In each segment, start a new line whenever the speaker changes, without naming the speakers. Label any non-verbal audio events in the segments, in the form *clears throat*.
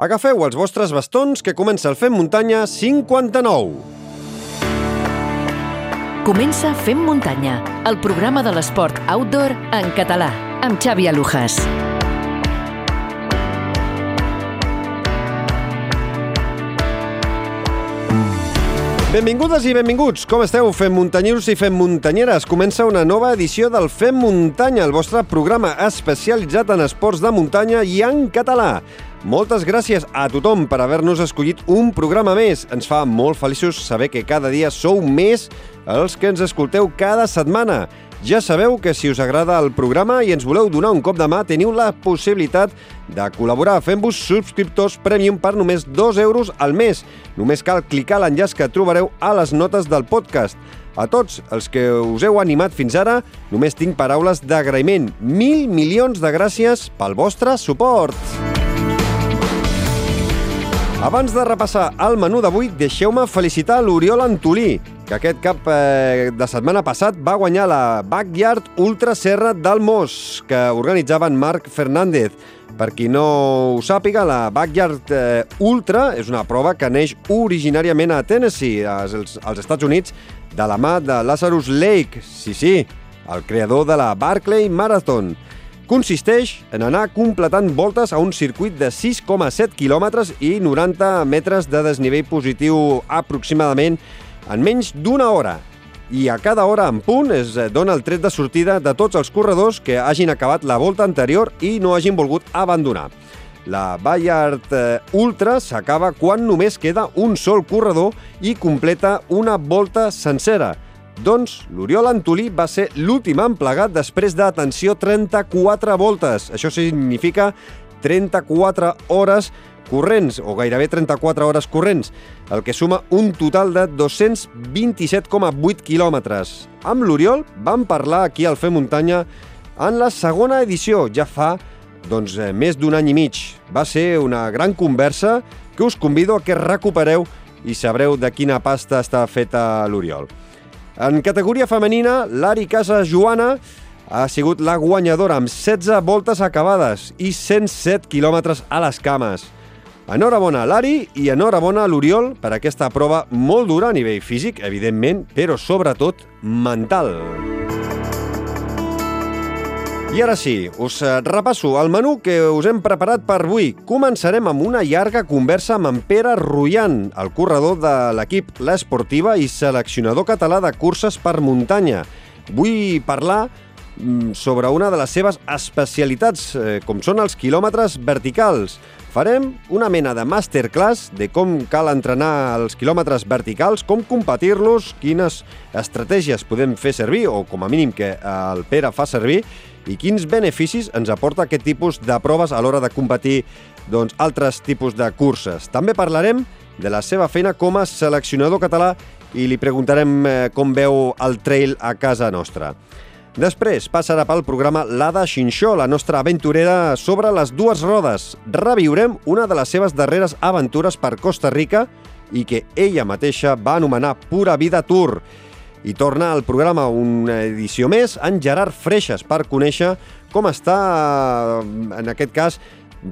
Agafeu els vostres bastons que comença el Fem Muntanya 59.
Comença Fem Muntanya, el programa de l'esport outdoor en català, amb Xavi Alujas.
Benvingudes i benvinguts. Com esteu, fem muntanyeros i fem muntanyeres? Comença una nova edició del Fem Muntanya, el vostre programa especialitzat en esports de muntanya i en català. Moltes gràcies a tothom per haver-nos escollit un programa més. Ens fa molt feliços saber que cada dia sou més els que ens escolteu cada setmana. Ja sabeu que si us agrada el programa i ens voleu donar un cop de mà, teniu la possibilitat de col·laborar fent-vos subscriptors premium per només 2 euros al mes. Només cal clicar l'enllaç que trobareu a les notes del podcast. A tots els que us heu animat fins ara, només tinc paraules d'agraïment. Mil milions de gràcies pel vostre suport! Abans de repassar el menú d'avui, deixeu-me felicitar l'Oriol Antolí, que aquest cap eh, de setmana passat va guanyar la Backyard Ultra Serra del Mos, que organitzava en Marc Fernández. Per qui no ho sàpiga, la Backyard eh, Ultra és una prova que neix originàriament a Tennessee, als, als Estats Units, de la mà de Lazarus Lake, sí, sí, el creador de la Barclay Marathon. Consisteix en anar completant voltes a un circuit de 6,7 quilòmetres i 90 metres de desnivell positiu aproximadament en menys d'una hora. I a cada hora en punt es dona el tret de sortida de tots els corredors que hagin acabat la volta anterior i no hagin volgut abandonar. La Bayard eh, Ultra s'acaba quan només queda un sol corredor i completa una volta sencera – doncs l'Oriol Antolí va ser l'últim emplegat després d'atenció 34 voltes. Això significa 34 hores corrents, o gairebé 34 hores corrents, el que suma un total de 227,8 quilòmetres. Amb l'Oriol vam parlar aquí al Fer Muntanya en la segona edició, ja fa doncs, eh, més d'un any i mig. Va ser una gran conversa que us convido a que recupereu i sabreu de quina pasta està feta l'Oriol. En categoria femenina, l'Ari Casa Joana ha sigut la guanyadora amb 16 voltes acabades i 107 quilòmetres a les cames. Enhorabona a l'Ari i enhorabona a l'Oriol per aquesta prova molt dura a nivell físic, evidentment, però sobretot mental. I ara sí, us eh, repasso el menú que us hem preparat per avui. Començarem amb una llarga conversa amb en Pere Rullant, el corredor de l'equip L'Esportiva i seleccionador català de curses per muntanya. Vull parlar mm, sobre una de les seves especialitats, eh, com són els quilòmetres verticals. Farem una mena de masterclass de com cal entrenar els quilòmetres verticals, com competir-los, quines estratègies podem fer servir, o com a mínim que el Pere fa servir, i quins beneficis ens aporta aquest tipus de proves a l'hora de competir doncs, altres tipus de curses. També parlarem de la seva feina com a seleccionador català i li preguntarem eh, com veu el trail a casa nostra. Després passarà pel programa l'Ada Xinxó, la nostra aventurera sobre les dues rodes. Reviurem una de les seves darreres aventures per Costa Rica i que ella mateixa va anomenar Pura Vida Tour. I torna al programa una edició més en Gerard Freixas per conèixer com està, en aquest cas,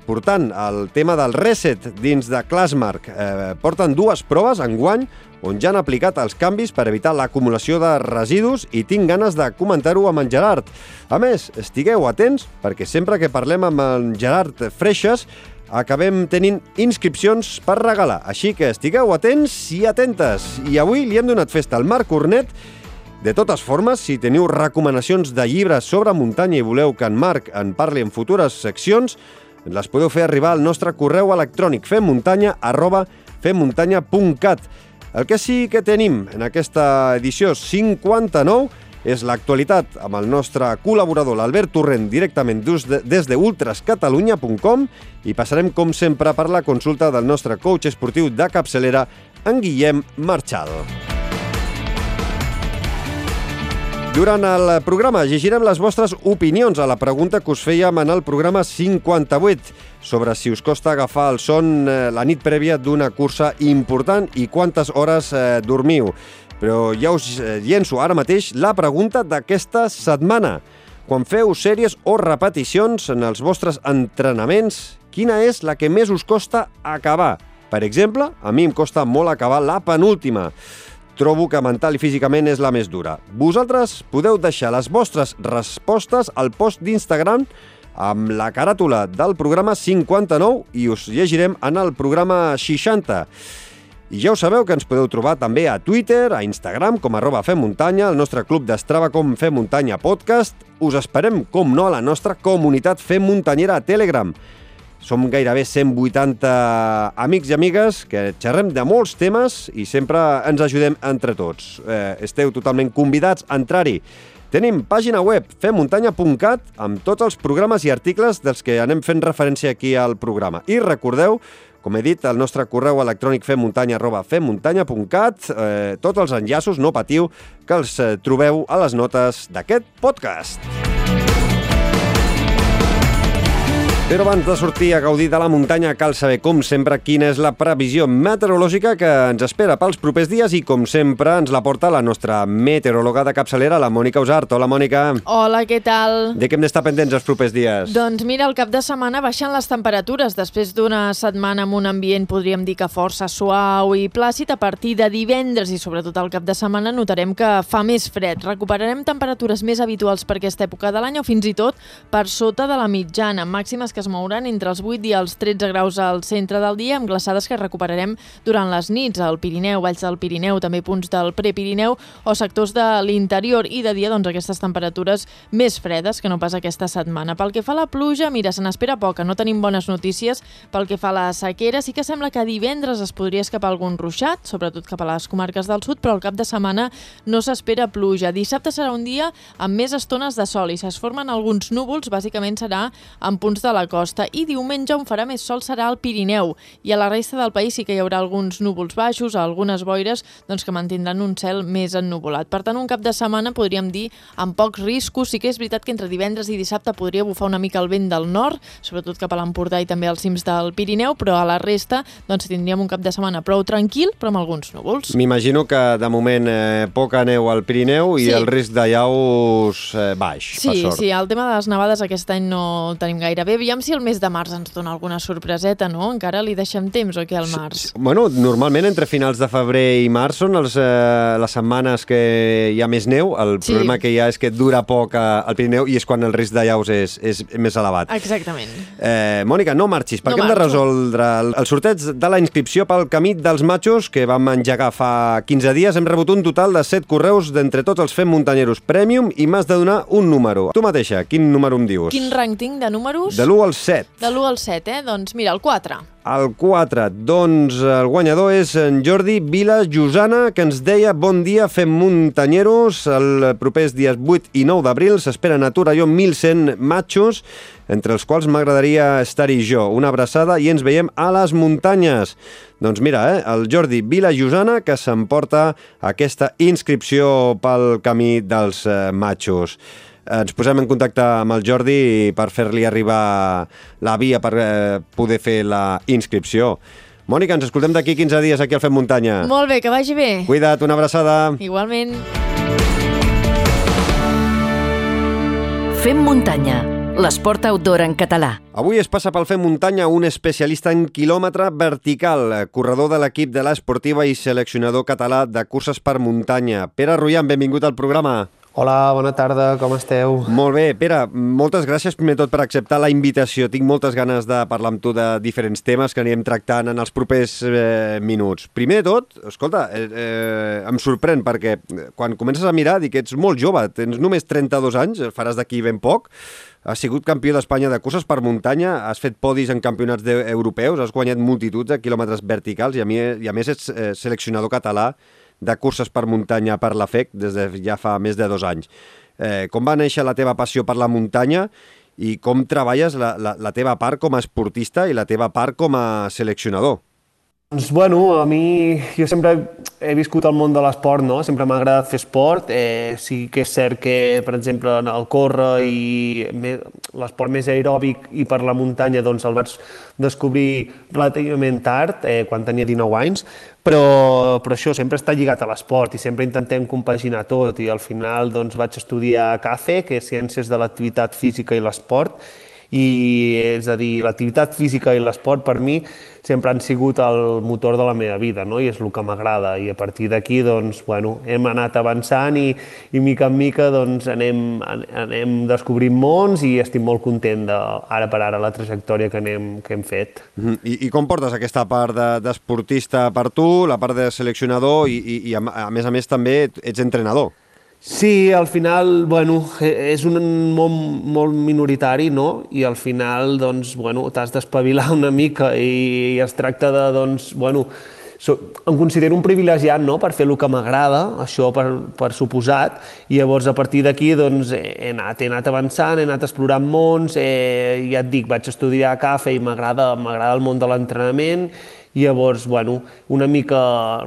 portant el tema del reset dins de Classmark. Eh, porten dues proves en guany on ja han aplicat els canvis per evitar l'acumulació de residus i tinc ganes de comentar-ho amb en Gerard. A més, estigueu atents perquè sempre que parlem amb en Gerard Freixas acabem tenint inscripcions per regalar. Així que estigueu atents i atentes. I avui li hem donat festa al Marc Cornet de totes formes, si teniu recomanacions de llibres sobre muntanya i voleu que en Marc en parli en futures seccions, les podeu fer arribar al nostre correu electrònic femmuntanya arroba femmuntanya.cat. El que sí que tenim en aquesta edició 59 és l'actualitat amb el nostre col·laborador, l'Albert Torrent, directament des de ultrascatalunya.com i passarem, com sempre, per la consulta del nostre coach esportiu de capçalera, en Guillem Marchal. Durant el programa llegirem les vostres opinions a la pregunta que us fèiem en el programa 58 sobre si us costa agafar el son eh, la nit prèvia d'una cursa important i quantes hores eh, dormiu. Però ja us eh, llenço ara mateix la pregunta d'aquesta setmana. Quan feu sèries o repeticions en els vostres entrenaments, quina és la que més us costa acabar. Per exemple, a mi em costa molt acabar la penúltima. Trobo que mental i físicament és la més dura. Vosaltres podeu deixar les vostres respostes al post d'Instagram amb la caràtula del programa 59 i us llegirem en el programa 60. I ja ho sabeu que ens podeu trobar també a Twitter, a Instagram, com arroba Muntanya, al nostre club d'Estrava com Fem Muntanya Podcast. Us esperem, com no, a la nostra comunitat Fem Muntanyera a Telegram. Som gairebé 180 amics i amigues que xerrem de molts temes i sempre ens ajudem entre tots. Eh, esteu totalment convidats a entrar-hi. Tenim pàgina web femmuntanya.cat amb tots els programes i articles dels que anem fent referència aquí al programa. I recordeu com he dit, el nostre correu electrònic femmuntanya arroba femmuntanya.cat, eh, tots els enllaços, no patiu, que els eh, trobeu a les notes d'aquest podcast. Però abans de sortir a gaudir de la muntanya cal saber, com sempre, quina és la previsió meteorològica que ens espera pels propers dies i, com sempre, ens la porta la nostra meteoròloga de capçalera, la Mònica Usart. Hola, Mònica.
Hola, què tal?
De què hem d'estar pendents els propers dies?
Doncs mira, el cap de setmana baixen les temperatures. Després d'una setmana amb un ambient, podríem dir que força suau i plàcid, a partir de divendres i sobretot el cap de setmana notarem que fa més fred. Recuperarem temperatures més habituals per aquesta època de l'any o fins i tot per sota de la mitjana, màximes que es mouran entre els 8 i els 13 graus al centre del dia, amb glaçades que recuperarem durant les nits al Pirineu, Valls del Pirineu, també punts del Prepirineu o sectors de l'interior i de dia doncs, aquestes temperatures més fredes que no pas aquesta setmana. Pel que fa a la pluja, mira, se n'espera poca, no tenim bones notícies pel que fa a la sequera. Sí que sembla que divendres es podria escapar algun ruixat, sobretot cap a les comarques del sud, però al cap de setmana no s'espera pluja. Dissabte serà un dia amb més estones de sol i es formen alguns núvols, bàsicament serà en punts de la costa. I diumenge on farà més sol serà al Pirineu. I a la resta del país sí que hi haurà alguns núvols baixos, algunes boires doncs, que mantindran un cel més ennuvolat. Per tant, un cap de setmana podríem dir amb pocs riscos. Sí que és veritat que entre divendres i dissabte podria bufar una mica el vent del nord, sobretot cap a l'Empordà i també als cims del Pirineu, però a la resta doncs, tindríem un cap de setmana prou tranquil, però amb alguns núvols.
M'imagino que de moment eh, poca neu al Pirineu i
Sí.
el risc de llaus eh, baix, per
Sí,
sort.
sí, el tema de les nevades aquest any no el tenim gaire bé. Aviam si el mes de març ens dona alguna sorpreseta, no? Encara li deixem temps o què al març?
Bueno, normalment entre finals de febrer i març són els, eh, les setmanes que hi ha més neu. El
Sí.
problema que hi ha és que dura poc eh, al Pirineu i és quan el risc de llaus és, és més elevat.
Exactament.
Eh, Mònica, no marxis, perquè
No
hem de resoldre el, el sorteig de la inscripció pel camí dels matxos que vam engegar fa 15 dies. Hem rebut un total de 7 correus d'entre tots els fem muntanyeros Premium i m'has de donar un número. Tu mateixa, quin número em dius?
Quin rang tinc de números?
De l'1 al 7.
De l'1 al 7, eh? Doncs mira, el 4.
El 4, doncs el guanyador és en Jordi Vila Josana, que ens deia bon dia, fem muntanyeros. El propers dies 8 i 9 d'abril s'esperen a Torelló 1.100 matxos, entre els quals m'agradaria estar-hi jo. Una abraçada i ens veiem a les muntanyes. Doncs mira, eh, el Jordi Vila Josana, que s'emporta aquesta inscripció pel camí dels eh, matxos. Ens posem en contacte amb el Jordi per fer-li arribar la via per eh, poder fer la inscripció. Mònica, ens escoltem d'aquí 15 dies aquí al Fem Muntanya.
Molt bé, que vagi bé.
Cuida't, una abraçada.
Igualment.
Fem muntanya, l'esport outdoor en català.
Avui es passa pel Fem Muntanya un especialista en quilòmetre vertical, corredor de l'equip de l'esportiva i seleccionador català de curses per muntanya. Pere Ruian, benvingut al programa.
Hola, bona tarda, com esteu?
Molt bé, Pere, moltes gràcies primer tot per acceptar la invitació. Tinc moltes ganes de parlar amb tu de diferents temes que anirem tractant en els propers eh, minuts. Primer de tot, escolta, eh, eh, em sorprèn perquè quan comences a mirar dic que ets molt jove, tens només 32 anys, el faràs d'aquí ben poc, has sigut campió d'Espanya de curses per muntanya, has fet podis en campionats europeus, has guanyat multituds de quilòmetres verticals i a, mi, i a més ets eh, seleccionador català de curses per muntanya per la FEC des de ja fa més de dos anys. Eh, com va néixer la teva passió per la muntanya i com treballes la, la, la teva part com a esportista i la teva part com a seleccionador?
Doncs, bueno, a mi, jo sempre he viscut al món de l'esport, no? Sempre m'ha agradat fer esport. Eh, sí que és cert que, per exemple, el córrer i l'esport més aeròbic i per la muntanya, doncs el vaig descobrir relativament tard, eh, quan tenia 19 anys, però, però això sempre està lligat a l'esport i sempre intentem compaginar tot i al final doncs, vaig estudiar CACE, que és Ciències de l'Activitat Física i l'Esport, i és a dir, l'activitat física i l'esport per mi sempre han sigut el motor de la meva vida, no? i és el que m'agrada, i a partir d'aquí doncs, bueno, hem anat avançant i, i mica en mica doncs, anem, anem descobrint mons i estic molt content de, ara per ara la trajectòria que, anem, que hem fet.
I, I com portes aquesta part d'esportista de, per tu, la part de seleccionador i, i, i a, a més a més també ets entrenador?
Sí, al final, bueno, e, és un món molt minoritari, no? I al final, doncs, bueno, t'has d'espavilar *laughs* una mica i, i es tracta de, doncs, bueno, so, em considero un privilegiat no? per fer el que m'agrada, això per, per suposat, i llavors a partir d'aquí doncs, he, anat, he anat avançant, he anat explorant mons, eh, ja et dic, vaig estudiar a CAFE i m'agrada el món de l'entrenament, i llavors, bueno, una mica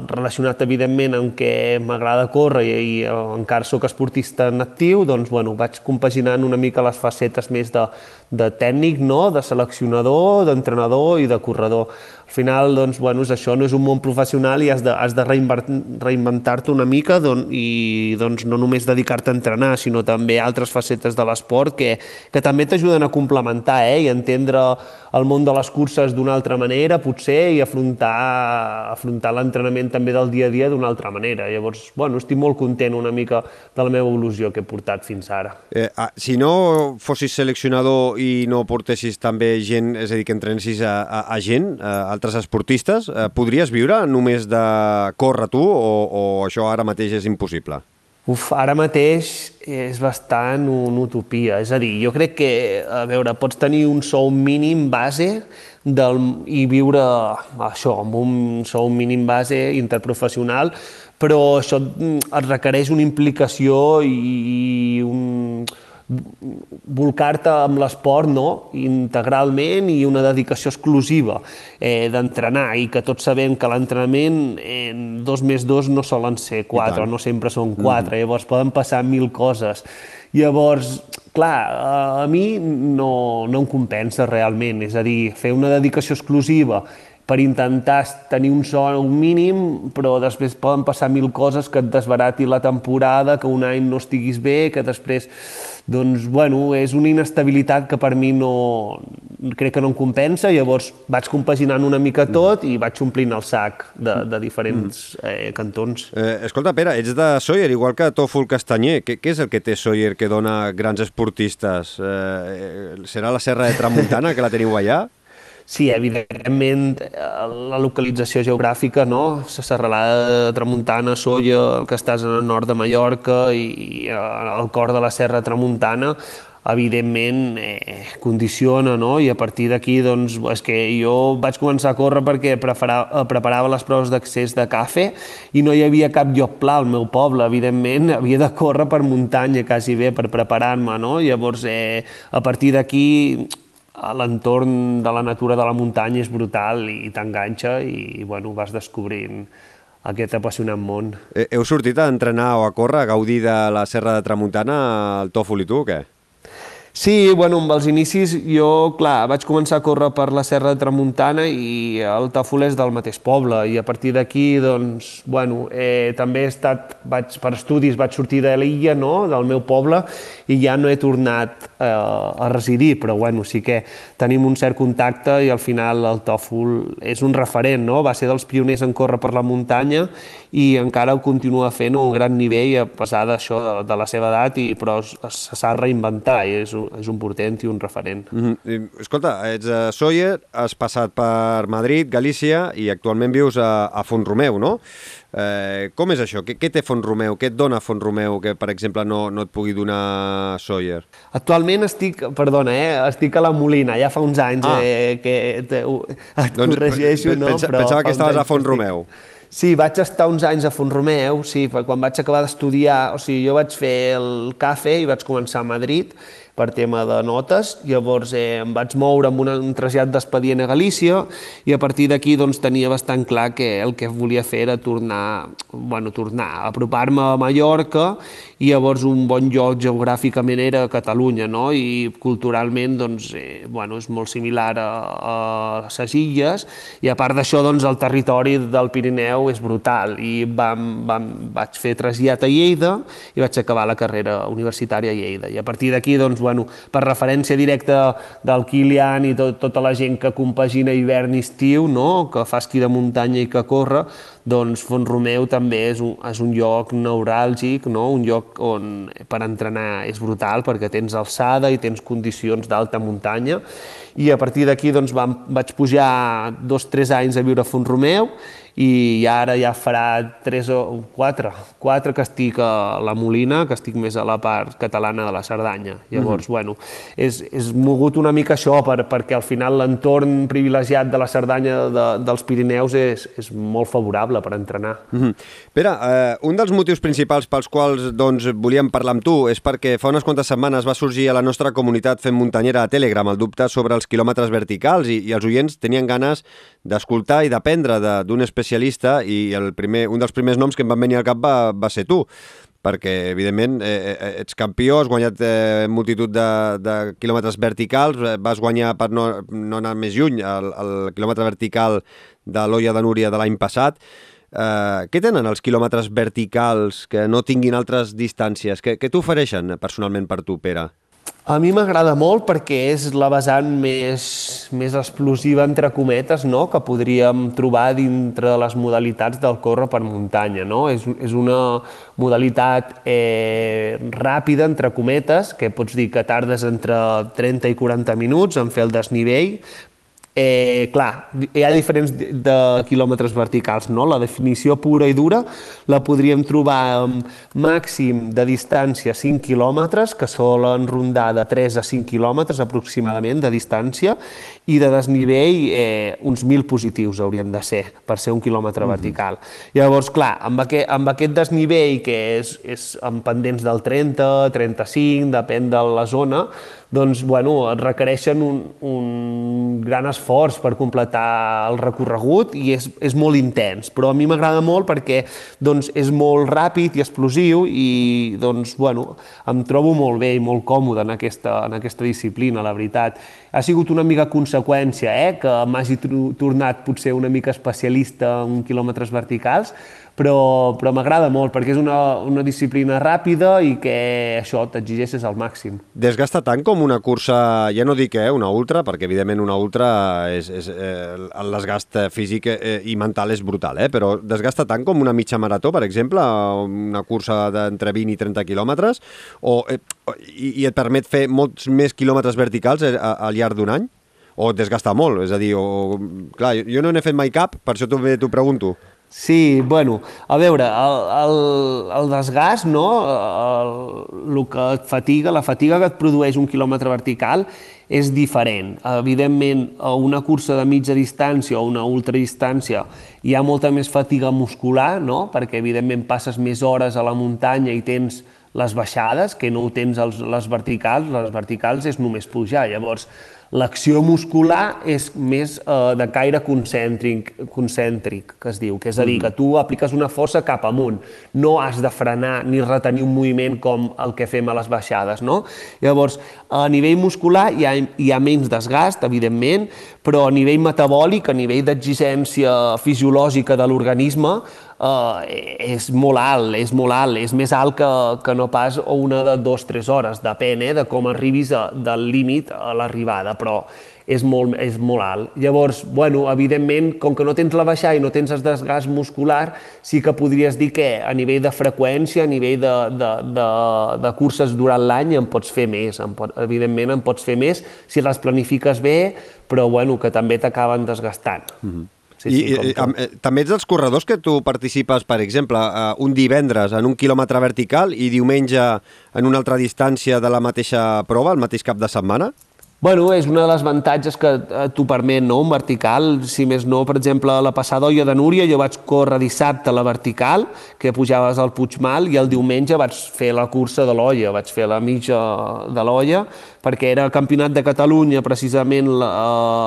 relacionat, evidentment, amb què m'agrada córrer i, i encara sóc esportista en actiu, doncs, bueno, vaig compaginant una mica les facetes més de, de tècnic, no? de seleccionador, d'entrenador i de corredor. Al final, doncs, bueno, això, no és un món professional i has de, has de reinventar-te una mica don, i doncs, no només dedicar-te a entrenar, sinó també altres facetes de l'esport que, que també t'ajuden a complementar eh? i entendre el món de les curses d'una altra manera, potser, i afrontar, afrontar l'entrenament també del dia a dia d'una altra manera. Llavors, bueno, estic molt content una mica de la meva evolució que he portat fins ara.
Eh, ah, si no fossis seleccionador i no portessis també gent, és a dir, que entrenessis a, a, a gent, a altres esportistes, eh, podries viure només de córrer tu o, o això ara mateix és impossible?
Uf, ara mateix és bastant una utopia. És a dir, jo crec que, a veure, pots tenir un sou mínim base del, i viure això, amb un sou mínim base interprofessional, però això et requereix una implicació i un, volcar-te amb l'esport no? integralment i una dedicació exclusiva eh, d'entrenar i que tots sabem que l'entrenament en dos més dos no solen ser quatre, no sempre són quatre, mm. llavors poden passar mil coses. Llavors, clar, a mi no, no em compensa realment, és a dir, fer una dedicació exclusiva per intentar tenir un son mínim, però després poden passar mil coses que et desbarati la temporada, que un any no estiguis bé, que després doncs, bueno, és una inestabilitat que per mi no, crec que no em compensa, llavors vaig compaginant una mica tot i vaig omplint el sac de, de diferents eh, cantons.
Eh, escolta, Pere, ets de Sawyer, igual que Tòfol Castanyer. Què, què és el que té Sawyer que dona grans esportistes? Eh, serà la Serra de Tramuntana, que la teniu allà?
Sí, evidentment, la localització geogràfica, no? La serralada de Tramuntana, Solla, que estàs al nord de Mallorca i al cor de la Serra Tramuntana, evidentment eh, condiciona, no? I a partir d'aquí, doncs, és que jo vaig començar a córrer perquè preparava, preparava les proves d'accés de cafè i no hi havia cap lloc pla al meu poble, evidentment, *laughs* havia de córrer per muntanya quasi bé per preparar-me, no? Llavors, eh, a partir d'aquí l'entorn de la natura de la muntanya és brutal i t'enganxa i, bueno, vas descobrint aquest apassionant món.
Heu sortit a entrenar o a córrer, a gaudir de la Serra de Tramuntana, el tòfol i tu, o què?
Sí, bueno, amb els inicis jo, clar, vaig començar a córrer per la Serra de Tramuntana i el Tàfol és del mateix poble i a partir d'aquí, doncs, bueno, eh, també he estat, vaig, per estudis vaig sortir de l'illa, no?, del meu poble i ja no he tornat eh, a residir, però bueno, sí que tenim un cert contacte i al final el Tòfol és un referent, no?, va ser dels pioners en córrer per la muntanya i encara ho continua fent a un gran nivell a pesar d'això, de, de la seva edat, i, però se s'ha reinventar i és és un portent i un referent.
Mm -hmm. Escolta, ets a Sawyer, has passat per Madrid, Galícia i actualment vius a, a Font Romeu, no? Eh, com és això? Què, què té Font Romeu? Què et dona Font Romeu que, per exemple, no, no et pugui donar Sawyer?
Actualment estic, perdona, eh, estic a la Molina, ja fa uns anys ah. eh, que te, et doncs, corregeixo, no?
Pensa, Però pensava que estaves a Font Romeu.
Estic... Sí, vaig estar uns anys a Font-romeu, sí, quan vaig acabar d'estudiar, o sigui, jo vaig fer el CAFE i vaig començar a Madrid, per tema de notes. Llavors eh, em vaig moure amb un, un trasllat d'expedient a Galícia i a partir d'aquí doncs, tenia bastant clar que el que volia fer era tornar, bueno, tornar, apropar-me a Mallorca i llavors un bon lloc geogràficament era Catalunya, no? I culturalment doncs, eh, bueno, és molt similar a, a les illes i a part d'això doncs, el territori del Pirineu és brutal i vam, vam, vaig fer trasllat a Lleida i vaig acabar la carrera universitària a Lleida i a partir d'aquí doncs, bueno, bueno, per referència directa del Kilian i tot, tota la gent que compagina hivern i estiu, no? que fa esquí de muntanya i que corre, doncs Font Romeu també és un, és un lloc neuràlgic, no? un lloc on per entrenar és brutal perquè tens alçada i tens condicions d'alta muntanya i a partir d'aquí doncs, vam, vaig pujar dos o tres anys a viure a Font Romeu i ara ja farà tres o quatre, quatre que estic a la Molina, que estic més a la part catalana de la Cerdanya. Llavors, mm -hmm. bueno, és, és mogut una mica això per, perquè al final l'entorn privilegiat de la Cerdanya de, dels Pirineus és, és molt favorable per entrenar.
Mm -hmm. Pere, eh, un dels motius principals pels quals doncs, volíem parlar amb tu és perquè fa unes quantes setmanes va sorgir a la nostra comunitat fent muntanyera a Telegram el dubte sobre els quilòmetres verticals i, i els oients tenien ganes d'escoltar i d'aprendre d'un especialista i el primer, un dels primers noms que em van venir al cap va, va ser tu perquè, evidentment, eh, eh, ets campió, has guanyat eh, multitud de, de quilòmetres verticals, eh, vas guanyar, per no, no anar més lluny, el, el quilòmetre vertical de l'Olla de Núria de l'any passat. Eh, què tenen els quilòmetres verticals que no tinguin altres distàncies? Què, què t'ofereixen personalment per tu, Pere?
A mi m'agrada molt perquè és la vessant més, més explosiva, entre cometes, no? que podríem trobar dintre de les modalitats del córrer per muntanya. No? És, és una modalitat eh, ràpida, entre cometes, que pots dir que tardes entre 30 i 40 minuts en fer el desnivell, Eh, clar, hi ha diferents de, quilòmetres verticals, no? La definició pura i dura la podríem trobar amb màxim de distància 5 quilòmetres, que solen rondar de 3 a 5 quilòmetres aproximadament de distància, i de desnivell eh, uns 1.000 positius haurien de ser per ser un quilòmetre mm -hmm. vertical. Llavors, clar, amb aquest, amb aquest desnivell, que és, és amb pendents del 30, 35, depèn de la zona, doncs, bueno, requereixen un, un gran esforç per completar el recorregut i és, és molt intens, però a mi m'agrada molt perquè doncs, és molt ràpid i explosiu i doncs, bueno, em trobo molt bé i molt còmode en aquesta, en aquesta disciplina, la veritat. Ha sigut una mica conseqüència eh, que m'hagi tornat potser una mica especialista en quilòmetres verticals, però, però m'agrada molt perquè és una, una disciplina ràpida i que això t'exigeixes al màxim.
Desgasta tant com una cursa, ja no dic eh, una ultra, perquè evidentment una ultra és, és, eh, el desgast físic eh, i mental és brutal, eh, però desgasta tant com una mitja marató, per exemple, una cursa d'entre 20 i 30 quilòmetres, o, eh, i, i et permet fer molts més quilòmetres verticals eh, al llarg d'un any? O et desgasta molt? És a dir, o, clar, jo no n'he fet mai cap, per això t'ho pregunto.
Sí, bueno, a veure, el, el, el desgast, no? El, el que et fatiga, la fatiga que et produeix un quilòmetre vertical és diferent. Evidentment, a una cursa de mitja distància o una ultradistància hi ha molta més fatiga muscular, no? perquè evidentment passes més hores a la muntanya i tens les baixades, que no ho tens als, les verticals, les verticals és només pujar. Llavors, L'acció muscular és més eh, de caire concèntric, concèntric, que es diu, que és a dir, mm. que tu apliques una força cap amunt, no has de frenar ni retenir un moviment com el que fem a les baixades, no? Llavors, a nivell muscular hi ha, hi ha menys desgast, evidentment, però a nivell metabòlic, a nivell d'exigència fisiològica de l'organisme, eh, és molt alt, és molt alt, és més alt que, que no pas una de dues o tres hores, depèn eh, de com arribis a, del límit a l'arribada, però és molt, és molt alt. Llavors, bueno, evidentment, com que no tens la baixada i no tens el desgast muscular, sí que podries dir que a nivell de freqüència, a nivell de, de, de, de curses durant l'any, en pots fer més. En pot, evidentment, en pots fer més si les planifiques bé, però bueno, que també t'acaben desgastant. Mm -hmm.
Sí, I, sí, i, com... eh, també ets dels corredors que tu participes, per exemple, un divendres en un quilòmetre vertical i diumenge en una altra distància de la mateixa prova, el mateix cap de setmana?
Bueno, és una de les avantatges que eh, t'ho permet, no?, un vertical. Si més no, per exemple, la passada olla de Núria, jo vaig córrer dissabte a la vertical, que pujaves al Puigmal, i el diumenge vaig fer la cursa de l'olla, vaig fer la mitja de l'olla, perquè era el campionat de Catalunya, precisament la,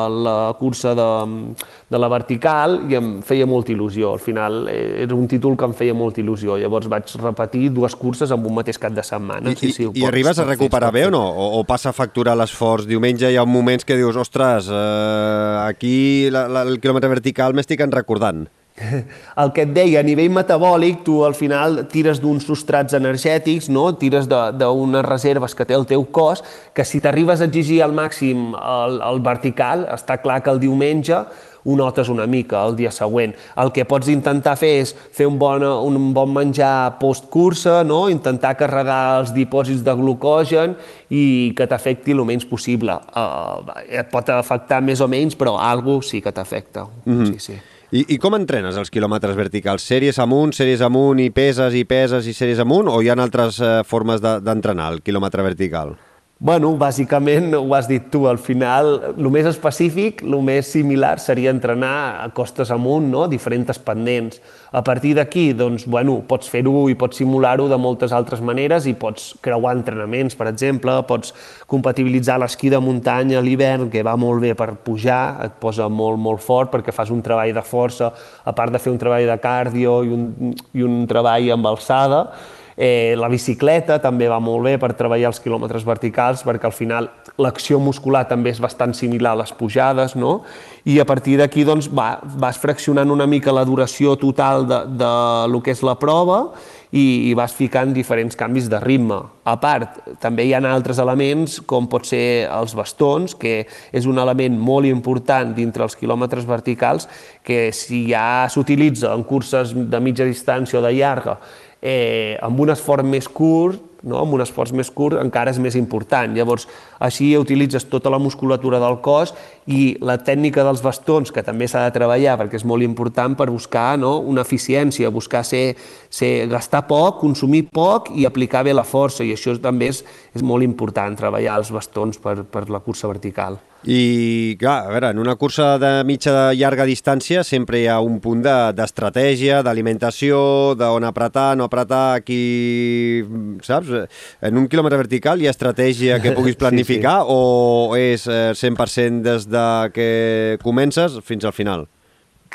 la cursa de, de la vertical, i em feia molta il·lusió. Al final eh, era un títol que em feia molta il·lusió. Llavors vaig repetir dues curses en un mateix cap de setmana.
I, sí, sí, i, i arribes a recuperar bé o no? O, o passa a facturar l'esforç diumenge hi ha moments que dius, ostres, eh, aquí la, la, el quilòmetre vertical m'estic en recordant. *laughs*
el que et deia, a nivell metabòlic, tu al final tires d'uns substrats energètics, no? tires d'unes reserves que té el teu cos, que si t'arribes a exigir al màxim el, el vertical, està clar que el diumenge ho notes una mica el dia següent. El que pots intentar fer és fer un bon, un bon menjar post-cursa, no? intentar carregar els dipòsits de glucogen i que t'afecti el menys possible. Uh, et pot afectar més o menys, però algo sí que t'afecta. Mm -hmm. sí, sí.
I, I com entrenes els quilòmetres verticals? Sèries amunt, sèries amunt i peses i peses i sèries amunt o hi ha altres eh, formes d'entrenar de, el quilòmetre vertical?
Bueno, bàsicament ho has dit tu, al final el més específic, el més similar seria entrenar a costes amunt, no? diferents pendents. A partir d'aquí, doncs, bueno, pots fer-ho i pots simular-ho de moltes altres maneres i pots creuar entrenaments, per exemple, pots compatibilitzar l'esquí de muntanya a l'hivern, que va molt bé per pujar, et posa molt, molt fort perquè fas un treball de força, a part de fer un treball de cardio i un, i un treball amb alçada, Eh, la bicicleta també va molt bé per treballar els quilòmetres verticals perquè al final l'acció muscular també és bastant similar a les pujades, no? I a partir d'aquí doncs, va, vas fraccionant una mica la duració total de, de lo que és la prova i, i vas ficant diferents canvis de ritme. A part, també hi ha altres elements, com pot ser els bastons, que és un element molt important dintre els quilòmetres verticals, que si ja s'utilitza en curses de mitja distància o de llarga eh, amb un esforç més curt, no? amb un esforç més curt encara és més important. Llavors, així utilitzes tota la musculatura del cos i la tècnica dels bastons, que també s'ha de treballar perquè és molt important per buscar no? una eficiència, buscar ser, ser, gastar poc, consumir poc i aplicar bé la força, i això també és, és molt important, treballar els bastons per, per la cursa vertical.
I, clar, a veure, en una cursa de mitja de llarga distància sempre hi ha un punt d'estratègia, de, d'alimentació, d'on apretar, no apretar, aquí, saps? En un quilòmetre vertical hi ha estratègia que puguis planificar *laughs* sí, sí. o és 100% eh, des de que comences fins al final?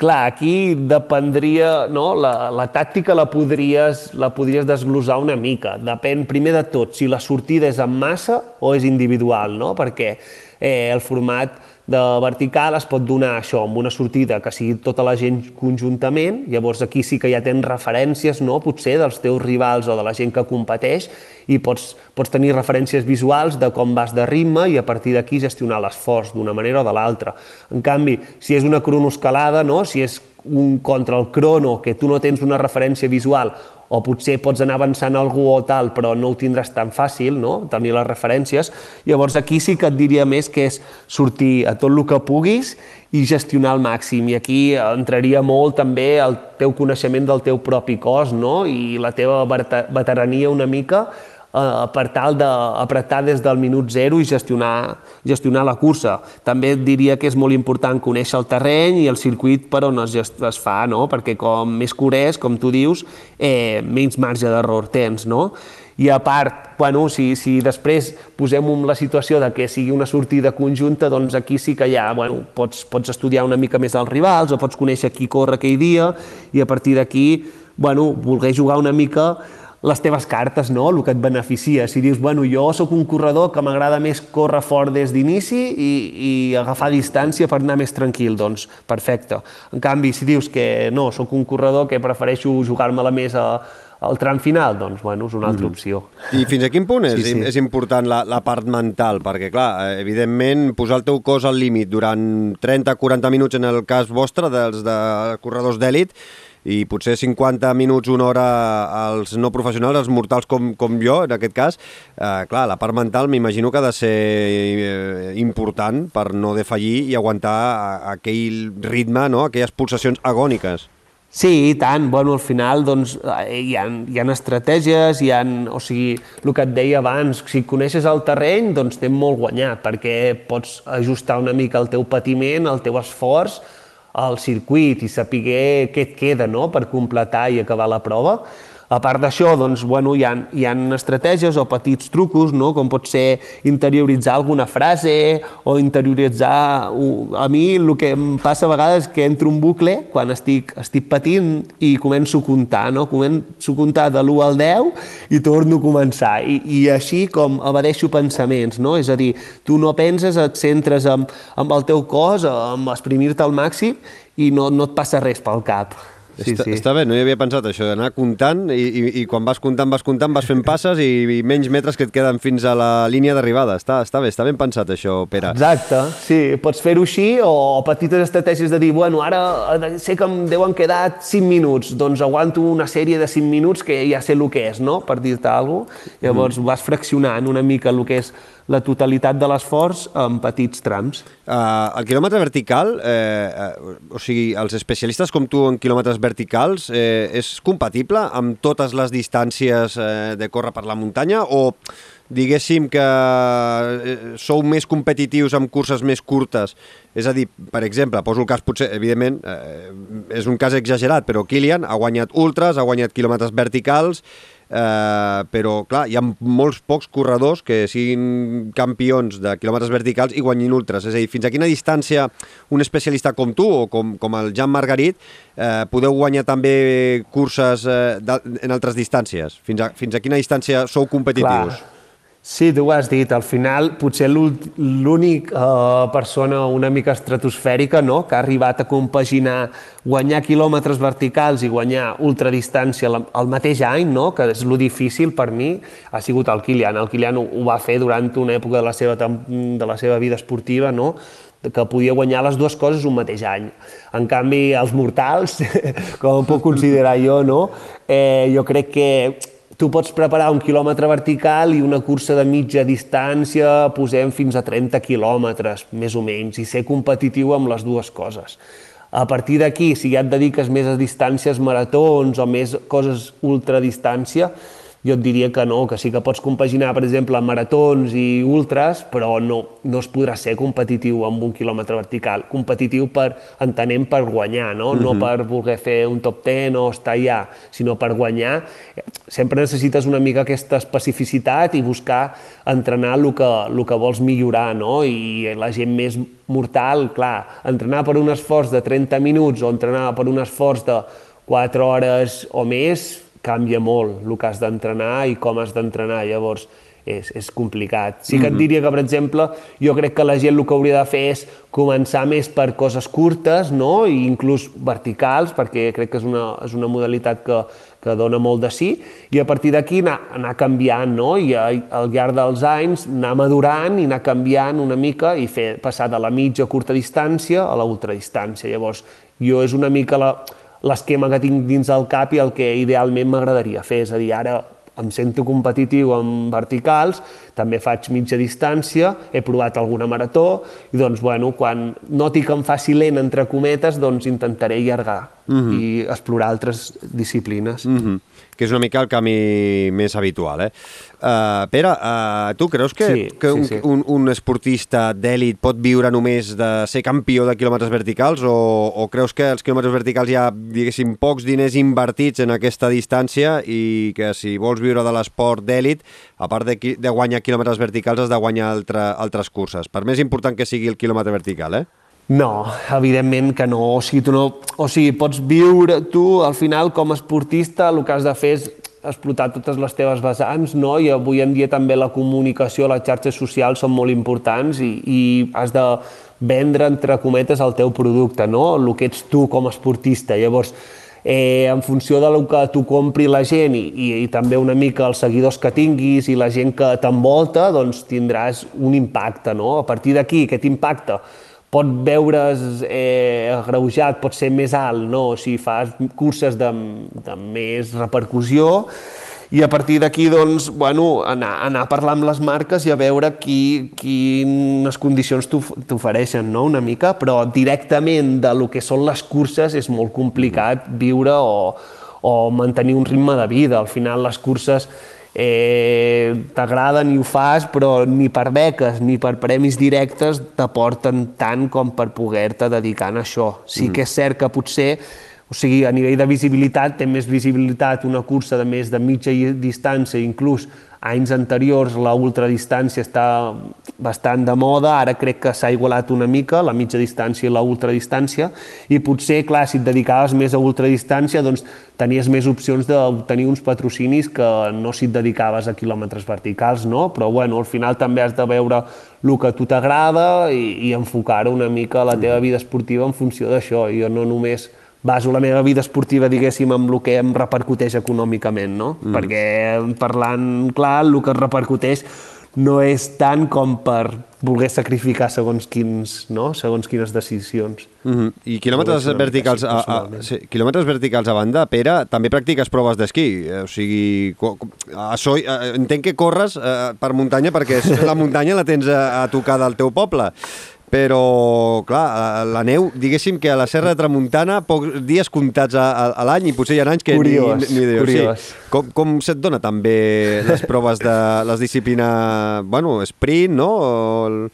Clar, aquí dependria, no? la, la tàctica la podries, la podries desglosar una mica. Depèn primer de tot si la sortida és en massa o és individual, no? perquè eh, el format de vertical es pot donar això, amb una sortida que sigui tota la gent conjuntament, llavors aquí sí que ja tens referències, no?, potser dels teus rivals o de la gent que competeix, i pots, pots tenir referències visuals de com vas de ritme i a partir d'aquí gestionar l'esforç d'una manera o de l'altra. En canvi, si és una cronoescalada, no?, si és un contra el crono, que tu no tens una referència visual o potser pots anar avançant algú o tal, però no ho tindràs tan fàcil, no?, tenir les referències. Llavors aquí sí que et diria més que és sortir a tot el que puguis i gestionar al màxim. I aquí entraria molt també el teu coneixement del teu propi cos, no?, i la teva veterania una mica eh, per tal d'apretar des del minut zero i gestionar, gestionar la cursa. També diria que és molt important conèixer el terreny i el circuit per on es, es fa, no? perquè com més curés, com tu dius, eh, menys marge d'error tens. No? I a part, bueno, si, si després posem la situació de que sigui una sortida conjunta, doncs aquí sí que ja bueno, pots, pots estudiar una mica més els rivals o pots conèixer qui corre aquell dia i a partir d'aquí bueno, voler jugar una mica les teves cartes, no? el que et beneficia. Si dius, bueno, jo sóc un corredor que m'agrada més córrer fort des d'inici i, i agafar distància per anar més tranquil, doncs perfecte. En canvi, si dius que no, sóc un corredor que prefereixo jugar-me-la més a, al tram final, doncs, bueno, és una altra mm. opció.
I fins a quin punt és, sí, sí. és important la, la part mental? Perquè, clar, evidentment, posar el teu cos al límit durant 30-40 minuts en el cas vostre, dels de corredors d'èlit, i potser 50 minuts, una hora als no professionals, als mortals com, com jo, en aquest cas, eh, clar, la part mental m'imagino que ha de ser eh, important per no defallir i aguantar aquell ritme, no? aquelles pulsacions agòniques.
Sí, i tant. Bueno, al final doncs, eh, hi, ha, hi ha estratègies, hi ha, o sigui, el que et deia abans, si coneixes el terreny, doncs tens molt guanyat, perquè pots ajustar una mica el teu patiment, el teu esforç, al circuit i saber què et queda no? per completar i acabar la prova. A part d'això, doncs, bueno, hi, ha, hi ha estratègies o petits trucos, no? com pot ser interioritzar alguna frase o interioritzar... A mi el que em passa a vegades és que entro un bucle quan estic, estic patint i començo a comptar, no? començo a comptar de l'1 al 10 i torno a començar. I, i així com evadeixo pensaments, no? és a dir, tu no penses, et centres en, en el teu cos, en exprimir-te al màxim i no, no et passa res pel cap.
Sí, està, sí. està bé, no hi havia pensat això, d'anar comptant i, i, i quan vas comptant, vas comptant, vas fent passes i, i menys metres que et queden fins a la línia d'arribada. Està, està bé, està ben pensat això, Pere.
Exacte, sí, pots fer-ho així o petites estratègies de dir, bueno, ara sé que em deuen quedar 5 minuts, doncs aguanto una sèrie de 5 minuts que ja sé el que és, no?, per dir-te alguna cosa. Llavors mm. vas fraccionant una mica el que és la totalitat de l'esforç en petits trams.
Uh, el quilòmetre vertical, eh, uh, o sigui, els especialistes com tu en quilòmetres verticals, eh, és compatible amb totes les distàncies eh, de córrer per la muntanya o diguéssim que eh, sou més competitius amb curses més curtes. És a dir, per exemple, poso el cas, potser, evidentment, eh, és un cas exagerat, però Kilian ha guanyat ultras, ha guanyat quilòmetres verticals, eh, però clar, hi ha molts pocs corredors que siguin campions de quilòmetres verticals i guanyin ultras. És a dir, fins a quina distància un especialista com tu o com, com el Jan Margarit eh, podeu guanyar també curses eh, en altres distàncies? Fins a, fins a quina distància sou competitius?
Clar. Sí, tu ho has dit. Al final, potser l'únic uh, persona una mica estratosfèrica no? que ha arribat a compaginar guanyar quilòmetres verticals i guanyar ultradistància al mateix any, no? que és lo difícil per mi, ha sigut el Kilian. El Kilian ho, ho va fer durant una època de la seva, de la seva vida esportiva, no? que podia guanyar les dues coses un mateix any. En canvi, els mortals, *laughs* com puc considerar jo, no? eh, jo crec que tu pots preparar un quilòmetre vertical i una cursa de mitja distància posem fins a 30 quilòmetres, més o menys, i ser competitiu amb les dues coses. A partir d'aquí, si ja et dediques més a distàncies maratons o més coses ultradistància, jo et diria que no, que sí que pots compaginar, per exemple, maratons i ultras, però no, no es podrà ser competitiu amb un quilòmetre vertical. Competitiu per, entenem, per guanyar, no? Mm -hmm. No mhm. per voler fer un top 10 o estar allà, sinó per guanyar. Sempre necessites una mica aquesta especificitat i buscar entrenar el que, el que vols millorar, no? I la gent més mortal, clar, entrenar per un esforç de 30 minuts o entrenar per un esforç de 4 hores o més, canvia molt el que has d'entrenar i com has d'entrenar, llavors és, és complicat. Sí que et mhm. diria que, per exemple, jo crec que la gent el que hauria de fer és començar més per coses curtes, no? I inclús verticals, perquè crec que és una, és una modalitat que, que dona molt de sí, i a partir d'aquí anar, anar canviant, no? I al llarg dels anys anar madurant i anar canviant una mica i fer passar de la mitja curta distància a la ultradistància. Llavors, jo és una mica la, l'esquema que tinc dins del cap i el que idealment m'agradaria fer. És a dir, ara em sento competitiu amb verticals, també faig mitja distància, he provat alguna marató, i doncs, bueno, quan noti que em faci lent, entre cometes, doncs intentaré allargar uh mhm. -huh. i explorar altres disciplines. Uh
mhm. -huh que és una mica el camí més habitual. Eh? Uh, Pere, uh, tu creus que, sí, que un, sí, sí. Un, un esportista d'èlit pot viure només de ser campió de quilòmetres verticals o, o creus que els quilòmetres verticals hi ha, diguéssim, pocs diners invertits en aquesta distància i que si vols viure de l'esport d'èlit, a part de, de guanyar quilòmetres verticals, has de guanyar altre, altres curses, per més important que sigui el quilòmetre vertical, eh?
No, evidentment que no. O sigui, tu no, o sigui, pots viure tu, al final, com a esportista, el que has de fer és explotar totes les teves vessants, no? i avui en dia també la comunicació, les xarxes socials són molt importants i, i has de vendre, entre cometes, el teu producte, no? el que ets tu com a esportista. Llavors, eh, en funció del que tu compri la gent i, i, i també una mica els seguidors que tinguis i la gent que t'envolta, doncs tindràs un impacte. No? A partir d'aquí, aquest impacte pot veure's eh, agreujat, pot ser més alt, no? si fas curses de, de més repercussió, i a partir d'aquí doncs, bueno, anar, anar a parlar amb les marques i a veure qui, quines condicions t'ofereixen, no? una mica, però directament de lo que són les curses és molt complicat viure o, o mantenir un ritme de vida. Al final les curses eh, t'agraden i ho fas, però ni per beques ni per premis directes t'aporten tant com per poder-te dedicar a això. Sí mm. que és cert que potser o sigui, a nivell de visibilitat, té més visibilitat una cursa de més de mitja distància, inclús anys anteriors la ultradistància està bastant de moda, ara crec que s'ha igualat una mica la mitja distància i la ultradistància i potser, clar, si et dedicaves més a ultradistància, doncs tenies més opcions d'obtenir uns patrocinis que no si et dedicaves a quilòmetres verticals, no? Però, bueno, al final també has de veure el que a tu t'agrada i, i enfocar una mica la teva vida esportiva en funció d'això. Jo no només baso la meva vida esportiva, diguéssim, amb el que em repercuteix econòmicament, no? Mm. Perquè, parlant clar, el que repercuteix no és tant com per voler sacrificar segons, quins, no? segons quines decisions.
Mm -hmm. I quilòmetres verticals, a, a, sí, quilòmetres verticals a banda, Pere, també practiques proves d'esquí. O sigui, a Soi, entenc que corres eh, per muntanya perquè la muntanya la tens a, a tocar del teu poble però, clar, la neu, diguéssim que a la Serra de Tramuntana, pocs dies comptats a, a, a l'any i potser hi ha anys que
curiós,
ni, ni,
ni curiós.
Sí. Com, com se't dona també les proves de les disciplines, bueno, sprint, no? O,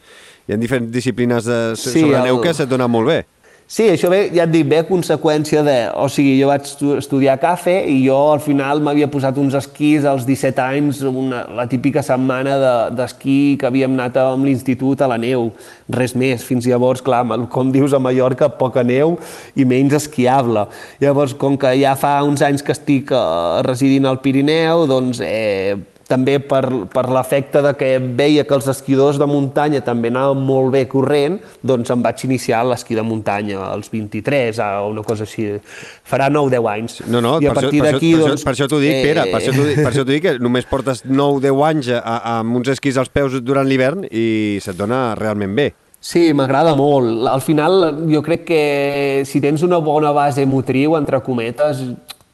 hi ha diferents disciplines de, sí, sobre el... neu que se't dona molt bé.
Sí, això ve, ja et dic, ve a conseqüència de... O sigui, jo vaig estudiar CAFE i jo al final m'havia posat uns esquís als 17 anys, una, la típica setmana d'esquí de, que havíem anat amb l'institut a la neu. Res més. Fins llavors, clar, com dius, a Mallorca poca neu i menys esquiable. Llavors, com que ja fa uns anys que estic eh, residint al Pirineu, doncs eh, també per, per l'efecte de que veia que els esquidors de muntanya també anaven molt bé corrent, doncs em vaig iniciar l'esquí de muntanya als 23 o una cosa així. Farà 9-10 anys.
No, no, I a partir d'aquí... Per, doncs, per això t'ho dic, eh... Pere, per això t'ho dic, per això dic que només portes 9-10 anys a, a, amb uns esquís als peus durant l'hivern i se't dona realment bé.
Sí, m'agrada molt. Al final, jo crec que si tens una bona base motriu, entre cometes,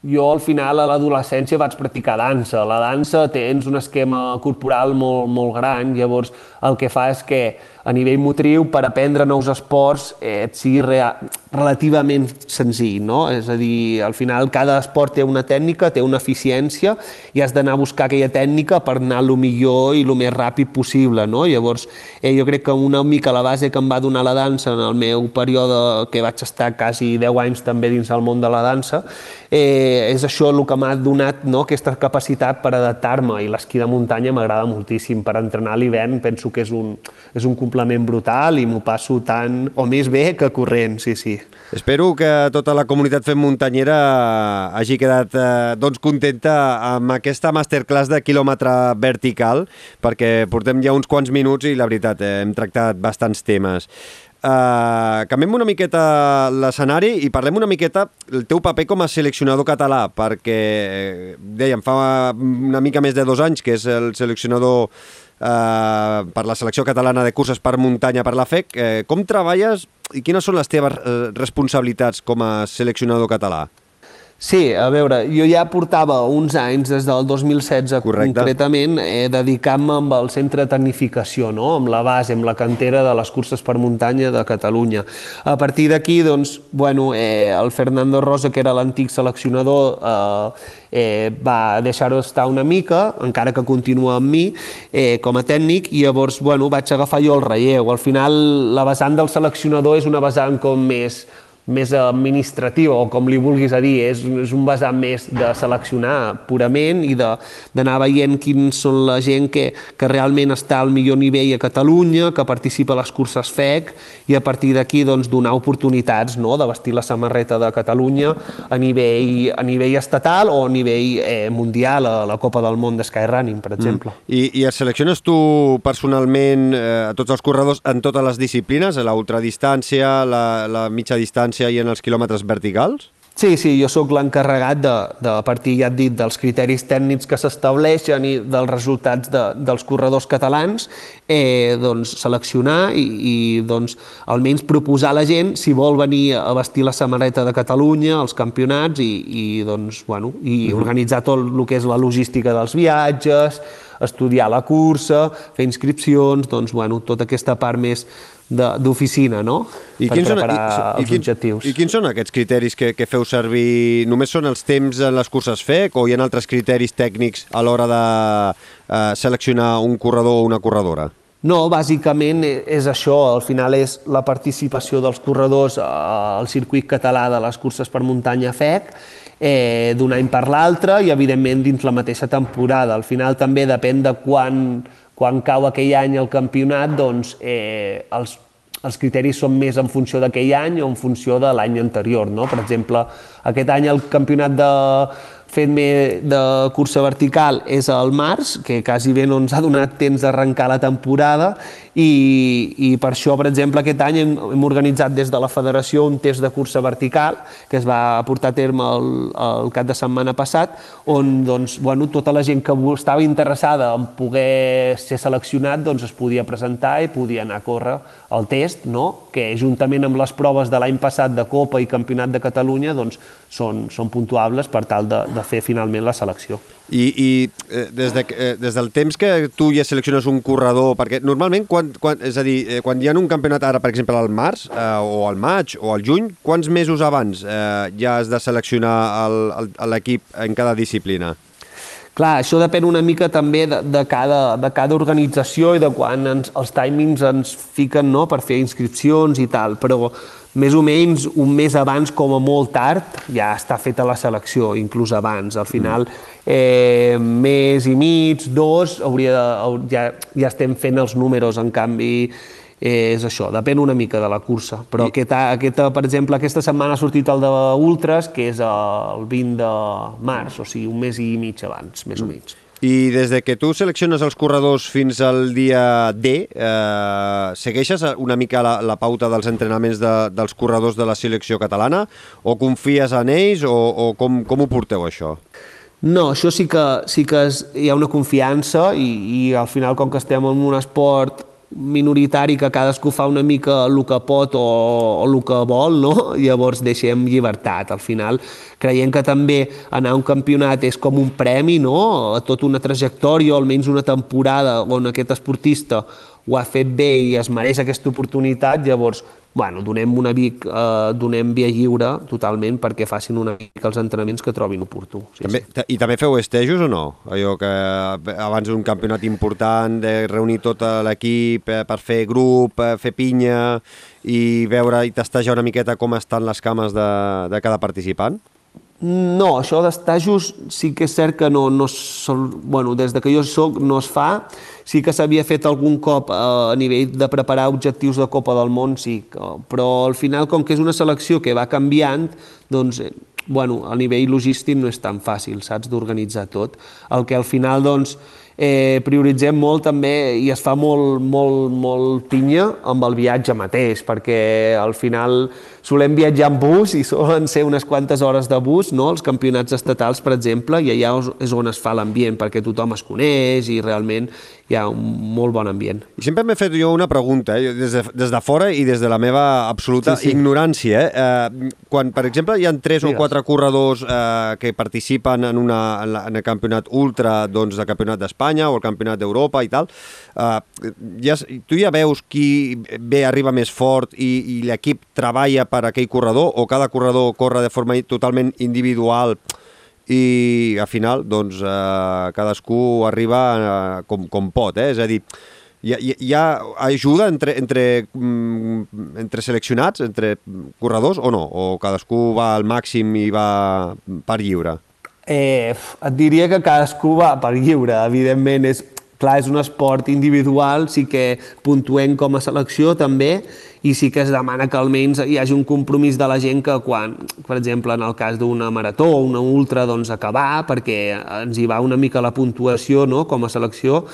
jo al final a l'adolescència vaig practicar dansa. La dansa tens un esquema corporal molt, molt gran, llavors el que fa és que a nivell motriu per aprendre nous esports eh, et sigui rea relativament senzill, no? És a dir, al final cada esport té una tècnica, té una eficiència i has d'anar a buscar aquella tècnica per anar el millor i el més ràpid possible, no? Llavors, eh, jo crec que una mica la base que em va donar la dansa en el meu període que vaig estar quasi 10 anys també dins del món de la dansa, eh, és això el que m'ha donat no? aquesta capacitat per adaptar-me i l'esquí de muntanya m'agrada moltíssim. Per entrenar a l'hivern penso que és un, és un complement brutal i m'ho passo tant o més bé que corrent, sí, sí.
Espero que tota la comunitat fem muntanyera hagi quedat eh, doncs contenta amb aquesta masterclass de quilòmetre vertical, perquè portem ja uns quants minuts i la veritat, eh, hem tractat bastants temes. Uh, canviem una miqueta l'escenari i parlem una miqueta el teu paper com a seleccionador català, perquè, dèiem, fa una mica més de dos anys que és el seleccionador eh, per la selecció catalana de curses per muntanya per la FEC. Eh, com treballes i quines són les teves eh, responsabilitats com a seleccionador català?
Sí, a veure, jo ja portava uns anys, des del 2016 Correcte. concretament, eh, dedicant-me amb el centre de tecnificació, no? amb la base, amb la cantera de les curses per muntanya de Catalunya. A partir d'aquí, doncs, bueno, eh, el Fernando Rosa, que era l'antic seleccionador, eh, eh, va deixar-ho estar una mica, encara que continua amb mi, eh, com a tècnic, i llavors bueno, vaig agafar jo el relleu. Al final, la vessant del seleccionador és una vessant com més més administrativa, o com li vulguis a dir, és, és un vessant més de seleccionar purament i d'anar veient quins són la gent que, que realment està al millor nivell a Catalunya, que participa a les curses FEC, i a partir d'aquí doncs, donar oportunitats no? de vestir la samarreta de Catalunya a nivell, a nivell estatal o a nivell eh, mundial, a la Copa del Món de Skyrunning, per mm. exemple.
Mm. I, I et selecciones tu personalment eh, a tots els corredors en totes les disciplines, a l'ultradistància, la, la mitja distància, distància i en els quilòmetres verticals?
Sí, sí, jo sóc l'encarregat de, de partir, ja et dit, dels criteris tècnics que s'estableixen i dels resultats de, dels corredors catalans, eh, doncs, seleccionar i, i doncs, almenys proposar a la gent si vol venir a vestir la samarreta de Catalunya, als campionats i, i, doncs, bueno, i uh -huh. organitzar tot el que és la logística dels viatges, estudiar la cursa, fer inscripcions, doncs, bueno, tota aquesta part més d'oficina, no? I per quins preparar són, i, els i, objectius.
I quins són aquests criteris que, que feu servir? Només són els temps en les curses FEC o hi ha altres criteris tècnics a l'hora de eh, seleccionar un corredor o una corredora?
No, bàsicament és això, al final és la participació dels corredors al circuit català de les curses per muntanya FEC eh, d'un any per l'altre i, evidentment, dins la mateixa temporada. Al final també depèn de quan, quan cau aquell any el campionat, doncs eh, els els criteris són més en funció d'aquell any o en funció de l'any anterior. No? Per exemple, aquest any el campionat de, fet de cursa vertical és al març, que quasi bé no ens ha donat temps d'arrencar la temporada i, i per això, per exemple, aquest any hem, hem organitzat des de la federació un test de cursa vertical que es va portar a terme el, el cap de setmana passat, on doncs, bueno, tota la gent que estava interessada en poder ser seleccionat doncs, es podia presentar i podia anar a córrer el test, no? que juntament amb les proves de l'any passat de Copa i Campionat de Catalunya doncs, són, són puntuables per tal de, de fer finalment la selecció.
I, i eh, des, de, eh, des del temps que tu ja selecciones un corredor, perquè normalment, quan, quan, és a dir, eh, quan hi ha un campionat ara, per exemple, al març, eh, o al maig, o al juny, quants mesos abans eh, ja has de seleccionar l'equip en cada disciplina?
Clar, això depèn una mica també de, de, cada, de cada organització i de quan ens, els timings ens fiquen no, per fer inscripcions i tal, però més o menys un mes abans, com a molt tard, ja està feta la selecció, inclús abans. Al final, eh, mes i mig, dos, hauria de, ja, ja estem fent els números, en canvi, eh, és això, depèn una mica de la cursa. Però I... aquesta, aquesta, per exemple, aquesta setmana ha sortit el d'Ultras, que és el 20 de març, o sigui, un mes i mig abans, més mm. o menys.
I des de que tu selecciones els corredors fins al dia D, eh, segueixes una mica la, la pauta dels entrenaments de, dels corredors de la selecció catalana? O confies en ells? O, o com, com ho porteu, això?
No, això sí que, sí que és, hi ha una confiança i, i al final, com que estem en un esport minoritari que cadascú fa una mica el que pot o, el que vol, no? *laughs* llavors deixem llibertat. Al final creiem que també anar a un campionat és com un premi no? a tota una trajectòria o almenys una temporada on aquest esportista ho ha fet bé i es mereix aquesta oportunitat, llavors bueno, donem una vic, eh, donem via lliure totalment perquè facin una mica els entrenaments que trobin oportú.
Sí, també, sí. I també feu estejos o no? Allò que abans d'un campionat important de reunir tot l'equip eh, per fer grup, eh, fer pinya i veure i testejar una miqueta com estan les cames de, de cada participant?
No, això d'estajos sí que és cert que no, no sol, bueno, des de que jo soc no es fa. Sí que s'havia fet algun cop eh, a nivell de preparar objectius de Copa del Món, sí, però al final, com que és una selecció que va canviant, doncs, eh, bueno, a nivell logístic no és tan fàcil, saps, d'organitzar tot. El que al final, doncs, eh, prioritzem molt també i es fa molt, molt, molt pinya amb el viatge mateix, perquè al final solem viatjar en bus i solen ser unes quantes hores de bus, no? els campionats estatals, per exemple, i allà és on es fa l'ambient, perquè tothom es coneix i realment hi ha un molt bon ambient.
I sempre m'he fet jo una pregunta, eh? des, de, des de fora i des de la meva absoluta sí, sí. ignorància. Eh? Eh, quan, per exemple, hi ha tres Digues. o quatre corredors eh, que participen en, una, en, la, en el campionat ultra doncs, de campionat d'Espanya o el campionat d'Europa i tal, eh, ja, tu ja veus qui bé arriba més fort i, i l'equip treballa per aquell corredor o cada corredor corre de forma totalment individual i al final doncs, eh, cadascú arriba eh, com, com pot, eh? és a dir, hi ha, hi ha ajuda entre, entre, mm, entre seleccionats, entre corredors o no? O cadascú va al màxim i va per lliure?
Eh, et diria que cadascú va per lliure, evidentment és, clar, és un esport individual, sí que puntuem com a selecció també, i sí que es demana que almenys hi hagi un compromís de la gent que quan, per exemple, en el cas d'una marató o una ultra, doncs acabar, perquè ens hi va una mica la puntuació no?, com a selecció,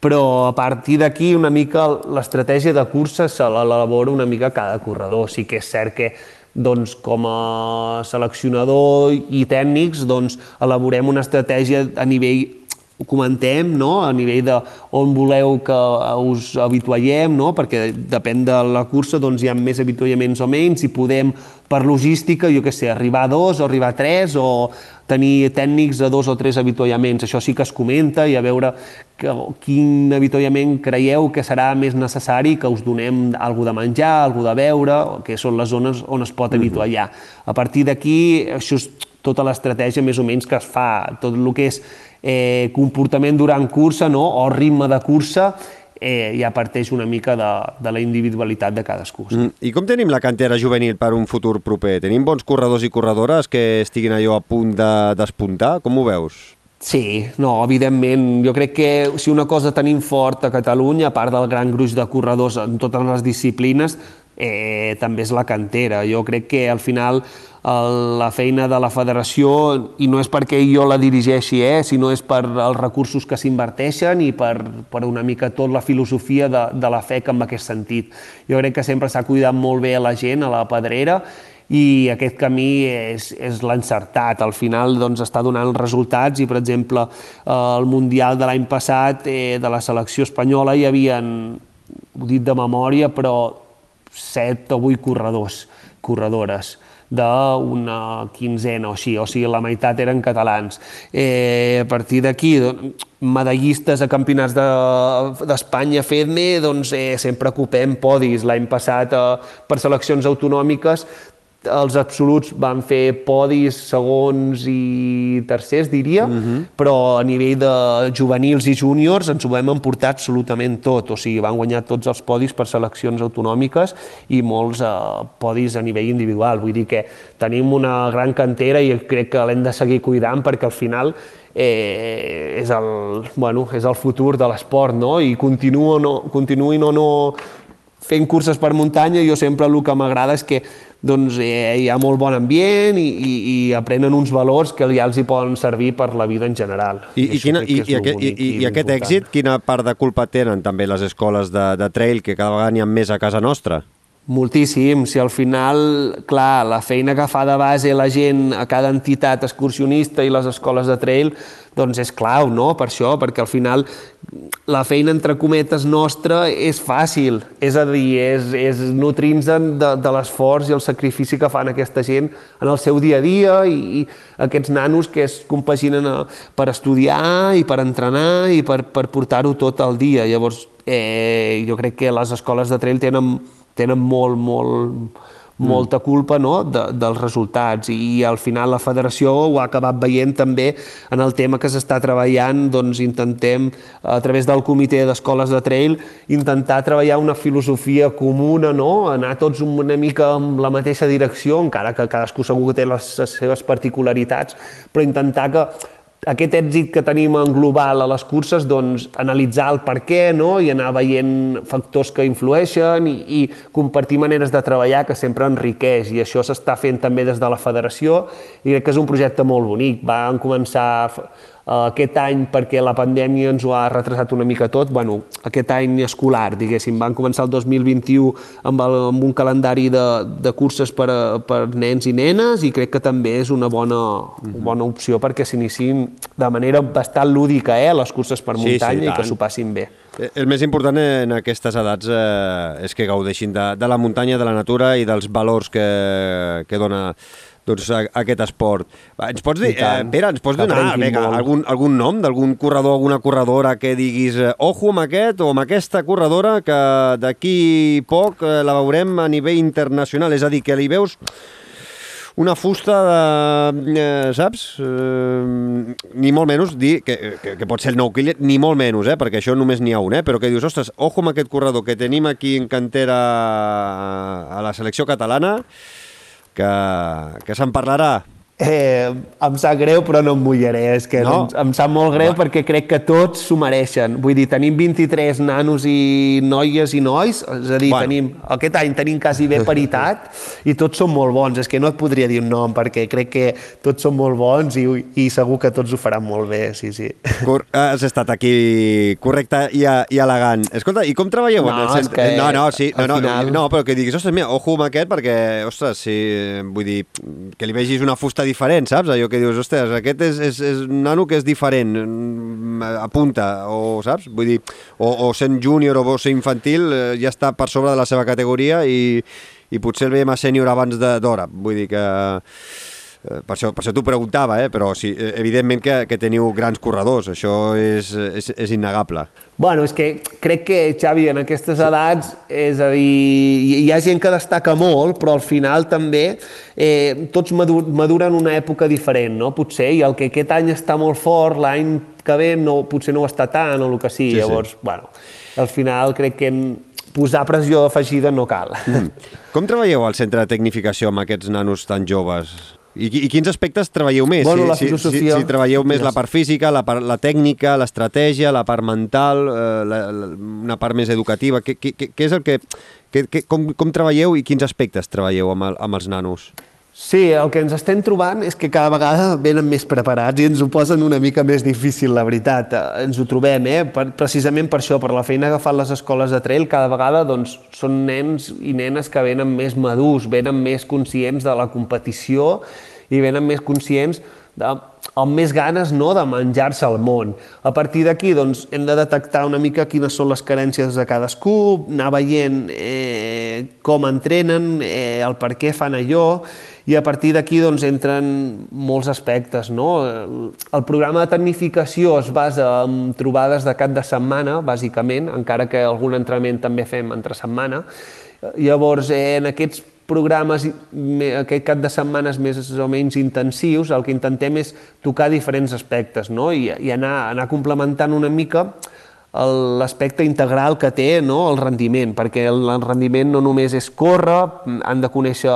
però a partir d'aquí una mica l'estratègia de cursa se l'elabora una mica cada corredor. Sí que és cert que doncs, com a seleccionador i tècnics doncs, elaborem una estratègia a nivell ho comentem no? a nivell de on voleu que us habituallem, no? perquè depèn de la cursa doncs, hi ha més habituallaments o menys, si podem per logística, jo què sé, arribar a dos o arribar a tres o tenir tècnics a dos o tres avituallaments. Això sí que es comenta i a veure que, quin avituallament creieu que serà més necessari que us donem alguna de menjar, alguna de beure, que són les zones on es pot avituallar. A partir d'aquí, això és tota l'estratègia més o menys que es fa, tot el que és eh, comportament durant cursa no? o ritme de cursa, eh, ja parteix una mica de, de la individualitat de cadascú. Sí.
Mm. I com tenim la cantera juvenil per un futur proper? Tenim bons corredors i corredores que estiguin allò a punt de- despuntar? De, Com ho veus?
Sí, no, evidentment. Jo crec que si una cosa tenim fort a Catalunya, a part del gran gruix de corredors en totes les disciplines, eh, també és la cantera. Jo crec que al final la feina de la federació, i no és perquè jo la dirigeixi, eh, sinó és per els recursos que s'inverteixen i per, per una mica tot la filosofia de, de la FEC en aquest sentit. Jo crec que sempre s'ha cuidat molt bé la gent a la pedrera i aquest camí és, és l'encertat. Al final doncs, està donant resultats i, per exemple, el Mundial de l'any passat eh, de la selecció espanyola hi havia, ho dit de memòria, però set o vuit corredors, corredores d'una quinzena o així, o sigui, la meitat eren catalans. Eh, a partir d'aquí, medallistes a campionats de- d'Espanya de, fent-ne, doncs eh, sempre ocupem podis. L'any passat, eh, per seleccions autonòmiques, els absoluts van fer podis segons i tercers, diria, uh -huh. però a nivell de juvenils i júniors ens ho vam emportar absolutament tot, o sigui, van guanyar tots els podis per seleccions autonòmiques i molts eh, podis a nivell individual. Vull dir que tenim una gran cantera i crec que l'hem de seguir cuidant perquè al final eh, és, el, bueno, és el futur de l'esport, no? I continuo no, continuïn o no fent curses per muntanya, jo sempre el que m'agrada és que doncs, eh, hi ha molt bon ambient i, i, i aprenen uns valors que ja els hi poden servir per la vida en general.
I, i, quina, i, i, aquest, i, i, i aquest èxit, quina part de culpa tenen també les escoles de, de trail, que cada vegada n'hi ha més a casa nostra?
Moltíssim, si al final, clar, la feina que fa de base la gent a cada entitat excursionista i les escoles de trail, doncs és clau, no?, per això, perquè al final la feina, entre cometes, nostra és fàcil, és a dir, és, és nutrint de, de l'esforç i el sacrifici que fan aquesta gent en el seu dia a dia i, i aquests nanos que es compaginen a, per estudiar i per entrenar i per, per portar-ho tot el dia. Llavors, eh, jo crec que les escoles de trail tenen tenen molt, molt, molta culpa no? de, dels resultats i al final la federació ho ha acabat veient també en el tema que s'està treballant doncs intentem a través del comitè d'escoles de trail intentar treballar una filosofia comuna no? anar tots una mica en la mateixa direcció encara que cadascú segur que té les, les seves particularitats però intentar que aquest èxit que tenim en global a les curses, doncs analitzar el per què no? i anar veient factors que influeixen i, i compartir maneres de treballar que sempre enriqueix i això s'està fent també des de la federació i crec que és un projecte molt bonic. Van començar aquest any perquè la pandèmia ens ho ha retrasat una mica tot, bueno, aquest any escolar, diguéssim, van començar el 2021 amb, el, amb un calendari de, de curses per, a, per nens i nenes i crec que també és una bona, una bona opció perquè s'iniciïn de manera bastant lúdica, eh, les curses per
Sí, sí,
muntanya i
tant.
que s'ho passin bé.
Eh, El més important en aquestes edats eh, és que gaudeixin de, de la muntanya, de la natura i dels valors que, que dona doncs, a- aquest esport. Ens pots dir, eh, Pere, ens pots
Que
donar vinga,
molt.
algun, algun nom d'algun corredor, alguna corredora que diguis eh, ojo amb aquest o amb aquesta corredora que d'aquí poc eh, la veurem a nivell internacional, és a dir, que li veus una fusta de... Eh, saps? Eh, ni molt menys dir que, que, que pot ser el nou Kilian, ni molt menys, eh, perquè això només n'hi ha un, eh, però que dius, ostres, ojo amb aquest corredor que tenim aquí en cantera a la selecció catalana, que, que se'n parlarà.
Eh, em sap greu, però no em mullaré. És que
No?
em, em sap molt greu
Va.
perquè crec que tots s'ho mereixen. Vull dir, tenim 23 nanos i noies i nois, és a dir,
Bueno.
tenim, aquest any tenim quasi bé paritat i tots són molt bons. És que no et podria dir un nom perquè crec que tots són molt bons i, i segur que tots ho faran molt bé, sí, sí.
Cor has estat aquí correcte i, a, i elegant. Escolta, i com treballeu? en
No,
el
és que
no, no, sí, no, no,
final-
no, però que diguis, ostres, mira, ojo amb aquest perquè, ostres, sí, vull dir, que li vegis una fusta diferent, saps? Allò que dius, ostres, aquest és, és, és un nano que és diferent, mm, apunta, o saps? Vull dir, o, o sent júnior o ser infantil, eh, ja està per sobre de la seva categoria i, i potser el veiem a sènior abans d'hora. Vull dir que... Eh, Per això, per això t'ho preguntava, eh? però sí, eh, evidentment que, que teniu grans corredors, això és, és, és innegable.
Bueno, és que crec que, Xavi, en aquestes edats, és a dir, hi ha gent que destaca molt, però al final també eh, tots madu- maduren una època diferent, no? Potser, i el que aquest any està molt fort, l'any que ve no, potser no ho està tant o el que sigui.
Sí, sí.
Llavors, bueno, al final crec que posar pressió afegida no cal. Mm.
Com treballeu al centre de tecnificació amb aquests nanos tan joves? I, I quins aspectes treballeu més?
Bueno,
si, si,
filosofia-
si, si treballeu més
Yes.
la part física, la, part, la tècnica, l'estratègia, la part mental, eh, la, la, una part més educativa... Què, què, què és el que... que, que com, com treballeu i quins aspectes treballeu amb, el, amb els nanos?
Sí, el que ens estem trobant és que cada vegada venen més preparats i ens ho posen una mica més difícil, la veritat. Eh, Ens ho trobem, eh? Per, precisament per això, per la feina que fan les escoles de trail, cada vegada doncs, són nens i nenes que venen més madurs, venen més conscients de la competició i venen més conscients de, amb més ganes no, de menjar-se el món. A partir d'aquí doncs, hem de detectar una mica quines són les carències de cadascú, anar veient eh, com entrenen, eh, el per què fan allò, i a partir d'aquí doncs, entren molts aspectes. No? El, programa de tecnificació es basa en trobades de cap de setmana, bàsicament, encara que algun entrenament també fem entre setmana. Llavors, eh, en aquests programes, me- aquest cap de setmanes més o menys intensius, el que intentem és tocar diferents aspectes no? I, i anar, anar complementant una mica l'aspecte integral que té no? el rendiment, perquè el rendiment no només és córrer, han de conèixer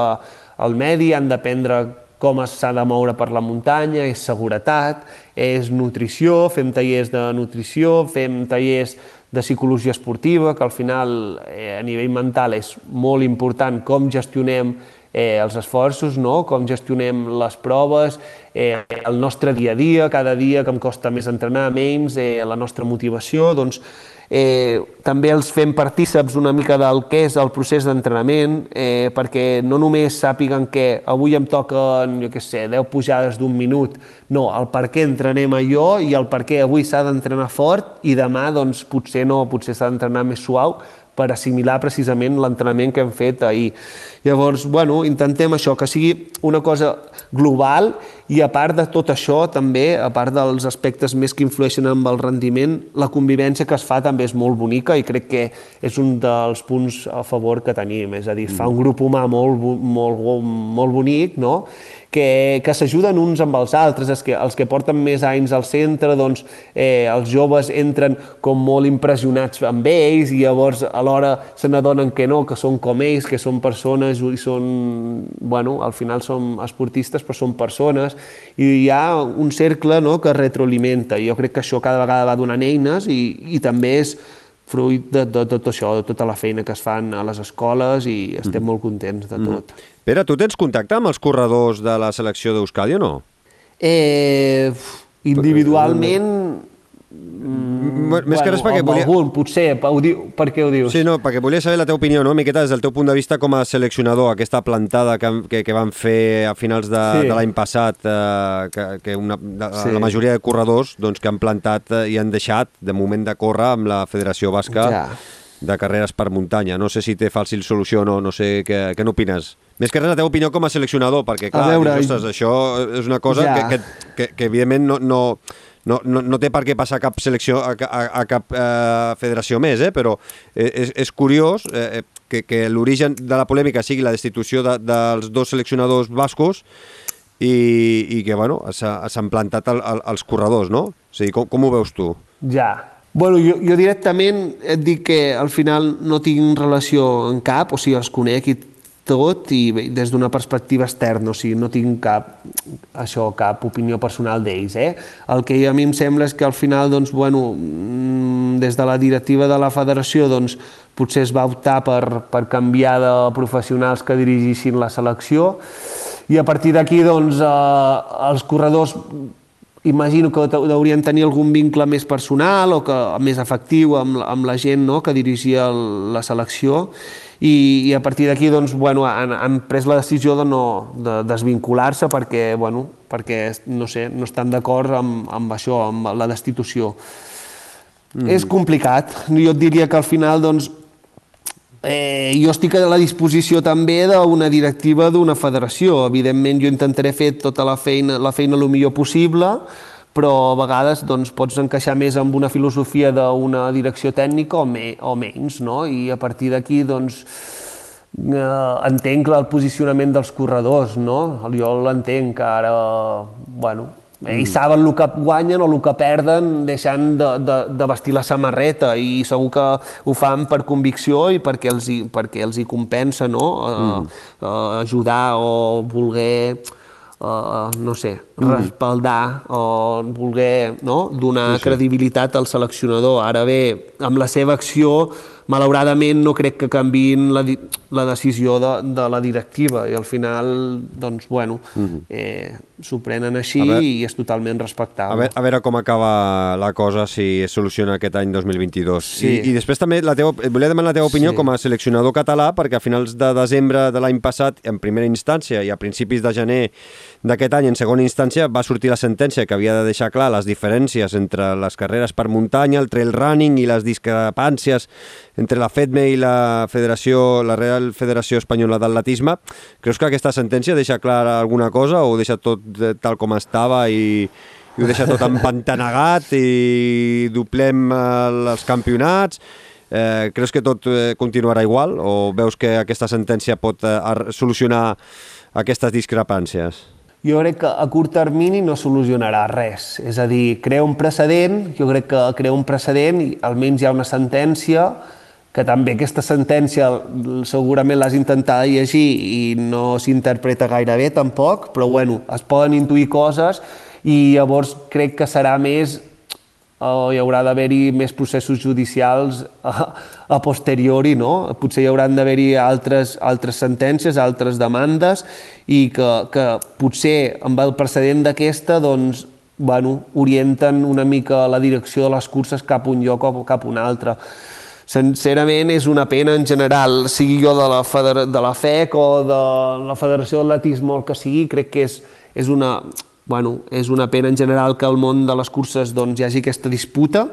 el medi, han d'aprendre com s'ha de moure per la muntanya, és seguretat, és nutrició, fem tallers de nutrició, fem tallers de psicologia esportiva, que al final eh, a nivell mental és molt important com gestionem eh, els esforços, no? com gestionem les proves, eh, el nostre dia a dia, cada dia que em costa més entrenar, menys, eh, la nostra motivació, doncs eh, també els fem partíceps una mica del que és el procés d'entrenament, eh, perquè no només sàpiguen que avui em toquen, jo què sé, 10 pujades d'un minut, no, el per què entrenem allò i el per què avui s'ha d'entrenar fort i demà doncs potser no, potser s'ha d'entrenar més suau per assimilar precisament l'entrenament que hem fet ahir. Llavors, bueno, intentem això, que sigui una cosa global i a part de tot això també, a part dels aspectes més que influeixen amb el rendiment, la convivència que es fa també és molt bonica i crec que és un dels punts a favor que tenim, és a dir, es fa un grup humà molt, molt, molt bonic, no? que, que s'ajuden uns amb els altres, els que, els que porten més anys al centre, doncs eh, els joves entren com molt impressionats amb ells i llavors alhora se n'adonen que no, que són com ells, que són persones i són, bueno, al final som esportistes però són persones i hi ha un cercle no, que retroalimenta i jo crec que això cada vegada va donant eines i, i també és fruit de, de, tot això, de tota la feina que es fan a les escoles i estem molt contents de tot.
Pere, tu tens contacte amb els corredors de la selecció d'Euskadi o no?
Eh, individualment...
Mm, més que res perquè volia-
algun, potser, ho diu, per què ho dius?
Sí, no, perquè volia saber la teva opinió, no? Una miqueta des del teu punt de vista com a seleccionador, aquesta plantada que, que, que van fer a finals de,
Sí.
de l'any passat, eh, que, que una, de,
Sí.
la majoria de corredors doncs, que han plantat eh, i han deixat, de moment de córrer, amb la Federació Basca
Ja.
de Carreres per Muntanya. No sé si té fàcil solució o no, no sé què, què n'opines. Més que res la teva opinió com a seleccionador, perquè clar,
veure,
dius, ostres, això és una cosa
Ja.
que, que, que, que evidentment no, no, no, no, no té per què passar cap selecció, a, a, a cap eh, federació més, eh? però eh, és, és curiós eh, que, que l'origen de la polèmica sigui la destitució de, dels dos seleccionadors bascos i, i que bueno, s'ha- s'han plantat el, el, els corredors, no? O sigui, com, com ho veus tu?
Ja. Bueno, jo, jo directament et dic que al final no tinc relació en cap, o sigui, els conec i tot, i bé, des d'una perspectiva externa, o sigui, no tinc cap, això, cap opinió personal d'ells, eh? El que a mi em sembla és que al final, doncs, bueno, mm, des de la directiva de la federació, doncs, potser es va optar per, per canviar de professionals que dirigissin la selecció, i a partir d'aquí, doncs, eh, els corredors imagino que deurien tenir algun vincle més personal o que més efectiu amb, amb la gent no?, que dirigia el, la selecció i, i a partir d'aquí doncs, bueno, han, han pres la decisió de, no, de desvincular-se perquè, bueno, perquè no, sé, no estan d'acord amb, amb això, amb la destitució. Mm. És complicat. Jo et diria que al final doncs, Eh, jo estic a la disposició també d'una directiva d'una federació. Evidentment, jo intentaré fer tota la feina, la feina el millor possible, però a vegades doncs, pots encaixar més amb una filosofia d'una direcció tècnica o, me, o menys, no? I a partir d'aquí, doncs, eh, entenc el posicionament dels corredors, no? Jo l'entenc, que ara, bueno, Mm. I saben el que guanyen o el que perden deixant de, de, de vestir la samarreta i segur que ho fan per convicció i perquè els hi, perquè els hi compensa no? Mm. Uh, uh, ajudar o voler uh, no sé, mm. Respaldar o voler no? donar sí, sí. credibilitat al seleccionador. Ara bé, amb la seva acció malauradament no crec que canviïn la, la decisió de, de la directiva i al final, doncs, bueno, uh mhm. -huh. eh, s'ho prenen així veure, i és totalment respectable.
A veure, a veure com acaba la cosa, si es soluciona aquest any 2022. Sí. I, I després també la teva, volia demanar la teva opinió sí. com a seleccionador català, perquè a finals de desembre de l'any passat, en primera instància, i a principis de gener d'aquest any, en segona instància, va sortir la sentència que havia de deixar clar les diferències entre les carreres per muntanya, el trail running i les discrepàncies entre la FEDME i la Federació, la Real Federació Espanyola d'Atletisme. Creus que aquesta sentència deixa clara alguna cosa o deixa tot tal com estava i, i ho deixa tot *laughs* empantanegat i doblem els campionats? Eh, creus que tot eh, continuarà igual o veus que aquesta sentència pot eh, solucionar aquestes discrepàncies?
Jo crec que a curt termini no solucionarà res. És a dir, crea un precedent, jo crec que crea un precedent i almenys hi ha una sentència que també aquesta sentència segurament l'has intentat llegir i no s'interpreta gaire bé tampoc, però bueno, es poden intuir coses i llavors crec que serà més o hi haurà d'haver-hi més processos judicials a, a posteriori, no? Potser hi hauran d'haver-hi altres, altres sentències, altres demandes i que, que potser amb el precedent d'aquesta doncs, bueno, orienten una mica la direcció de les curses cap a un lloc o cap a un altre sincerament és una pena en general, sigui jo de la, Feder de la FEC o de la Federació d'Atletisme o el que sigui, crec que és, és, una, bueno, és una pena en general que al món de les curses doncs, hi hagi aquesta disputa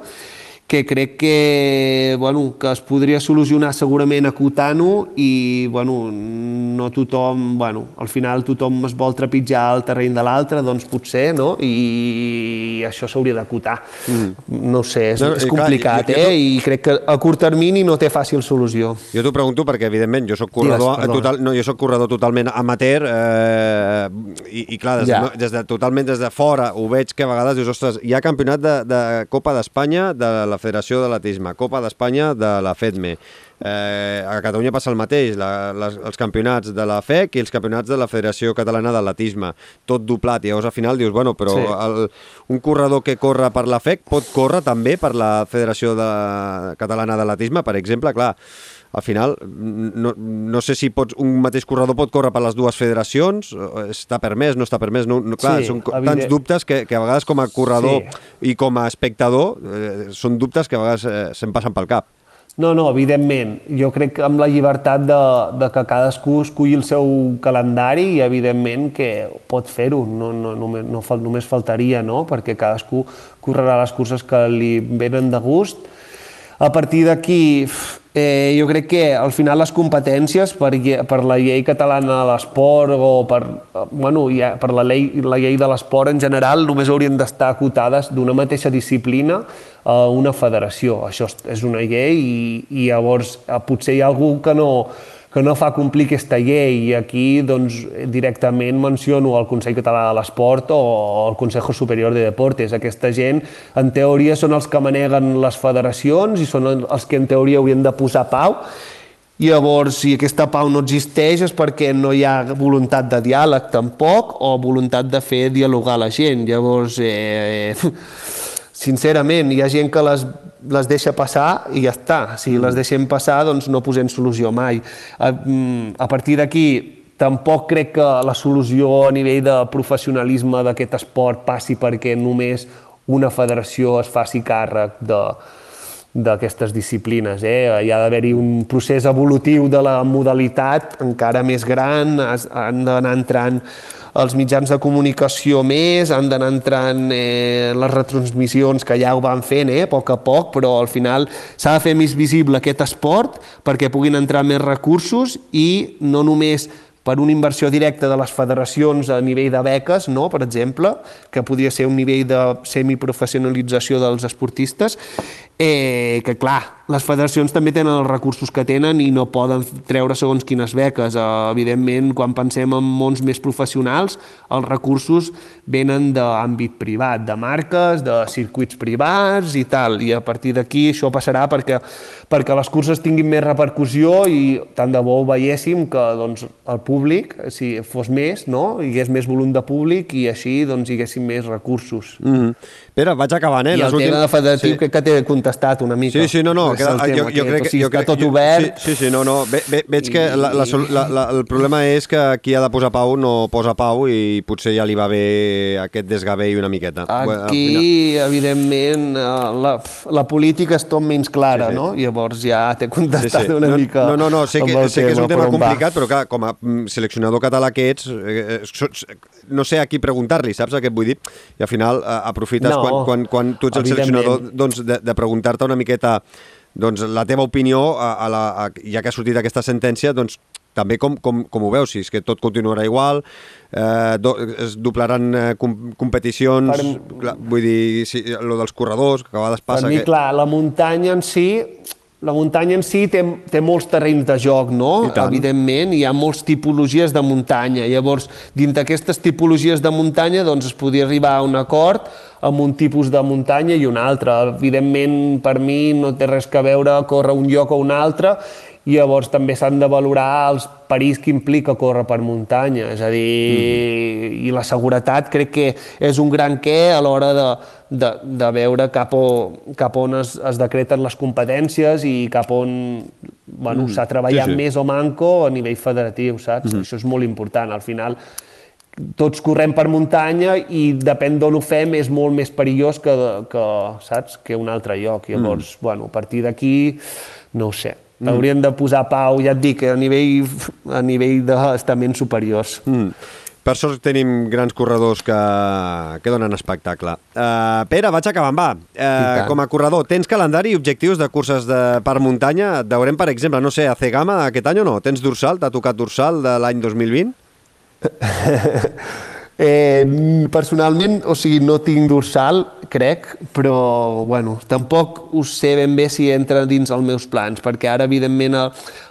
que crec que, bueno, que es podria solucionar segurament acotant-ho i bueno, no tothom, bueno, al final tothom es vol trepitjar el terreny de l'altre, doncs potser, no? I això s'hauria d'acotar. Mm. No sé, és, no, és complicat, clar, jo, jo, eh? I crec que a curt termini no té fàcil solució.
Jo t'ho pregunto perquè, evidentment, jo sóc corredor, Digues, total, no, jo soc corredor totalment amateur eh, i, i clar, des, ja. no, des de, totalment des de fora ho veig que a vegades dius, ostres, hi ha campionat de, de Copa d'Espanya de la Federació d'Atletisme, Copa d'Espanya de la FEDME. Eh, a Catalunya passa el mateix, la, les, els campionats de la FEC i els campionats de la Federació Catalana d'Atletisme, tot doblat, i llavors al final dius, bueno, però sí. el, un corredor que corre per la FEC pot córrer també per la Federació de, Catalana d'Atletisme, per exemple, clar, al final no, no sé si pots, un mateix corredor pot córrer per les dues federacions, està permès, no està permès, no, no, clar, sí, són evident. tants dubtes que, que a vegades com a corredor sí. i com a espectador eh, són dubtes que a vegades eh, se'n passen pel cap.
No, no, evidentment. Jo crec que amb la llibertat de, de que cadascú esculli el seu calendari i evidentment que pot fer-ho, no, no, només, no, només faltaria, no? perquè cadascú correrà les curses que li venen de gust. A partir d'aquí, Eh, jo crec que al final les competències per, per la llei catalana de l'esport o per, bueno, ja, per la, llei, la llei de l'esport en general només haurien d'estar acotades d'una mateixa disciplina a una federació. Això és una llei i, i llavors eh, potser hi ha algú que no, que no fa complir aquesta llei i aquí doncs, directament menciono el Consell Català de l'Esport o el Consejo Superior de Deportes. Aquesta gent, en teoria, són els que maneguen les federacions i són els que en teoria haurien de posar pau llavors, si aquesta pau no existeix és perquè no hi ha voluntat de diàleg tampoc o voluntat de fer dialogar la gent. Llavors, eh, sincerament, hi ha gent que les, les deixa passar i ja està. Si les deixem passar, doncs no posem solució mai. A, mm, a partir d'aquí, tampoc crec que la solució a nivell de professionalisme d'aquest esport passi perquè només una federació es faci càrrec de, d'aquestes disciplines. Eh? Hi ha d'haver-hi un procés evolutiu de la modalitat encara més gran, han d'anar entrant els mitjans de comunicació més, han d'anar entrant eh, les retransmissions que ja ho van fent eh, a poc a poc, però al final s'ha de fer més visible aquest esport perquè puguin entrar més recursos i no només per una inversió directa de les federacions a nivell de beques, no? per exemple, que podria ser un nivell de semiprofessionalització dels esportistes, eh, que clar, les federacions també tenen els recursos que tenen i no poden treure segons quines beques. Uh, evidentment, quan pensem en mons més professionals, els recursos venen d'àmbit privat, de marques, de circuits privats i tal, i a partir d'aquí això passarà perquè, perquè les curses tinguin més repercussió i tant de bo ho veiéssim que doncs, el públic, si fos més, no? hi hagués més volum de públic i així doncs, hi haguessin més recursos.
Mm -hmm. Pere, vaig acabant, eh?
I el tema de federatiu sí. crec que t'he contestat una mica.
Sí, sí, no, no, queda, jo, jo, crec que... Jo crec,
tot obert.
Sí, sí, sí, no, no, ve, ve, veig que la, la, la, la, el problema és que qui ha de posar pau no posa pau i potser ja li va bé aquest desgavell una miqueta.
Aquí, evidentment, eh, la, la política és tot menys clara, sí, sí. no? Llavors ja t'he contestat sí, sí. una
no,
mica
No, no, no, sé que, sé que és un tema complicat, però clar, com a mm, seleccionador català que ets, eh, eh, no sé a qui preguntar-li, saps què et vull dir? I al final aprofites no, quan, quan, quan tu ets el seleccionador doncs, de, de preguntar-te una miqueta doncs, la teva opinió, a, a la, a, ja que ha sortit aquesta sentència, doncs, també com, com, com ho veus, si és que tot continuarà igual, eh, do, es doblaran eh, com, competicions, per... clar, vull dir, si, lo dels corredors, que a vegades passa...
Per mi,
que...
clar, la muntanya en si la muntanya en si té, té molts terrenys de joc, no? Evidentment, hi ha molts tipologies de muntanya. Llavors, dins d'aquestes tipologies de muntanya, doncs es podria arribar a un acord amb un tipus de muntanya i un altre. Evidentment, per mi no té res que veure córrer un lloc o un altre i llavors també s'han de valorar els perills que implica córrer per muntanya, és a dir, mm i la seguretat crec que és un gran què a l'hora de, de, de veure cap, o, cap on es, es decreten les competències i cap on bueno, mm s'ha treballat sí, sí. més o manco a nivell federatiu, saps? Mm -hmm. Això és molt important, al final tots correm per muntanya i depèn d'on ho fem és molt més perillós que, que, saps, que un altre lloc. Llavors, mm. bueno, a partir d'aquí, no ho sé. Mm. Haurien de posar pau, ja et dic, a nivell, a nivell d'estaments superiors.
Mm. Per sort tenim grans corredors que, que donen espectacle. Uh, Pere, vaig acabant, va. Uh, com a corredor, tens calendari i objectius de curses de, per muntanya? Et veurem, per exemple, no sé, a Cegama aquest any o no? Tens dorsal? T'ha tocat dorsal de l'any 2020? *laughs*
Eh, personalment, o sigui, no tinc dorsal, crec, però, bueno, tampoc ho sé ben bé si entra dins els meus plans, perquè ara, evidentment, a,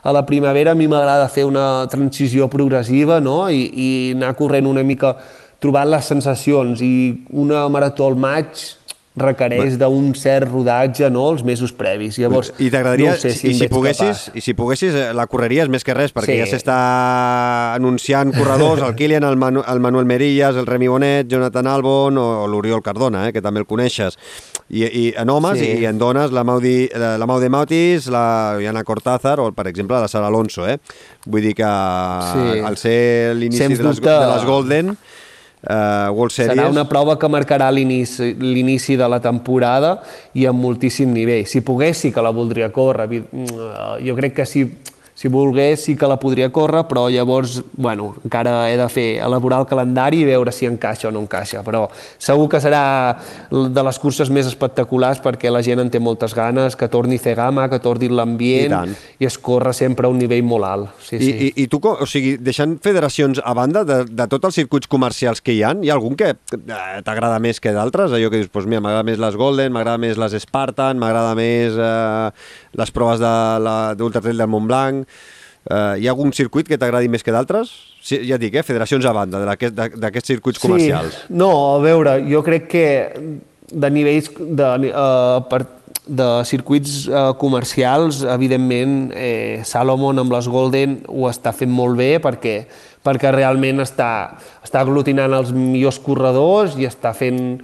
a la primavera a mi m'agrada fer una transició progressiva, no?, i, i anar corrent una mica trobant les sensacions, i una marató al maig requereix d'un cert rodatge no, els mesos previs. Llavors,
I t'agradaria, no sé si, i, si poguessis, i si poguessis, eh, la correries més que res, perquè sí. ja s'està anunciant corredors, el *laughs* Kilian, el, Manu, el Manuel Merillas, el Remi Bonet, Jonathan Albon o, o l'Oriol Cardona, eh, que també el coneixes. I, i en homes sí. i en dones, la Maudi, la, Maude Mautis, la Diana Cortázar o, per exemple, la Sara Alonso. Eh? Vull dir que sí. al ser l'inici de, les, de les Golden uh, World Series.
Serà una prova que marcarà l'inici de la temporada i amb moltíssim nivell. Si pogués, sí que la voldria córrer. Jo crec que si si volgués sí que la podria córrer, però llavors, bueno, encara he de fer, elaborar el calendari i veure si encaixa o no encaixa, però segur que serà de les curses més espectaculars perquè la gent en té moltes ganes, que torni Cegama, que torni l'ambient i, i es corre sempre a un nivell molt alt. Sí,
I, sí. I, I tu, o sigui, deixant federacions a banda de, de tots els circuits comercials que hi han, hi ha algun que eh, t'agrada més que d'altres? Allò que dius, doncs mira, m'agrada més les Golden, m'agrada més les Spartan, m'agrada més eh, les proves d'Ultratrail de, del Montblanc Uh, hi ha algun circuit que t'agradi més que d'altres? Sí, ja dic, eh, federacions a banda d'aquests circuits comercials.
Sí, no, a veure, jo crec que de nivells de, uh, per, de circuits uh, comercials, evidentment, eh, Salomon amb les Golden ho està fent molt bé perquè, perquè realment està, està aglutinant els millors corredors i està fent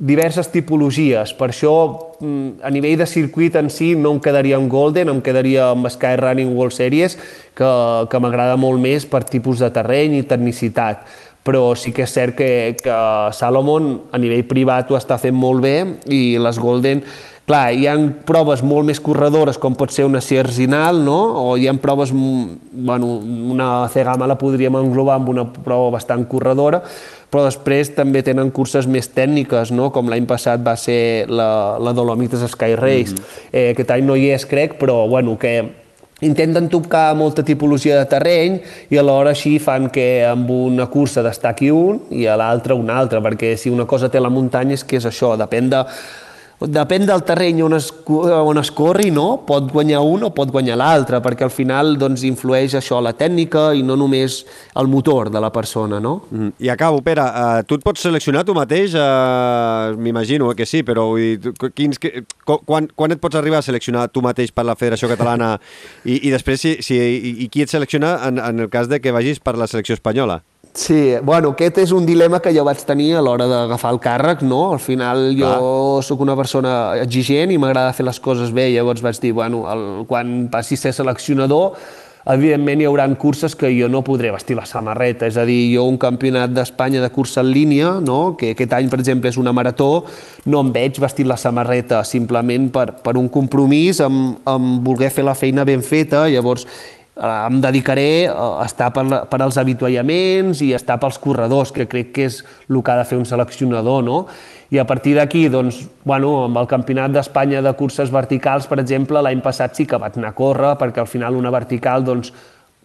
diverses tipologies. Per això, mm, a nivell de circuit en si, no em quedaria amb Golden, em quedaria amb Sky Running World Series, que, que m'agrada molt més per tipus de terreny i tecnicitat. Però sí que és cert que, que Salomon a nivell privat ho està fent molt bé i les Golden clar, hi ha proves molt més corredores com pot ser una Sierzinal, no? o hi ha proves, mm, bueno, una Cegama la podríem englobar amb una prova bastant corredora, però després també tenen curses més tècniques, no? com l'any passat va ser la, la Dolomites Sky Race. Mm -hmm. eh, aquest any no hi és, crec, però bueno, que intenten tocar molta tipologia de terreny i alhora així fan que amb una cursa destaqui un i a l'altra un altre, perquè si una cosa té la muntanya és que és això, depèn de depèn del terreny on es, on es corri, no? pot guanyar un o pot guanyar l'altre, perquè al final doncs, influeix això la tècnica i no només el motor de la persona. No?
Mm. I acabo, Pere, uh, tu et pots seleccionar tu mateix? Uh, M'imagino que sí, però vull dir, quins, que, quan, quan et pots arribar a seleccionar tu mateix per la Federació Catalana *laughs* i, i després si, si, i, i qui et selecciona en, en el cas de que vagis per la selecció espanyola?
Sí, bueno, aquest és un dilema que jo vaig tenir a l'hora d'agafar el càrrec, no? Al final jo Clar. sóc una persona exigent i m'agrada fer les coses bé, llavors vaig dir, bueno, el, quan passi a ser seleccionador, evidentment hi haurà curses que jo no podré vestir la samarreta, és a dir, jo un campionat d'Espanya de cursa en línia, no? que aquest any, per exemple, és una marató, no em veig vestir la samarreta simplement per, per un compromís amb, amb voler fer la feina ben feta, llavors em dedicaré a estar per, la, per als avituallaments i estar pels corredors, que crec que és el que ha de fer un seleccionador, no? I a partir d'aquí, doncs, bueno, amb el Campionat d'Espanya de curses verticals, per exemple, l'any passat sí que vaig anar a córrer, perquè al final una vertical, doncs,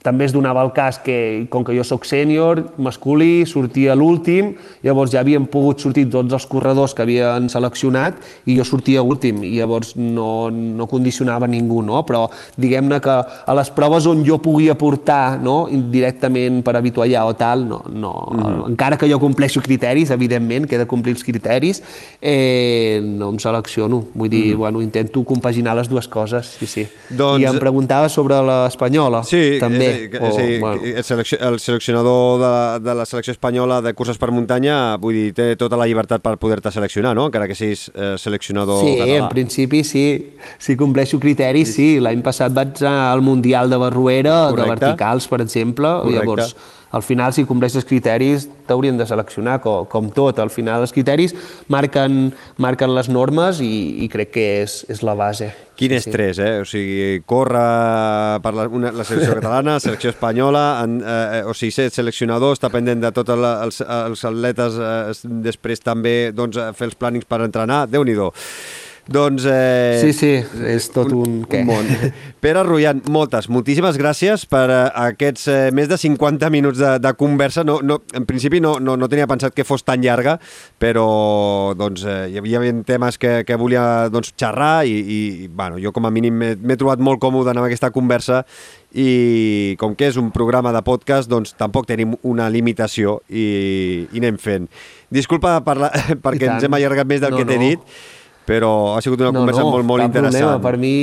també es donava el cas que, com que jo sóc sènior, masculí, sortia l'últim, llavors ja havien pogut sortir tots els corredors que havien seleccionat i jo sortia últim, i llavors no, no condicionava ningú, no? Però diguem-ne que a les proves on jo pugui aportar no? directament per habituallar o tal, no, no. Mm. encara que jo compleixo criteris, evidentment, que he de complir els criteris, eh, no em selecciono. Vull dir, mm. bueno, intento compaginar les dues coses, sí, sí. Doncs... I em preguntava sobre l'espanyola,
sí,
també.
Sí, o, sí, bueno. el, el seleccionador de, de la selecció espanyola de curses per muntanya, vull dir, té tota la llibertat per poder-te seleccionar, no? Encara que siguis eh, seleccionador
sí,
català.
Sí, en principi sí. Si compleixo criteris, sí. sí. L'any passat vaig al Mundial de Barruera, Correcte. de verticals, per exemple. Correcte. Llavors, al final, si compleixes criteris, t'haurien de seleccionar, com, com tot. Al final, els criteris marquen, marquen les normes i, i crec que és, és la base.
Quin sí, estrès, eh? O sigui, córrer per la, una, la selecció *laughs* catalana, la selecció espanyola, en, eh, o sigui, ser seleccionador, estar pendent de tots els, els atletes, eh, després també doncs, fer els plànings per entrenar, déu nhi doncs... Eh,
sí, sí, és tot un, un. Un món.
Pere Rullant, moltes, moltíssimes gràcies per eh, aquests eh, més de 50 minuts de, de conversa. No, no, en principi no, no, no tenia pensat que fos tan llarga, però doncs, eh, hi havia temes que, que volia doncs, xerrar i, i bueno, jo com a mínim m'he trobat molt còmode en aquesta conversa i com que és un programa de podcast, doncs tampoc tenim una limitació i, i anem fent. Disculpa per la, *laughs* perquè ens hem allargat més del no, que t'he no. dit, però ha sigut una no, conversa no, molt, molt interessant.
Problema. Per mi,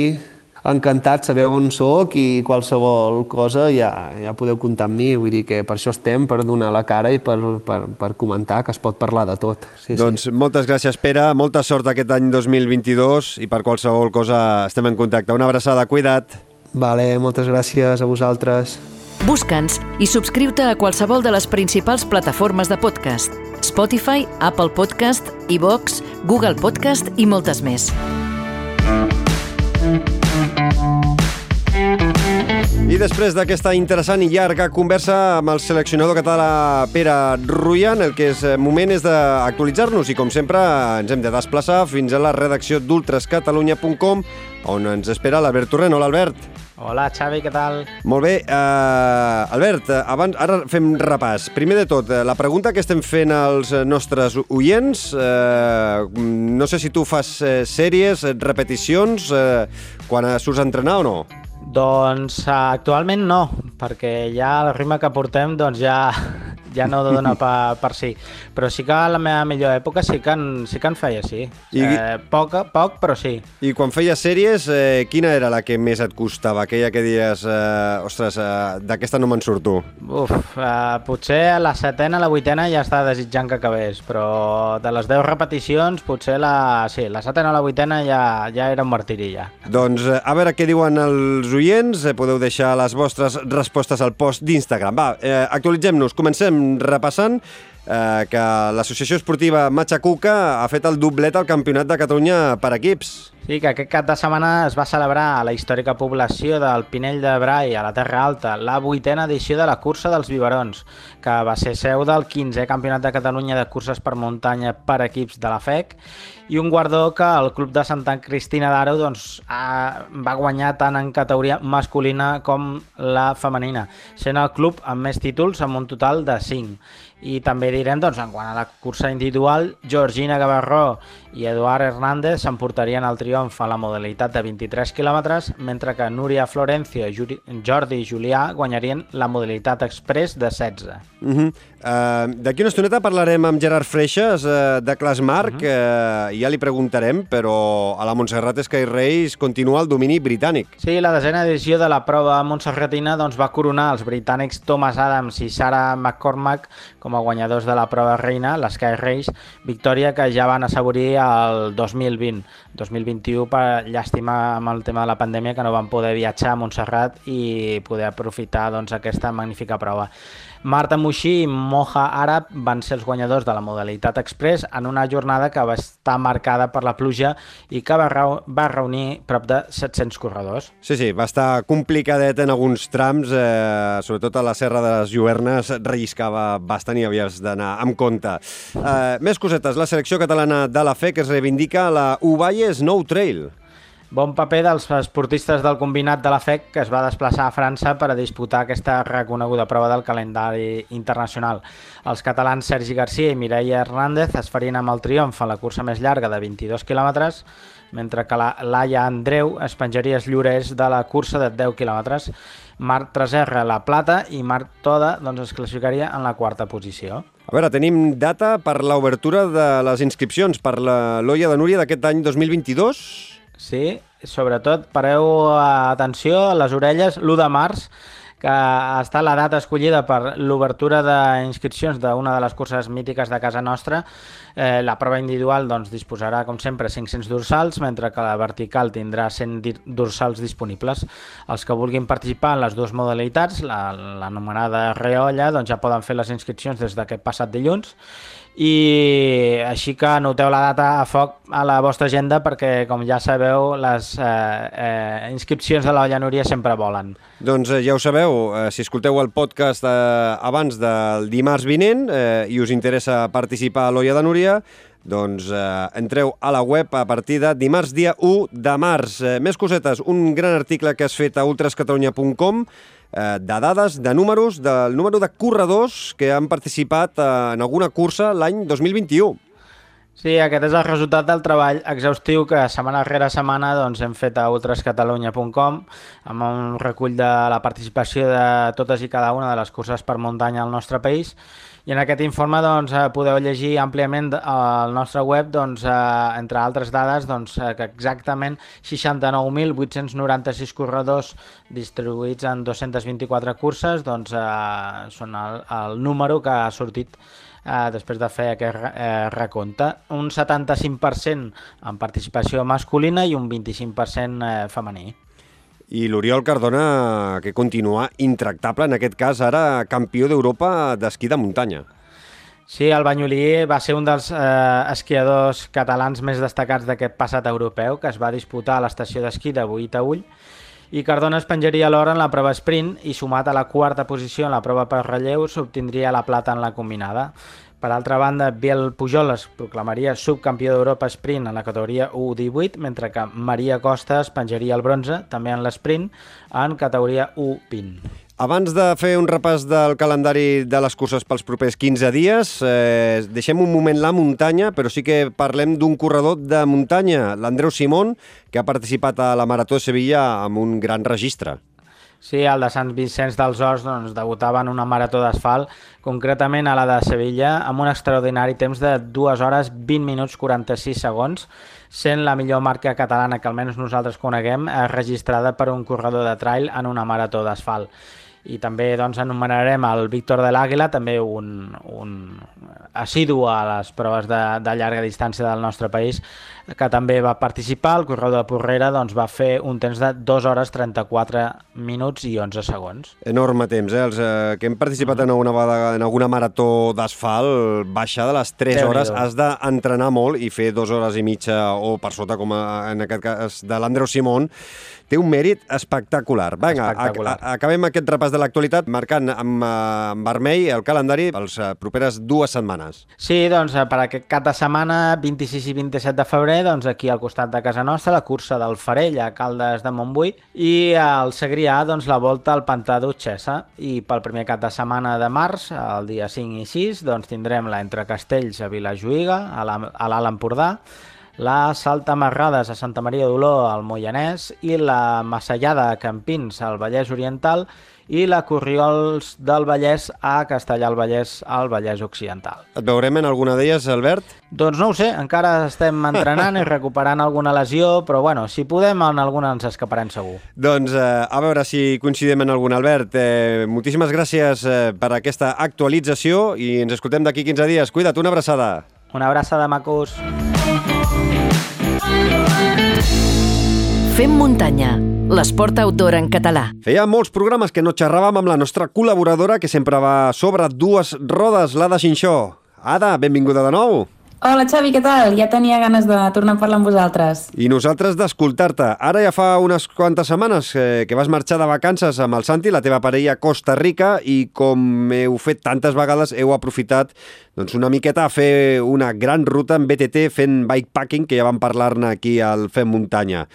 encantat, sabeu on sóc i qualsevol cosa ja, ja podeu comptar amb mi, vull dir que per això estem, per donar la cara i per, per, per comentar que es pot parlar de tot.
Sí, doncs sí. moltes gràcies, Pere, molta sort aquest any 2022 i per qualsevol cosa estem en contacte. Una abraçada, cuida't.
Vale, moltes gràcies a vosaltres.
Busca'ns i subscriu-te a qualsevol de les principals plataformes de podcast Spotify, Apple Podcast, iVox, Google Podcast i moltes més.
I després d'aquesta interessant i llarga conversa amb el seleccionador català Pere Ruian, el que és eh, moment és d'actualitzar-nos i, com sempre, ens hem de desplaçar fins a la redacció d'ultrascatalunya.com on ens espera l'Albert Torrent. Hola, Albert.
Hola, Xavi, què tal?
Molt bé. Uh, Albert, eh, abans, ara fem repàs. Primer de tot, la pregunta que estem fent als nostres oients, uh, no sé si tu fas uh, sèries, repeticions, uh, quan surts a entrenar o no?
Doncs uh, actualment no, perquè ja el ritme que portem doncs ja ja no dona *laughs* per, per sí. Però sí que a la meva millor època sí que en, sí que en feia, sí. I... Eh, poc, poc, però sí.
I quan feies sèries, eh, quina era la que més et costava? Aquella que dies, eh, ostres, eh, d'aquesta no me'n surto.
Uf, eh, potser a la setena, a la vuitena ja estava desitjant que acabés, però de les 10 repeticions, potser la, sí, la setena o la vuitena ja, ja era un martiri ja.
Doncs eh, a veure què diuen els oients, eh, podeu deixar les vostres respostes al post d'Instagram. Va, eh, actualitzem-nos, comencem repassant eh, que l'Associació Esportiva Matxacuca ha fet el doblet al Campionat de Catalunya per equips.
Sí, que aquest cap de setmana es va celebrar a la històrica població del Pinell de Brai, a la Terra Alta, la vuitena edició de la cursa dels biberons, que va ser seu del 15è Campionat de Catalunya de curses per muntanya per equips de la FEC, i un guardó que el club de Santa Cristina d'Aro doncs, ha, va guanyar tant en categoria masculina com la femenina, sent el club amb més títols amb un total de 5. I també direm, doncs, en quant a la cursa individual, Georgina Gavarró i Eduard Hernández s'emportarien el triomf a la modalitat de 23 quilòmetres, mentre que Núria Florencio, Jordi i Julià guanyarien la modalitat express de 16.
Uh -huh. uh, D'aquí una estoneta parlarem amb Gerard Freixas uh, de Clasmarc, uh -huh. uh, ja li preguntarem, però a la Montserrat Sky Race continua el domini britànic.
Sí, la desena edició de la prova montserratina doncs, va coronar els britànics Thomas Adams i Sarah McCormack com a guanyadors de la prova reina, la Sky Race, victòria que ja van assaborir el 2020. 2021, per llàstima amb el tema de la pandèmia, que no van poder viatjar a Montserrat i poder aprofitar doncs, aquesta magnífica prova. Marta Muixí i Moja Àrab van ser els guanyadors de la modalitat express en una jornada que va estar marcada per la pluja i que va, va reunir prop de 700 corredors.
Sí, sí, va estar complicadet en alguns trams, eh, sobretot a la Serra de les Lluernes relliscava bastant i havies d'anar amb compte. Eh, més cosetes, la selecció catalana de la FEC es reivindica la Ubaye Snow Trail.
Bon paper dels esportistes del combinat de la FEC que es va desplaçar a França per a disputar aquesta reconeguda prova del calendari internacional. Els catalans Sergi Garcia i Mireia Hernández es farien amb el triomf a la cursa més llarga de 22 quilòmetres, mentre que la Laia Andreu es penjaria els llorers de la cursa de 10 quilòmetres. Marc Treserra la plata i Marc Toda doncs, es classificaria en la quarta posició.
A veure, tenim data per l'obertura de les inscripcions per la Loia de Núria d'aquest any 2022?
Sí, sobretot pareu atenció a les orelles l'1 de març, que estat la data escollida per l'obertura d'inscripcions d'una de les curses mítiques de casa nostra. Eh, la prova individual doncs, disposarà, com sempre, 500 dorsals, mentre que la vertical tindrà 100 dorsals disponibles. Els que vulguin participar en les dues modalitats, l'anomenada la reolla, doncs ja poden fer les inscripcions des d'aquest passat dilluns i així que anoteu la data a foc a la vostra agenda perquè, com ja sabeu, les eh, eh, inscripcions de la Llanuria sempre volen.
Doncs eh, ja ho sabeu, eh, si escolteu el podcast eh, abans del dimarts vinent eh, i us interessa participar a l'Olla de Núria, doncs eh, entreu a la web a partir de dimarts dia 1 de març. Eh, més cosetes, un gran article que has fet a ultrascatalunya.com Eh, de dades, de números, del número de corredors que han participat eh, en alguna cursa l'any 2021.
Sí, aquest és el resultat del treball exhaustiu que setmana rere setmana doncs, hem fet a ultrascatalunya.com amb un recull de la participació de totes i cada una de les curses per muntanya al nostre país i en aquest informe doncs, eh, podeu llegir àmpliament al nostre web, doncs, eh, entre altres dades, doncs, eh, que exactament 69.896 corredors distribuïts en 224 curses doncs, eh, són el, el número que ha sortit eh, després de fer aquest eh, recompte. Un 75% en participació masculina i un 25% eh, femení.
I l'Oriol Cardona, que continua intractable, en aquest cas ara campió d'Europa d'esquí de muntanya.
Sí, el Banyolí va ser un dels eh, esquiadors catalans més destacats d'aquest passat europeu, que es va disputar a l'estació d'esquí de Ull, i Cardona es penjaria l'hora en la prova sprint i sumat a la quarta posició en la prova per relleu s'obtindria la plata en la combinada. Per altra banda, Biel Pujol es proclamaria subcampió d'Europa sprint en la categoria U18, mentre que Maria Costa es penjaria el bronze, també en l'esprint, en categoria U20.
Abans de fer un repàs del calendari de les curses pels propers 15 dies, eh, deixem un moment la muntanya, però sí que parlem d'un corredor de muntanya, l'Andreu Simón, que ha participat a la Marató de Sevilla amb un gran registre.
Sí, el de Sant Vicenç dels Horts doncs, debutava en una marató d'asfalt, concretament a la de Sevilla, amb un extraordinari temps de 2 hores 20 minuts 46 segons, sent la millor marca catalana que almenys nosaltres coneguem, eh, registrada per un corredor de trail en una marató d'asfalt. I també doncs, anomenarem el Víctor de l'Àguila, també un, un assidu a les proves de, de llarga distància del nostre país, que també va participar. El corredor de Porrera doncs, va fer un temps de 2 hores 34 minuts i 11 segons.
Enorme temps, eh? Els eh, que hem participat mm. en, alguna, en alguna marató d'asfalt, baixar de les 3 hores, has d'entrenar molt i fer 2 hores i mitja o per sota, com a, en aquest cas de l'Andreu Simón, té un mèrit espectacular. Vinga, espectacular. acabem aquest repàs de l'actualitat marcant amb, eh, amb vermell el calendari pels eh, properes dues setmanes.
Sí, doncs per aquest cap de setmana, 26 i 27 de febrer, doncs aquí al costat de casa nostra, la cursa del Farell a Caldes de Montbui i al Segrià, doncs la volta al Pantà d'Utxessa. I pel primer cap de setmana de març, el dia 5 i 6, doncs tindrem la entre Castells a Vilajuïga, a l'Alt Empordà, la Salta Marrades a Santa Maria d'Oló al Moianès i la Massallada a Campins al Vallès Oriental i la Corriols del Vallès a Castellà al Vallès al Vallès Occidental.
Et veurem en alguna d'elles, Albert?
Doncs no ho sé, encara estem entrenant i *laughs* recuperant alguna lesió, però bueno, si podem en alguna ens escaparem segur.
Doncs eh, a veure si coincidim en alguna, Albert. Eh, moltíssimes gràcies eh, per aquesta actualització i ens escoltem d'aquí 15 dies. Cuida't, una abraçada.
Una abraçada, macos.
Fem muntanya, l'esport outdoor en català.
Feia molts programes que no xerràvem amb la nostra col·laboradora que sempre va sobre dues rodes, l'Ada Xinxó. Ada, benvinguda de nou.
Hola Xavi, què tal? Ja tenia ganes de tornar a parlar amb vosaltres.
I nosaltres d'escoltar-te. Ara ja fa unes quantes setmanes eh, que vas marxar de vacances amb el Santi, la teva parella a Costa Rica, i com heu fet tantes vegades, heu aprofitat doncs, una miqueta a fer una gran ruta en BTT fent bikepacking, que ja vam parlar-ne aquí al Fem Muntanya.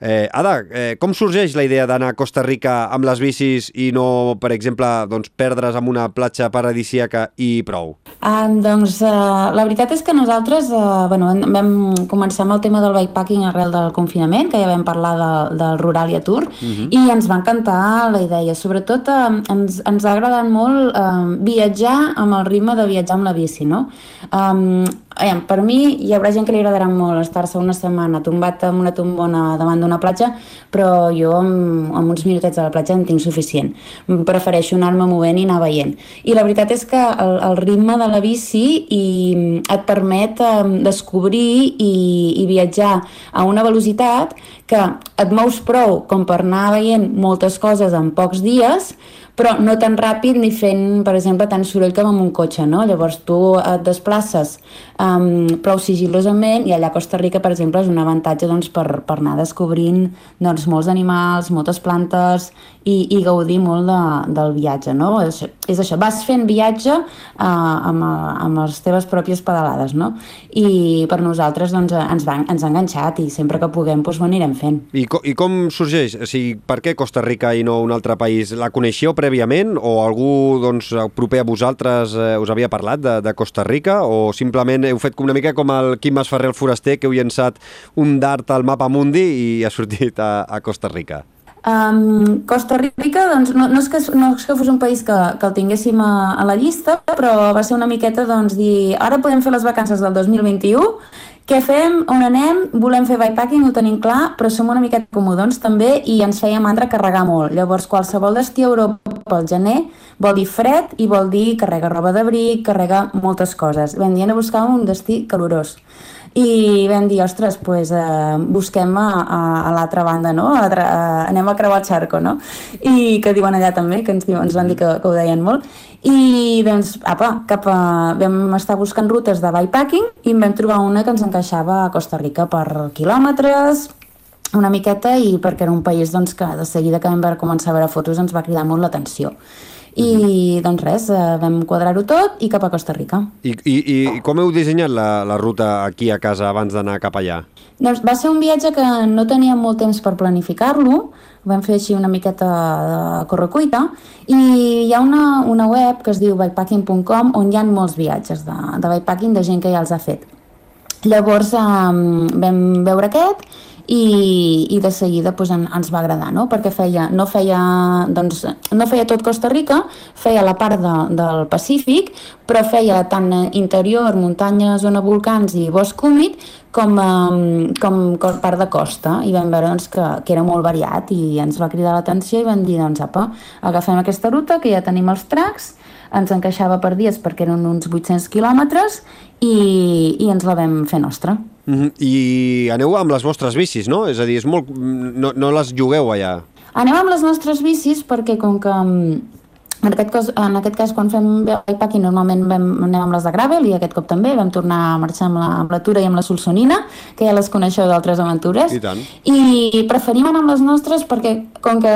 Eh, Ada, eh, com sorgeix la idea d'anar a Costa Rica amb les bicis i no, per exemple, doncs, perdre's en una platja paradisíaca i prou?
Uh, doncs uh, la veritat és que nosaltres uh, bueno, vam començar amb el tema del bikepacking arrel del confinament, que ja vam parlar de, del Rural i Atur, uh -huh. i ens va encantar la idea. Sobretot uh, ens, ens ha agradat molt uh, viatjar amb el ritme de viatjar amb la bici, no? Um, per mi hi haurà gent que li agradarà molt estar-se una setmana tombat amb una tombona davant d'una platja, però jo amb, amb uns minutets a la platja en tinc suficient. Prefereixo anar-me movent i anar veient. I la veritat és que el, el ritme de la bici i et permet um, descobrir i, i viatjar a una velocitat que et mous prou com per anar veient moltes coses en pocs dies, però no tan ràpid ni fent, per exemple, tant soroll com amb un cotxe, no? Llavors tu et desplaces um, prou sigilosament i allà a Costa Rica, per exemple, és un avantatge doncs, per, per anar descobrint doncs, molts animals, moltes plantes i, i gaudir molt de, del viatge, no? És, és això, vas fent viatge uh, amb, amb les teves pròpies pedalades, no? I per nosaltres doncs, ens, va, ens ha enganxat i sempre que puguem doncs, ho anirem fent.
I, co I com sorgeix? O sigui, per què Costa Rica i no un altre país? La coneixeu prèviament o algú doncs, proper a vosaltres eh, us havia parlat de, de Costa Rica o simplement heu fet com una mica com el Quim Masferrer el foraster que heu llançat un dart al mapa mundi i ha sortit a, a Costa Rica?
Um, Costa Rica, doncs, no, no, és que, no és que fos un país que, que el tinguéssim a, a la llista, però va ser una miqueta doncs, dir ara podem fer les vacances del 2021 què fem? On anem? Volem fer bikepacking, ho tenim clar, però som una miqueta comodons també i ens feia mandra carregar molt. Llavors, qualsevol destí a Europa pel gener vol dir fred i vol dir carrega roba d'abric, carrega moltes coses. Vam dir, a buscar un destí calorós i vam dir, ostres, pues, eh, busquem a, a, a l'altra banda, no? A, a, anem a creuar el xarco, no? I que diuen allà també, que ens, ens van dir que, que ho deien molt. I doncs, apa, cap a, vam estar buscant rutes de bikepacking i vam trobar una que ens encaixava a Costa Rica per quilòmetres, una miqueta i perquè era un país doncs, que de seguida que vam començar a veure fotos ens va cridar molt l'atenció. I doncs res, eh, vam quadrar-ho tot i cap a Costa Rica.
I, i, i com heu dissenyat la, la ruta aquí a casa abans d'anar cap allà?
Doncs va ser un viatge que no teníem molt temps per planificar-lo, vam fer així una miqueta de correcuita i hi ha una, una web que es diu bikepacking.com on hi ha molts viatges de, de bikepacking de gent que ja els ha fet. Llavors um, vam veure aquest i, i de seguida doncs, en, ens va agradar, no? perquè feia, no, feia, doncs, no feia tot Costa Rica, feia la part de, del Pacífic, però feia tant interior, muntanya, zona volcans i bosc húmid, com, com, com part de costa i vam veure doncs, que, que era molt variat i ens va cridar l'atenció i vam dir doncs apa, agafem aquesta ruta que ja tenim els tracks ens encaixava per dies perquè eren uns 800 quilòmetres i, i ens la vam fer nostra.
Mm -hmm. I aneu amb les vostres bicis, no? És a dir, és molt... no, no les llogueu allà.
Anem amb les nostres bicis perquè com que en aquest, cas, en aquest cas, quan fem bikepacking, normalment vam, anem amb les de gravel i aquest cop també vam tornar a marxar amb la, amb la Tura i amb la Solsonina, que ja les coneixeu d'altres aventures.
I tant.
I preferim anar amb les nostres perquè, com que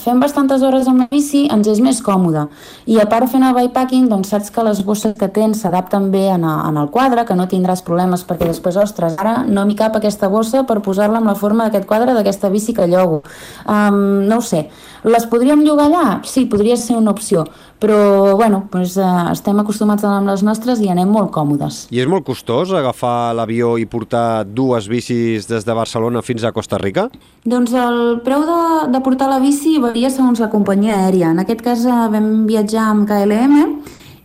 fem bastantes hores amb la bici, ens és més còmode. I a part fent el bikepacking, doncs saps que les bosses que tens s'adapten bé en, a, en el quadre, que no tindràs problemes perquè després, ostres, ara no m'hi cap aquesta bossa per posar-la amb la forma d'aquest quadre d'aquesta bici que llogo. Um, no ho sé. Les podríem llogar allà? Sí, podria ser una opció. Però, bueno, doncs, eh, estem acostumats a anar amb les nostres i anem molt còmodes.
I és molt costós agafar l'avió i portar dues bicis des de Barcelona fins a Costa Rica?
Doncs el preu de, de portar la bici varia segons la companyia aèria. En aquest cas eh, vam viatjar amb KLM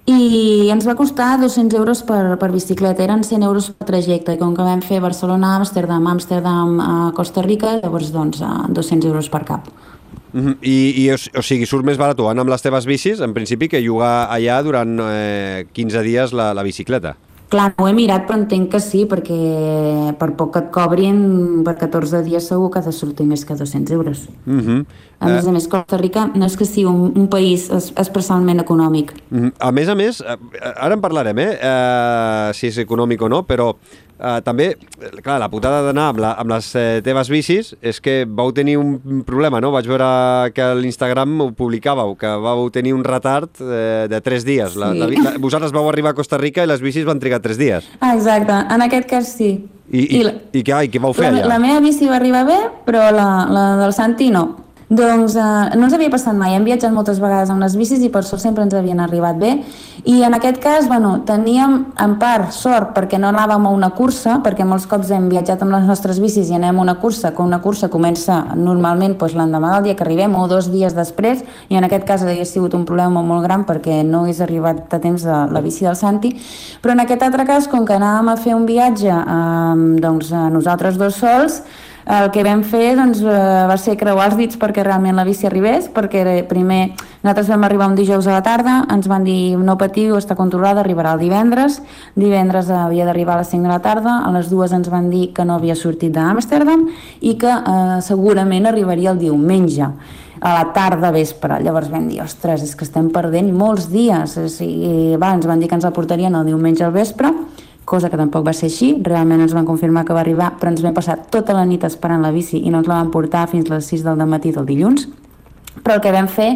i ens va costar 200 euros per, per bicicleta, eren 100 euros per trajecte, i com que vam fer Barcelona, Amsterdam, Amsterdam a Costa Rica, llavors doncs 200 euros per cap.
Mm -hmm. I, i o, o sigui, surt més barat anar amb les teves bicis, en principi, que jugar allà durant eh, 15 dies la, la bicicleta.
Clar, no ho he mirat, però entenc que sí, perquè per poc que et cobrin, per 14 dies segur que ha de sortir més que 200 euros.
Mm -hmm.
A més a més, Costa Rica no és que sigui un, un país es, especialment econòmic.
Mm -hmm. A més a més, eh, ara en parlarem, eh? Uh, si és econòmic o no, però Uh, també, clar, la putada d'anar amb, la, amb les eh, teves bicis és que vau tenir un problema, no? Vaig veure que a l'Instagram ho publicàveu, que vau tenir un retard eh, de 3 dies. Sí. La, la, la, vosaltres vau arribar a Costa Rica i les bicis van trigar 3 dies.
Ah, exacte, en aquest cas sí.
I, i, I, la, i, què, i què vau fer
la,
allà?
La meva bici va arribar bé, però la, la del Santi no. Doncs eh, no ens havia passat mai, hem viatjat moltes vegades amb les bicis i per sort sempre ens havien arribat bé. I en aquest cas, bueno, teníem en part sort perquè no anàvem a una cursa, perquè molts cops hem viatjat amb les nostres bicis i anem a una cursa, que una cursa comença normalment doncs, l'endemà del dia que arribem o dos dies després i en aquest cas hauria sigut un problema molt gran perquè no hagués arribat a temps de la bici del Santi, però en aquest altre cas, com que anàvem a fer un viatge eh, doncs, nosaltres dos sols, el que vam fer doncs, eh, va ser creuar els dits perquè realment la bici arribés, perquè primer nosaltres vam arribar un dijous a la tarda, ens van dir no patiu, està controlada, arribarà el divendres, divendres havia d'arribar a les 5 de la tarda, a les dues ens van dir que no havia sortit d'Amsterdam i que eh, segurament arribaria el diumenge a la tarda vespre. Llavors vam dir, ostres, és que estem perdent molts dies. O sigui, va, ens van dir que ens la portarien el diumenge al vespre, cosa que tampoc va ser així, realment ens van confirmar que va arribar, però ens vam passar tota la nit esperant la bici i no ens la van portar fins les 6 del matí del dilluns, però el que vam fer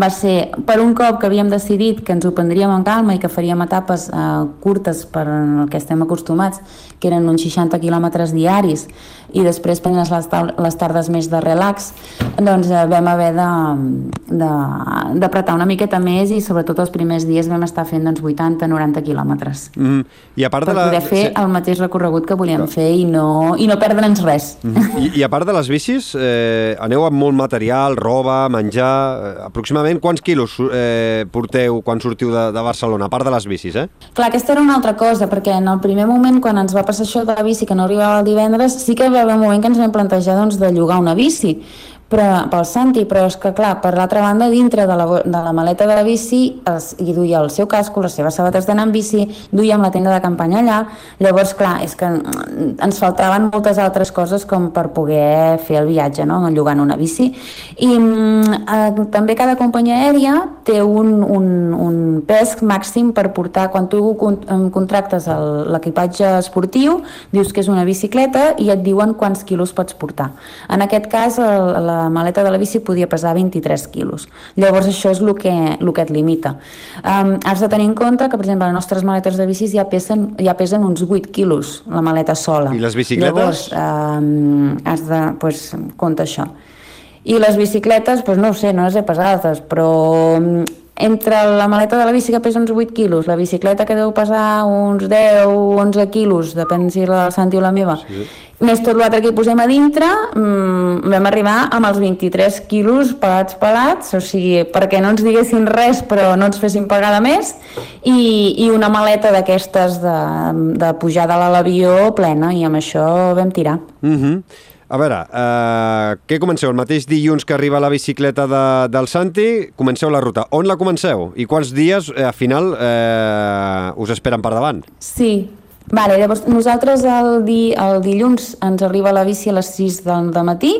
va ser, per un cop que havíem decidit que ens ho prendríem en calma i que faríem etapes eh, curtes per el que estem acostumats, que eren uns 60 quilòmetres diaris, i després prendre les, les tardes més de relax, doncs eh, vam haver d'apretar una miqueta més i sobretot els primers dies vam estar fent doncs, 80-90 quilòmetres.
Mm. I a part
per
de la...
poder fer sí. el mateix recorregut que volíem fer i no, i no perdre'ns res.
Mm. I, I a part de les bicis, eh, aneu amb molt material, roba, menjar... Eh, aproximadament quants quilos eh, porteu quan sortiu de, de Barcelona, a part de les bicis, eh?
Clar, aquesta era una altra cosa, perquè en el primer moment, quan ens va passar això de la bici, que no arribava el divendres, sí que va haver moment que ens vam plantejar doncs, de llogar una bici, però, pel Santi, però és que clar, per l'altra banda, dintre de la, de la maleta de la bici es, hi duia el seu casco, les seves sabates d'anar en bici, duia amb la tenda de campanya allà, llavors clar, és que ens faltaven moltes altres coses com per poder fer el viatge, no?, llogant una bici. I eh, també cada companyia aèria té un, un, un pes màxim per portar, quan tu contractes l'equipatge esportiu, dius que és una bicicleta i et diuen quants quilos pots portar. En aquest cas, el, la maleta de la bici podia pesar 23 quilos. Llavors això és el que, el que et limita. Um, has de tenir en compte que, per exemple, les nostres maletes de bicis ja pesen, ja pesen uns 8 quilos, la maleta sola.
I les bicicletes?
Llavors, um, has de, pues, compte això. I les bicicletes, doncs no ho sé, no les he pesades, però entre la maleta de la bici que pesa uns 8 quilos, la bicicleta que deu pesar uns 10 o 11 quilos, depèn si la del Santi o la meva, sí més tot l'altre que hi posem a dintre, mmm, vam arribar amb els 23 quilos pelats pelats, o sigui, perquè no ens diguessin res però no ens fessin pagar de més, i, i una maleta d'aquestes de, de pujada a l'avió plena, i amb això vam tirar.
Mhm. Mm -hmm. A veure, eh, què comenceu? El mateix dilluns que arriba la bicicleta de, del Santi, comenceu la ruta. On la comenceu? I quants dies, eh, al final, eh, us esperen per davant?
Sí, Vale, llavors nosaltres el, di, el dilluns ens arriba la bici a les 6 del de matí,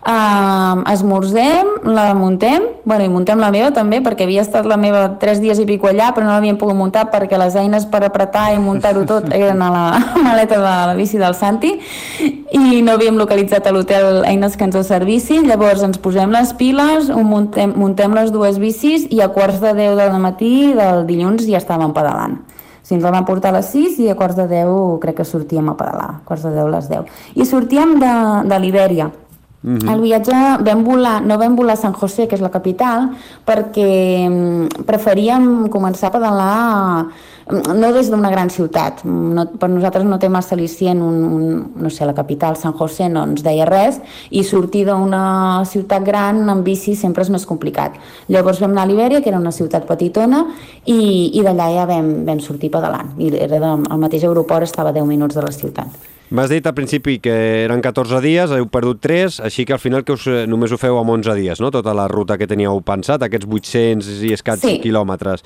Uh, esmorzem, la muntem, bueno, i muntem la meva també, perquè havia estat la meva tres dies i pico allà, però no l'havíem pogut muntar perquè les eines per apretar i muntar-ho tot *laughs* eren a la *laughs* maleta de la bici del Santi i no havíem localitzat a l'hotel eines que ens ho servissin, llavors ens posem les piles, muntem, muntem les dues bicis i a quarts de 10 del matí del dilluns ja estàvem pedalant. Si ens la van portar a les 6 i a quarts de 10 crec que sortíem a pedalar, a quarts de 10 a les 10. I sortíem de, de Libèria. Mm -hmm. El viatge vam volar, no vam volar a San José, que és la capital, perquè mm, preferíem començar a pedalar no des d'una gran ciutat. No, per nosaltres no té massa al·licient un, un, no sé, la capital, San José, no ens deia res, i sortir d'una ciutat gran en bici sempre és més complicat. Llavors vam anar a Libèria, que era una ciutat petitona, i, i d'allà ja vam, vam sortir pedalant. I era del, el mateix aeroport estava a 10 minuts de la ciutat.
M'has dit al principi que eren 14 dies, heu perdut 3, així que al final que us, eh, només ho feu amb 11 dies, no? Tota la ruta que teníeu pensat, aquests 800 i escats sí. quilòmetres.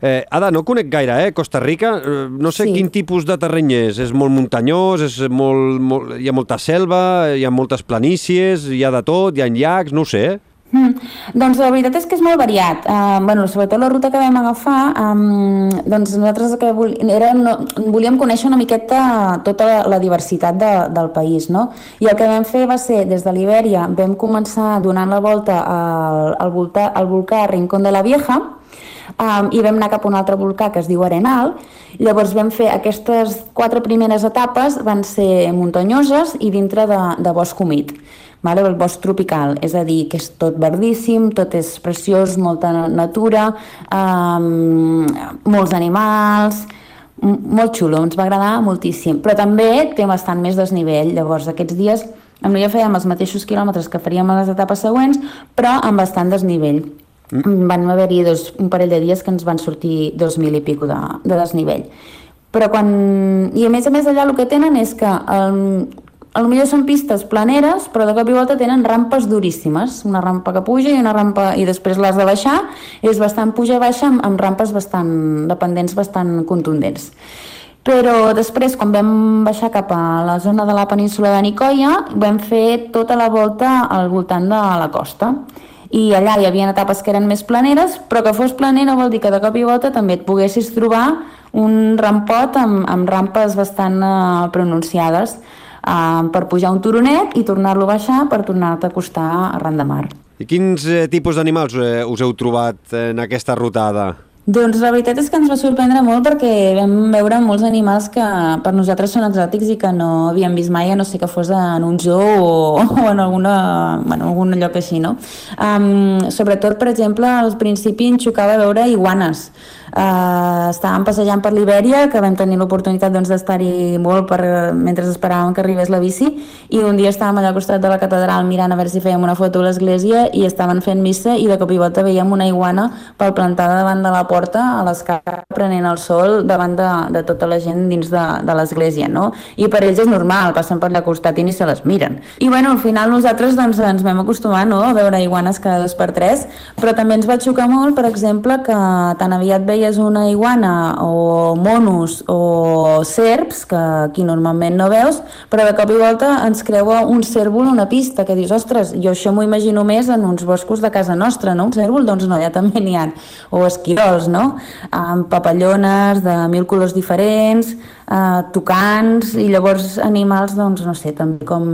Eh, Ada, no conec gaire, eh? Costa Rica, eh, no sé sí. quin tipus de terreny és. És molt muntanyós, és molt, molt, hi ha molta selva, hi ha moltes planícies, hi ha de tot, hi ha llacs, no sé, eh?
Mm. Doncs la veritat és que és molt variat. Uh, bueno, sobretot la ruta que vam agafar, um, doncs nosaltres que vol, era, no, volíem conèixer una miqueta tota la, la diversitat de, del país, no? I el que vam fer va ser, des de Libèria, vam començar donant la volta al, al, volta, al volcà Rincón de la Vieja, um, i vam anar cap a un altre volcà que es diu Arenal. Llavors vam fer aquestes quatre primeres etapes, van ser muntanyoses i dintre de, de bosc humit vale? el bosc tropical, és a dir, que és tot verdíssim, tot és preciós, molta natura, um, molts animals, molt xulo, ens va agradar moltíssim, però també té bastant més desnivell, llavors aquests dies amb ja fèiem els mateixos quilòmetres que faríem a les etapes següents, però amb bastant desnivell. Mm. Van haver-hi un parell de dies que ens van sortir 2.000 i pico de, de desnivell. Però quan... I a més a més allà el que tenen és que el, a lo millor són pistes planeres, però de cop i volta tenen rampes duríssimes, una rampa que puja i una rampa i després l'has de baixar, és bastant puja-baixa amb, amb rampes bastant dependents bastant contundents. Però després, quan vam baixar cap a la zona de la península de Nicoya, vam fer tota la volta al voltant de la costa. I allà hi havia etapes que eren més planeres, però que fos planer no vol dir que de cop i volta també et poguessis trobar un rampot amb, amb rampes bastant uh, pronunciades eh, per pujar un turonet i tornar-lo a baixar per tornar-te a acostar arran de mar.
I quins eh, tipus d'animals eh, us heu trobat en aquesta rutada?
Doncs la veritat és que ens va sorprendre molt perquè vam veure molts animals que per nosaltres són exòtics i que no havíem vist mai, a no sé que fos en un zoo o, o en alguna, bueno, algun lloc així, no? Um, sobretot, per exemple, al principi ens xocava veure iguanes, Uh, estàvem passejant per Libèria, que vam tenir l'oportunitat doncs, d'estar-hi molt per, mentre esperàvem que arribés la bici, i un dia estàvem allà al costat de la catedral mirant a veure si fèiem una foto a l'església i estaven fent missa i de cop i volta veiem una iguana pel plantada davant de la porta a l'escala prenent el sol davant de, de tota la gent dins de, de l'església, no? I per ells és normal, passen per al costat i ni se les miren. I bueno, al final nosaltres doncs, ens vam acostumar no? a veure iguanes cada dos per tres, però també ens va xocar molt, per exemple, que tan aviat veiem veies una iguana o monos o serps, que aquí normalment no veus, però de cop i volta ens creua un cèrvol una pista, que dius, ostres, jo això m'ho imagino més en uns boscos de casa nostra, no? Un cèrvol, doncs no, ja també n'hi ha. O esquirols, no? Amb papallones de mil colors diferents, eh, tocants, i llavors animals, doncs, no sé, també com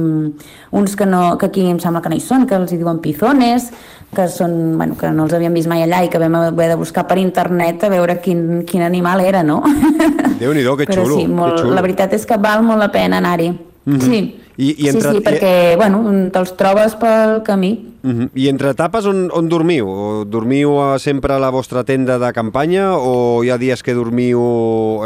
uns que, no, que aquí em sembla que no hi són, que els hi diuen pizones, que, són, bueno, que no els havíem vist mai allà i que vam haver de buscar per internet a veure quin, quin animal era, no?
Déu-n'hi-do, que xulo.
Però sí, molt,
xulo.
la veritat és que val molt la pena anar-hi. Mm -hmm. Sí.
I, i
entre... Sí, sí, perquè, bueno, te'ls trobes pel camí.
Uh -huh. I entre etapes on, on dormiu? O dormiu sempre a la vostra tenda de campanya o hi ha dies que dormiu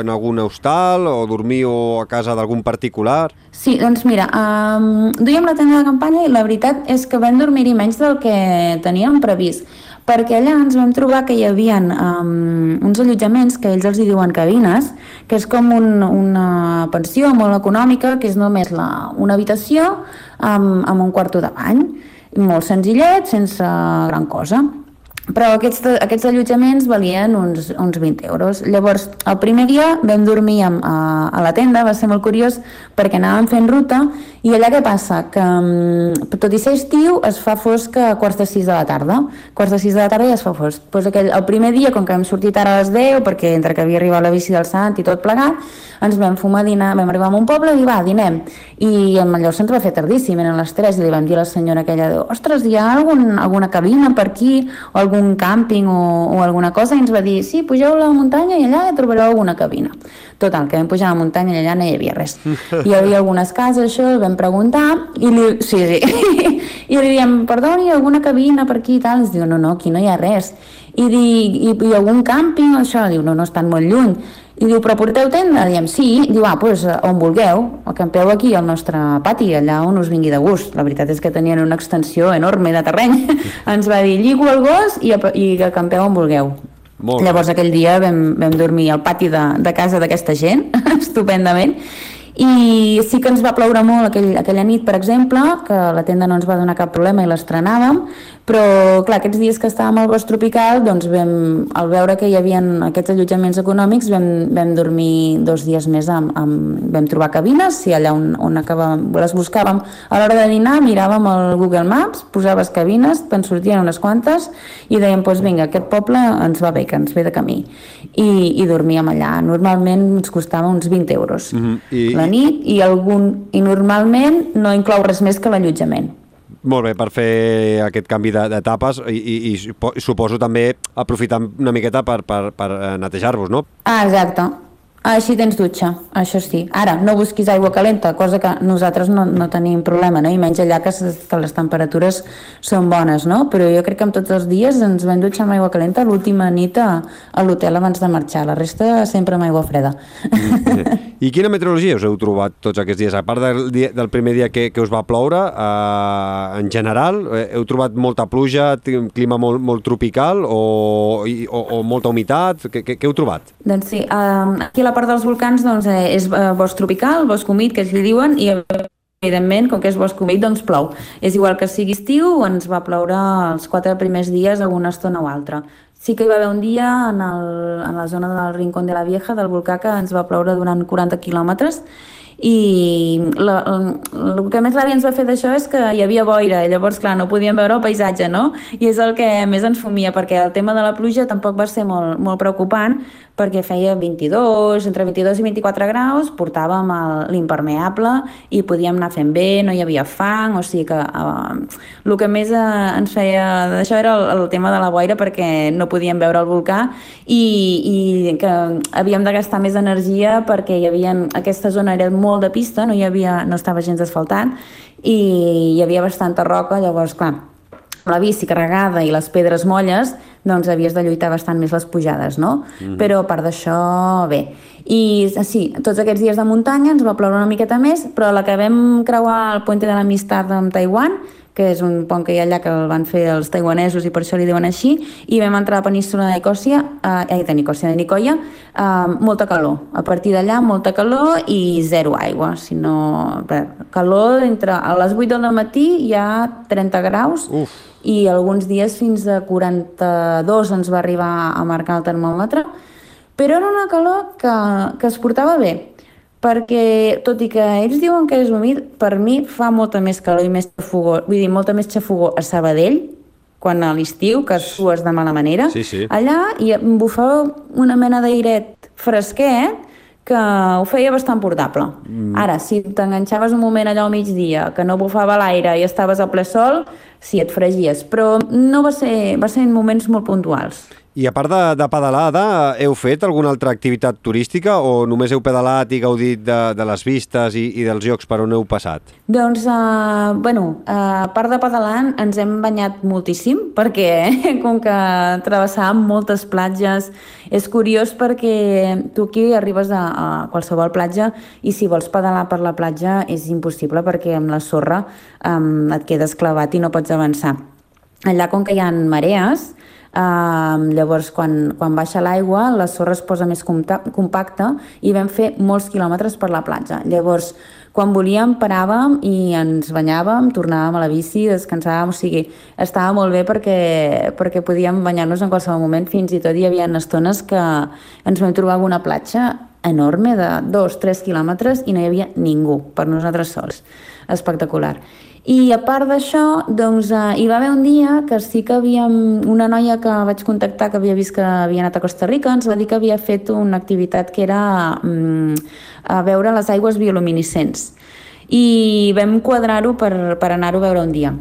en algun hostal o dormiu a casa d'algun particular?
Sí, doncs mira, um, duíem la tenda de campanya i la veritat és que vam dormir-hi menys del que teníem previst perquè allà ens vam trobar que hi havia um, uns allotjaments que ells els hi diuen cabines, que és com un, una pensió molt econòmica, que és només la, una habitació amb, amb un quarto de bany, molt senzillet, sense gran cosa però aquests, aquests allotjaments valien uns, uns 20 euros. Llavors, el primer dia vam dormir a, a la tenda, va ser molt curiós perquè anàvem fent ruta i allà què passa? Que mm, tot i ser estiu es fa fosc a quarts de 6 de la tarda. Quarts de 6 de la tarda ja es fa fosc. Pues aquell, el primer dia, com que hem sortit ara a les 10, perquè entre que havia arribat la bici del Sant i tot plegat, ens vam fumar a dinar, vam arribar a un poble i va, dinem. I amb allò se'ns va fer tardíssim, eren les 3, i li vam dir a la senyora aquella, ostres, hi ha algun, alguna cabina per aquí, o algun càmping o, o alguna cosa i ens va dir, sí, pugeu a la muntanya i allà trobareu alguna cabina. Total, que vam pujar a la muntanya i allà no hi havia res. *laughs* Hi havia algunes cases, això, vam preguntar i li, sí, sí. *laughs* I li diem, perdoni, alguna cabina per aquí i tal? Ens diu, no, no, aquí no hi ha res. I, di, i, i algun càmping, això? Diu, no, no, estan molt lluny. I diu, però porteu tenda? Diem, sí. Diu, ah, doncs on vulgueu. Acampeu aquí al nostre pati, allà on us vingui de gust. La veritat és que tenien una extensió enorme de terreny. *laughs* Ens va dir, lligo el gos i, i acampeu on vulgueu.
Molt
Llavors aquell dia vam, vam dormir al pati de, de casa d'aquesta gent, *laughs* estupendament, i sí que ens va ploure molt aquell, aquella nit, per exemple, que la tenda no ens va donar cap problema i l'estrenàvem, però clar, aquests dies que estàvem al bosc tropical, doncs vam, al veure que hi havia aquests allotjaments econòmics, vam, vam dormir dos dies més, amb, amb, vam trobar cabines, i allà on, on acabàvem, les buscàvem a l'hora de dinar, miràvem el Google Maps, posaves cabines, te'n sortien unes quantes, i dèiem, doncs vinga, aquest poble ens va bé, que ens ve de camí. I, i dormíem allà. Normalment ens costava uns 20 euros
Mhm. I-
la nit, i, algun, i normalment no inclou res més que l'allotjament.
Molt bé, per fer aquest canvi de- d'etapes i, i, i supo- suposo també aprofitar una miqueta per, per, per eh, netejar-vos, no?
Ah, exacte. Així tens dutxa, això sí. Ara, no busquis aigua calenta, cosa que nosaltres no, no tenim problema, no? i menys allà que, que les temperatures són bones, no? Però jo crec que amb tots els dies ens vam dutxar amb aigua calenta l'última nit a, a l'hotel abans de marxar, la resta sempre amb aigua freda.
I quina meteorologia us heu trobat tots aquests dies? A part del, dia, del primer dia que, que us va ploure, eh, en general, eh, heu trobat molta pluja, clima molt, molt tropical o, i, o, o molta humitat? Què, què, què heu trobat?
Doncs sí, eh, aquí a la part dels volcans doncs, eh, és eh, bosc tropical, bosc humit, que es li diuen, i evidentment, com que és bosc humit, doncs plou. És igual que sigui estiu, ens va ploure els quatre primers dies alguna estona o altra. Sí que hi va haver un dia en, el, en la zona del Rincón de la Vieja, del volcà, que ens va ploure durant 40 quilòmetres, i la, el, que més ràbia ens va fer d'això és que hi havia boira, i llavors, clar, no podíem veure el paisatge, no? I és el que més ens fumia, perquè el tema de la pluja tampoc va ser molt, molt preocupant, perquè feia 22, entre 22 i 24 graus, portàvem l'impermeable i podíem anar fent bé, no hi havia fang, o sigui que eh, el que més eh, ens feia d'això era el, el tema de la boira perquè no podíem veure el volcà i, i que havíem de gastar més energia perquè hi havia, aquesta zona era molt de pista, no, hi havia, no estava gens asfaltant i hi havia bastanta roca, llavors, clar, la bici carregada i les pedres molles, doncs havies de lluitar bastant més les pujades, no? Mm. Però a part d'això, bé. I sí, tots aquests dies de muntanya ens va ploure una miqueta més, però la que vam creuar el Puente de l'Amistat amb Taiwan, que és un pont que hi ha allà que el van fer els taiwanesos i per això li diuen així, i vam entrar a la península de Nicòsia, eh, de Nicòsia, de Nicoya, eh, molta calor. A partir d'allà, molta calor i zero aigua. Si no, bé, calor entre a les 8 del matí hi ha 30 graus
Uf.
i alguns dies fins a 42 ens va arribar a marcar el termòmetre, però era una calor que, que es portava bé, perquè tot i que ells diuen que és humit, per mi fa molta més calor i més xafogó, vull dir, molta més xafogó a Sabadell, quan a l'estiu, que sues de mala manera,
Sí, sí.
allà hi bufava una mena d'airet fresquet que ho feia bastant portable. Mm. Ara, si t'enganxaves un moment allà al migdia, que no bufava l'aire i estaves a ple sol, sí, et fregies, però no va ser, va ser en moments molt puntuals.
I a part de, de pedalada, heu fet alguna altra activitat turística o només heu pedalat i gaudit de, de les vistes i, i dels llocs per on heu passat?
Doncs, uh, bueno, uh, a part de pedalant, ens hem banyat moltíssim, perquè com que travessàvem moltes platges, és curiós perquè tu aquí arribes a, a qualsevol platja i si vols pedalar per la platja és impossible perquè amb la sorra um, et quedes clavat i no pots avançar. Allà, com que hi ha marees, Uh, llavors, quan, quan baixa l'aigua, la sorra es posa més compacta i vam fer molts quilòmetres per la platja. Llavors, quan volíem, paràvem i ens banyàvem, tornàvem a la bici, descansàvem, o sigui, estava molt bé perquè, perquè podíem banyar-nos en qualsevol moment, fins i tot hi havia estones que ens vam trobar una platja enorme de 2-3 quilòmetres i no hi havia ningú, per nosaltres sols. Espectacular. I a part d'això, doncs, eh, hi va haver un dia que sí que havíem... Una noia que vaig contactar que havia vist que havia anat a Costa Rica ens va dir que havia fet una activitat que era mm, a veure les aigües bioluminescents. I vam quadrar-ho per, per anar-ho a veure un dia.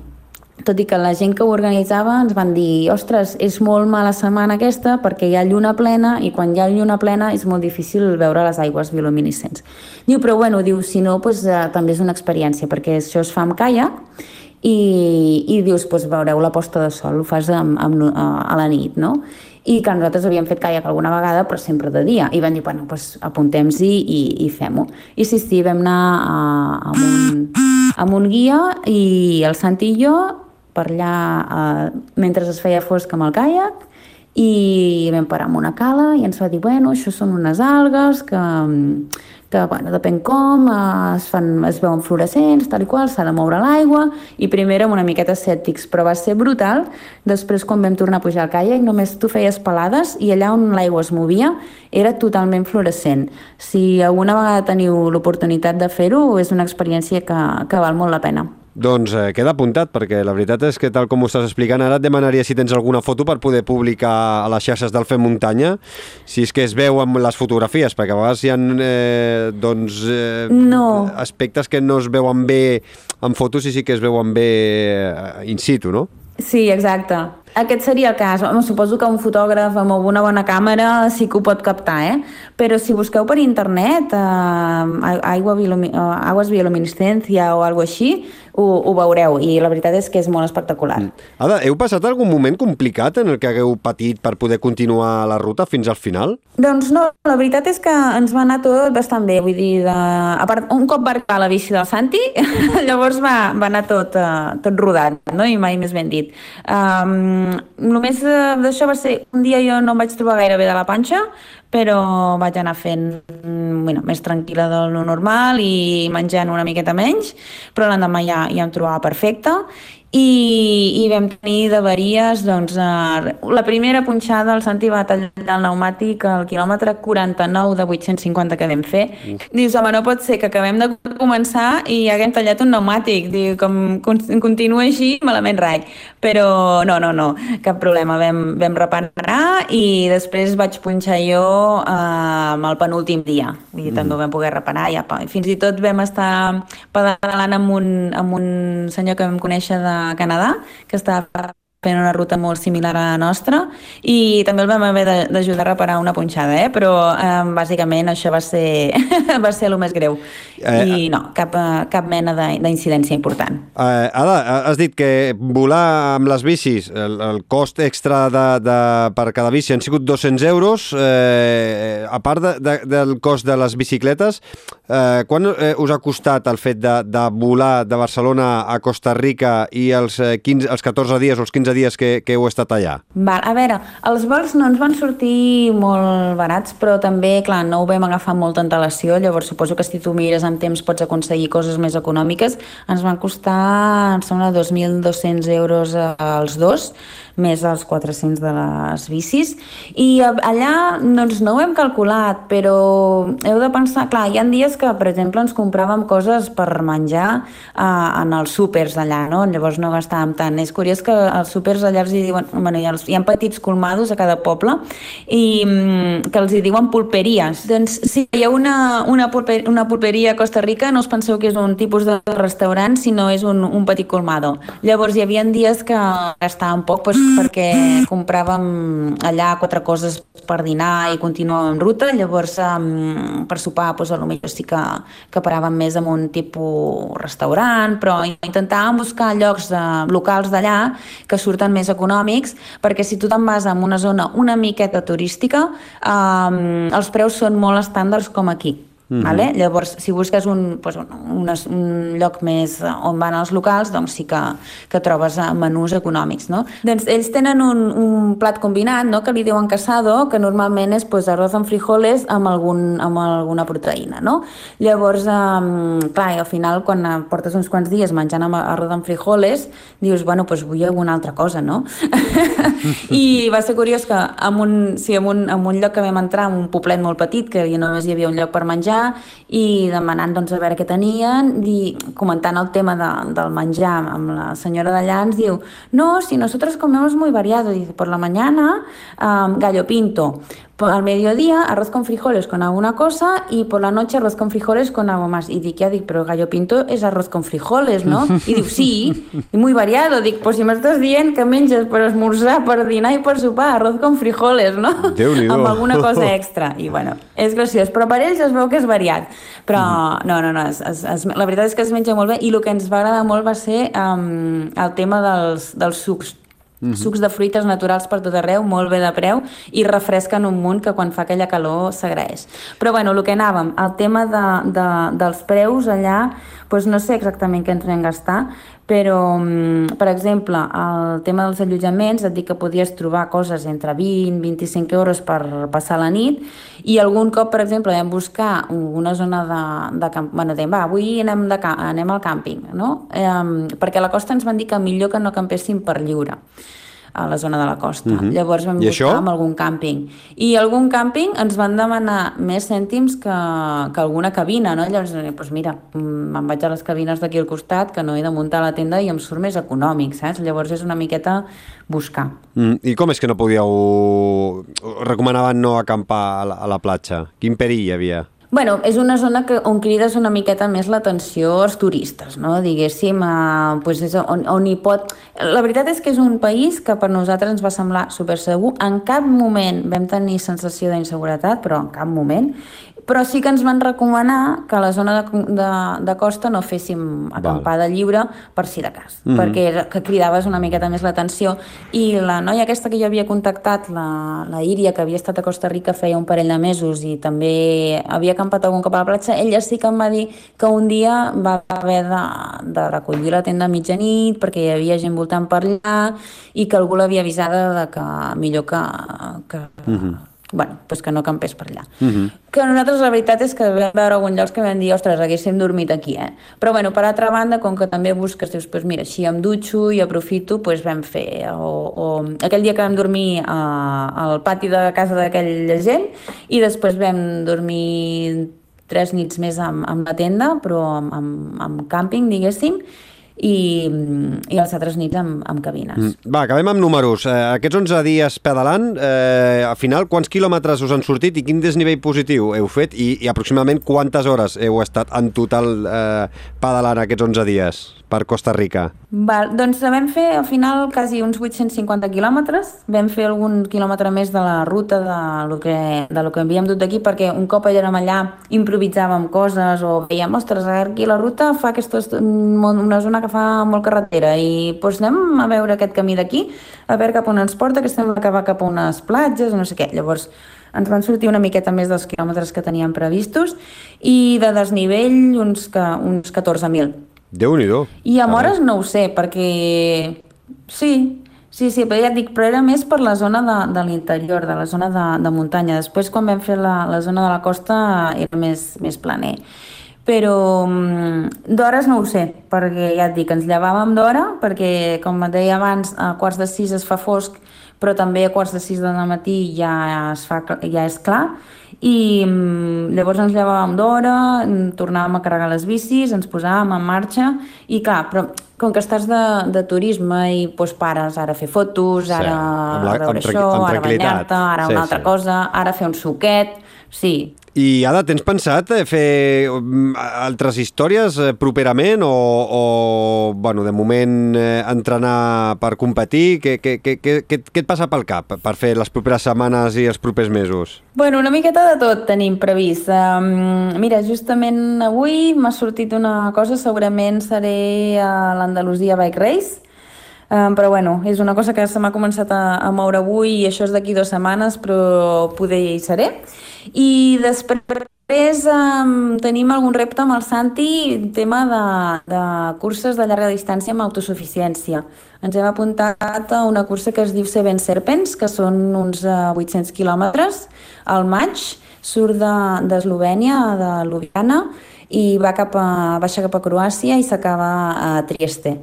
Tot i que la gent que ho organitzava ens van dir ostres, és molt mala setmana aquesta perquè hi ha lluna plena i quan hi ha lluna plena és molt difícil veure les aigües bioluminescents. Diu, però bueno, diu, si no, doncs, eh, també és una experiència perquè això es fa amb caiac i, i dius, doncs veureu la posta de sol, ho fas amb, amb, a, a la nit, no? i que nosaltres havíem fet caiac alguna vegada, però sempre de dia. I van dir, bueno, doncs apuntem-s'hi i, i fem-ho. I sí, sí, vam anar a, amb, un, amb un guia i el Santi i jo per allà eh, mentre es feia fosc amb el caiac i vam parar en una cala i ens va dir, bueno, això són unes algues que, que bueno, depèn com, eh, es, fan, es veuen fluorescents, tal i qual, s'ha de moure l'aigua, i primer érem una miqueta escèptics, però va ser brutal. Després, quan vam tornar a pujar al caiac, només tu feies pelades i allà on l'aigua es movia era totalment fluorescent. Si alguna vegada teniu l'oportunitat de fer-ho, és una experiència que, que val molt la pena.
Doncs eh, queda apuntat, perquè la veritat és que tal com ho estàs explicant, ara et demanaria si tens alguna foto per poder publicar a les xarxes del Fem Muntanya, si és que es veu amb les fotografies, perquè a vegades hi ha eh, doncs, eh,
no.
aspectes que no es veuen bé en fotos i sí que es veuen bé eh, in situ, no?
Sí, exacte. Aquest seria el cas. Home, suposo que un fotògraf amb una bona càmera sí que ho pot captar, eh? Però si busqueu per internet eh, aigua biolumi eh, aguas bioluminescència o alguna així, ho, ho veureu i la veritat és que és molt espectacular. Mm.
Ada, heu passat algun moment complicat en el que hagueu patit per poder continuar la ruta fins al final?
Doncs no, la veritat és que ens va anar tot bastant bé, vull dir, de... a part, un cop va arribar la bici del Santi, *laughs* llavors va, va anar tot, uh, tot rodat, no? i mai més ben dit. Um, només uh, d'això va ser, un dia jo no em vaig trobar gaire bé de la panxa, però vaig anar fent bueno, més tranquil·la del normal i menjant una miqueta menys, però l'endemà ja, ja em trobava perfecta i, i vam tenir d'averies doncs, eh, la primera punxada el Santi va tallar el pneumàtic al quilòmetre 49 de 850 que vam fer. Mm. dius, home, no pot ser que acabem de començar i haguem tallat un pneumàtic. Diu, com continua així, malament rai. Però no, no, no, cap problema. Vam, vam reparar i després vaig punxar jo eh, amb el penúltim dia. I mm. també ho vam poder reparar. Ja, fins i tot vam estar pedalant amb un, amb un senyor que vam conèixer de Canadà, que està fent una ruta molt similar a la nostra i també el vam haver d'ajudar a reparar una punxada, eh? però eh, bàsicament això va ser, *laughs* va ser el més greu eh, i no, cap, eh, cap mena d'incidència important.
Eh, Ada, has dit que volar amb les bicis, el, el cost extra de, de, per cada bici han sigut 200 euros, eh, a part de, de, del cost de les bicicletes, eh, quan eh, us ha costat el fet de, de volar de Barcelona a Costa Rica i els, 15, els 14 dies o els 15 15 dies que, que heu estat allà?
Val, a veure, els vols no ens van sortir molt barats, però també, clar, no ho vam agafar molta antelació, llavors suposo que si tu mires amb temps pots aconseguir coses més econòmiques. Ens van costar, em sembla, 2.200 euros als dos, més els 400 de les bicis. I allà, doncs, no ho hem calculat, però heu de pensar, clar, hi ha dies que, per exemple, ens compràvem coses per menjar eh, en els súpers d'allà, no? Llavors no gastàvem tant. És curiós que els súpers allà els hi diuen, bueno, hi ha, hi ha petits colmados a cada poble i mm, que els hi diuen pulperies. Doncs si hi ha una, una, pulper, una pulperia a Costa Rica, no us penseu que és un tipus de restaurant, sinó és un, un petit colmado. Llavors hi havia dies que gastàvem poc doncs, perquè compràvem allà quatre coses per dinar i continuàvem en ruta, llavors per sopar doncs, potser sí que, que paràvem més en un tipus restaurant, però intentàvem buscar llocs de, locals d'allà que surten més econòmics, perquè si tu te'n vas a una zona una miqueta turística, um, els preus són molt estàndards com aquí. Mm -hmm. vale? Llavors, si busques un, pues, un, un, un lloc més on van els locals, doncs sí que, que trobes eh, menús econòmics. No? Doncs ells tenen un, un plat combinat no? que li diuen casado, que normalment és pues, arroz amb frijoles amb, algun, amb alguna proteïna. No? Llavors, um, clar, al final, quan portes uns quants dies menjant amb arroz amb frijoles, dius, bueno, pues vull alguna altra cosa, no? *laughs* I va ser curiós que en un, sí, en un, en un lloc que vam entrar, en un poblet molt petit, que només hi havia un lloc per menjar, i demanant doncs, a veure què tenien i comentant el tema de, del menjar amb la senyora d'allà ens diu no, si nosotros comemos muy variado, dice, por la mañana um, gallo pinto, al mediodía arroz con frijoles con alguna cosa y por la noche arroz con frijoles con algo más. Y dic, ja dic, però gallo pinto és arroz con frijoles, no? *laughs* I diu, sí, i muy variado. Dic, pues si m'estàs dient que menges per esmorzar, per dinar i per sopar arroz con frijoles, no? Amb alguna cosa *laughs* extra. I bueno, és graciós. Però per ells es veu que és variat. Però no, no, no, es, es, es, la veritat és que es menja molt bé i el que ens va agradar molt va ser um, el tema dels, dels sucs -hmm. Sucs de fruites naturals per tot arreu, molt bé de preu, i refresquen un munt que quan fa aquella calor s'agraeix. Però bueno, el que anàvem, el tema de, de, dels preus allà, doncs no sé exactament què ens vam gastar, però, mm, per exemple, el tema dels allotjaments, et dic que podies trobar coses entre 20 i 25 euros per passar la nit, i algun cop, per exemple, vam buscar una zona de, de camp... Bueno, dèiem, va, avui anem, de, anem al càmping, no? Eh, perquè a la costa ens van dir que millor que no campéssim per lliure a la zona de la costa. Mhm. -huh. Llavors vam I buscar això? amb algun càmping. I algun càmping ens van demanar més cèntims que, que alguna cabina, no? Llavors, doncs mira, mm, me'n vaig a les cabines d'aquí al costat, que no he de muntar la tenda i em surt més econòmic, saps? Llavors és una miqueta buscar.
Mm, I com és que no podíeu... recomanaven no acampar a la, a la platja? Quin perill hi havia?
Bueno, és una zona que, on crides una miqueta més l'atenció als turistes, no? diguéssim, eh, pues és on, on hi pot... La veritat és que és un país que per nosaltres ens va semblar super segur. En cap moment vam tenir sensació d'inseguretat, però en cap moment. Però sí que ens van recomanar que a la zona de, de, de costa no féssim acampada Val. lliure per si de cas, mm -hmm. perquè que cridaves una miqueta més l'atenció. I la noia aquesta que jo havia contactat, la, la Íria, que havia estat a Costa Rica feia un parell de mesos i també havia acampat algun cop a la platja, ella sí que em va dir que un dia va haver de, de recollir la tenda a mitjanit perquè hi havia gent voltant per allà i que algú l'havia avisada de que millor que, que mm -hmm bueno, pues que no campés per allà. Uh -huh. Que nosaltres la veritat és que vam veure alguns llocs que vam dir, ostres, haguéssim dormit aquí, eh? Però bueno, per altra banda, com que també busques, dius, pues mira, així em dutxo i aprofito, pues vam fer, o, o aquell dia que vam dormir a, al pati de casa d'aquella gent i després vam dormir tres nits més amb, amb la tenda, però amb, amb, amb càmping, diguéssim, i, i les altres nits amb, amb cabines. Mm.
Va, acabem amb números. Eh, aquests 11 dies pedalant, eh, al final, quants quilòmetres us han sortit i quin desnivell positiu heu fet i, i aproximadament quantes hores heu estat en total eh, pedalant aquests 11 dies? Per Costa Rica?
Val, doncs vam fer al final quasi uns 850 quilòmetres, vam fer algun quilòmetre més de la ruta de lo que, de lo que havíem dut d'aquí perquè un cop érem allà improvisàvem coses o veiem, ostres, aquí la ruta fa aquesta, una zona que fa molt carretera i doncs anem a veure aquest camí d'aquí, a veure cap on ens porta, que que va cap a unes platges, no sé què. Llavors, ens van sortir una miqueta més dels quilòmetres que teníem previstos i de desnivell uns, que, uns 14.000
déu nhi
I amb hores no ho sé, perquè sí, sí, sí, però ja et dic, però era més per la zona de, de l'interior, de la zona de, de muntanya. Després, quan vam fer la, la zona de la costa, era més, més planer. Però mm, d'hores no ho sé, perquè ja et dic, ens llevàvem d'hora, perquè, com et deia abans, a quarts de sis es fa fosc, però també a quarts de sis de matí ja, es fa, ja és clar, i mm, llavors ens llevàvem d'hora, tornàvem a carregar les bicis, ens posàvem en marxa i clar, però com que estàs de, de turisme i doncs pares ara a fer fotos, ara sí, la, a veure això, ara banyar-te, ara sí, una altra sí. cosa, ara fer un suquet, sí,
i ara tens pensat eh, fer mm, altres històries eh, properament o, o bueno, de moment eh, entrenar per competir? Què, què, què, què, què et passa pel cap per fer les properes setmanes i els propers mesos?
Bueno, una miqueta de tot tenim previst. Um, mira, justament avui m'ha sortit una cosa, segurament seré a l'Andalusia Bike Race, Um, però bueno, és una cosa que se m'ha començat a, a moure avui i això és d'aquí dues setmanes, però poder hi seré. I després um, tenim algun repte amb el Santi, tema de, de curses de llarga distància amb autosuficiència. Ens hem apuntat a una cursa que es diu Seven Serpents, que són uns uh, 800 quilòmetres al maig, surt d'Eslovènia, de, de Ljubljana, i va cap a, baixa cap a Croàcia i s'acaba a Trieste.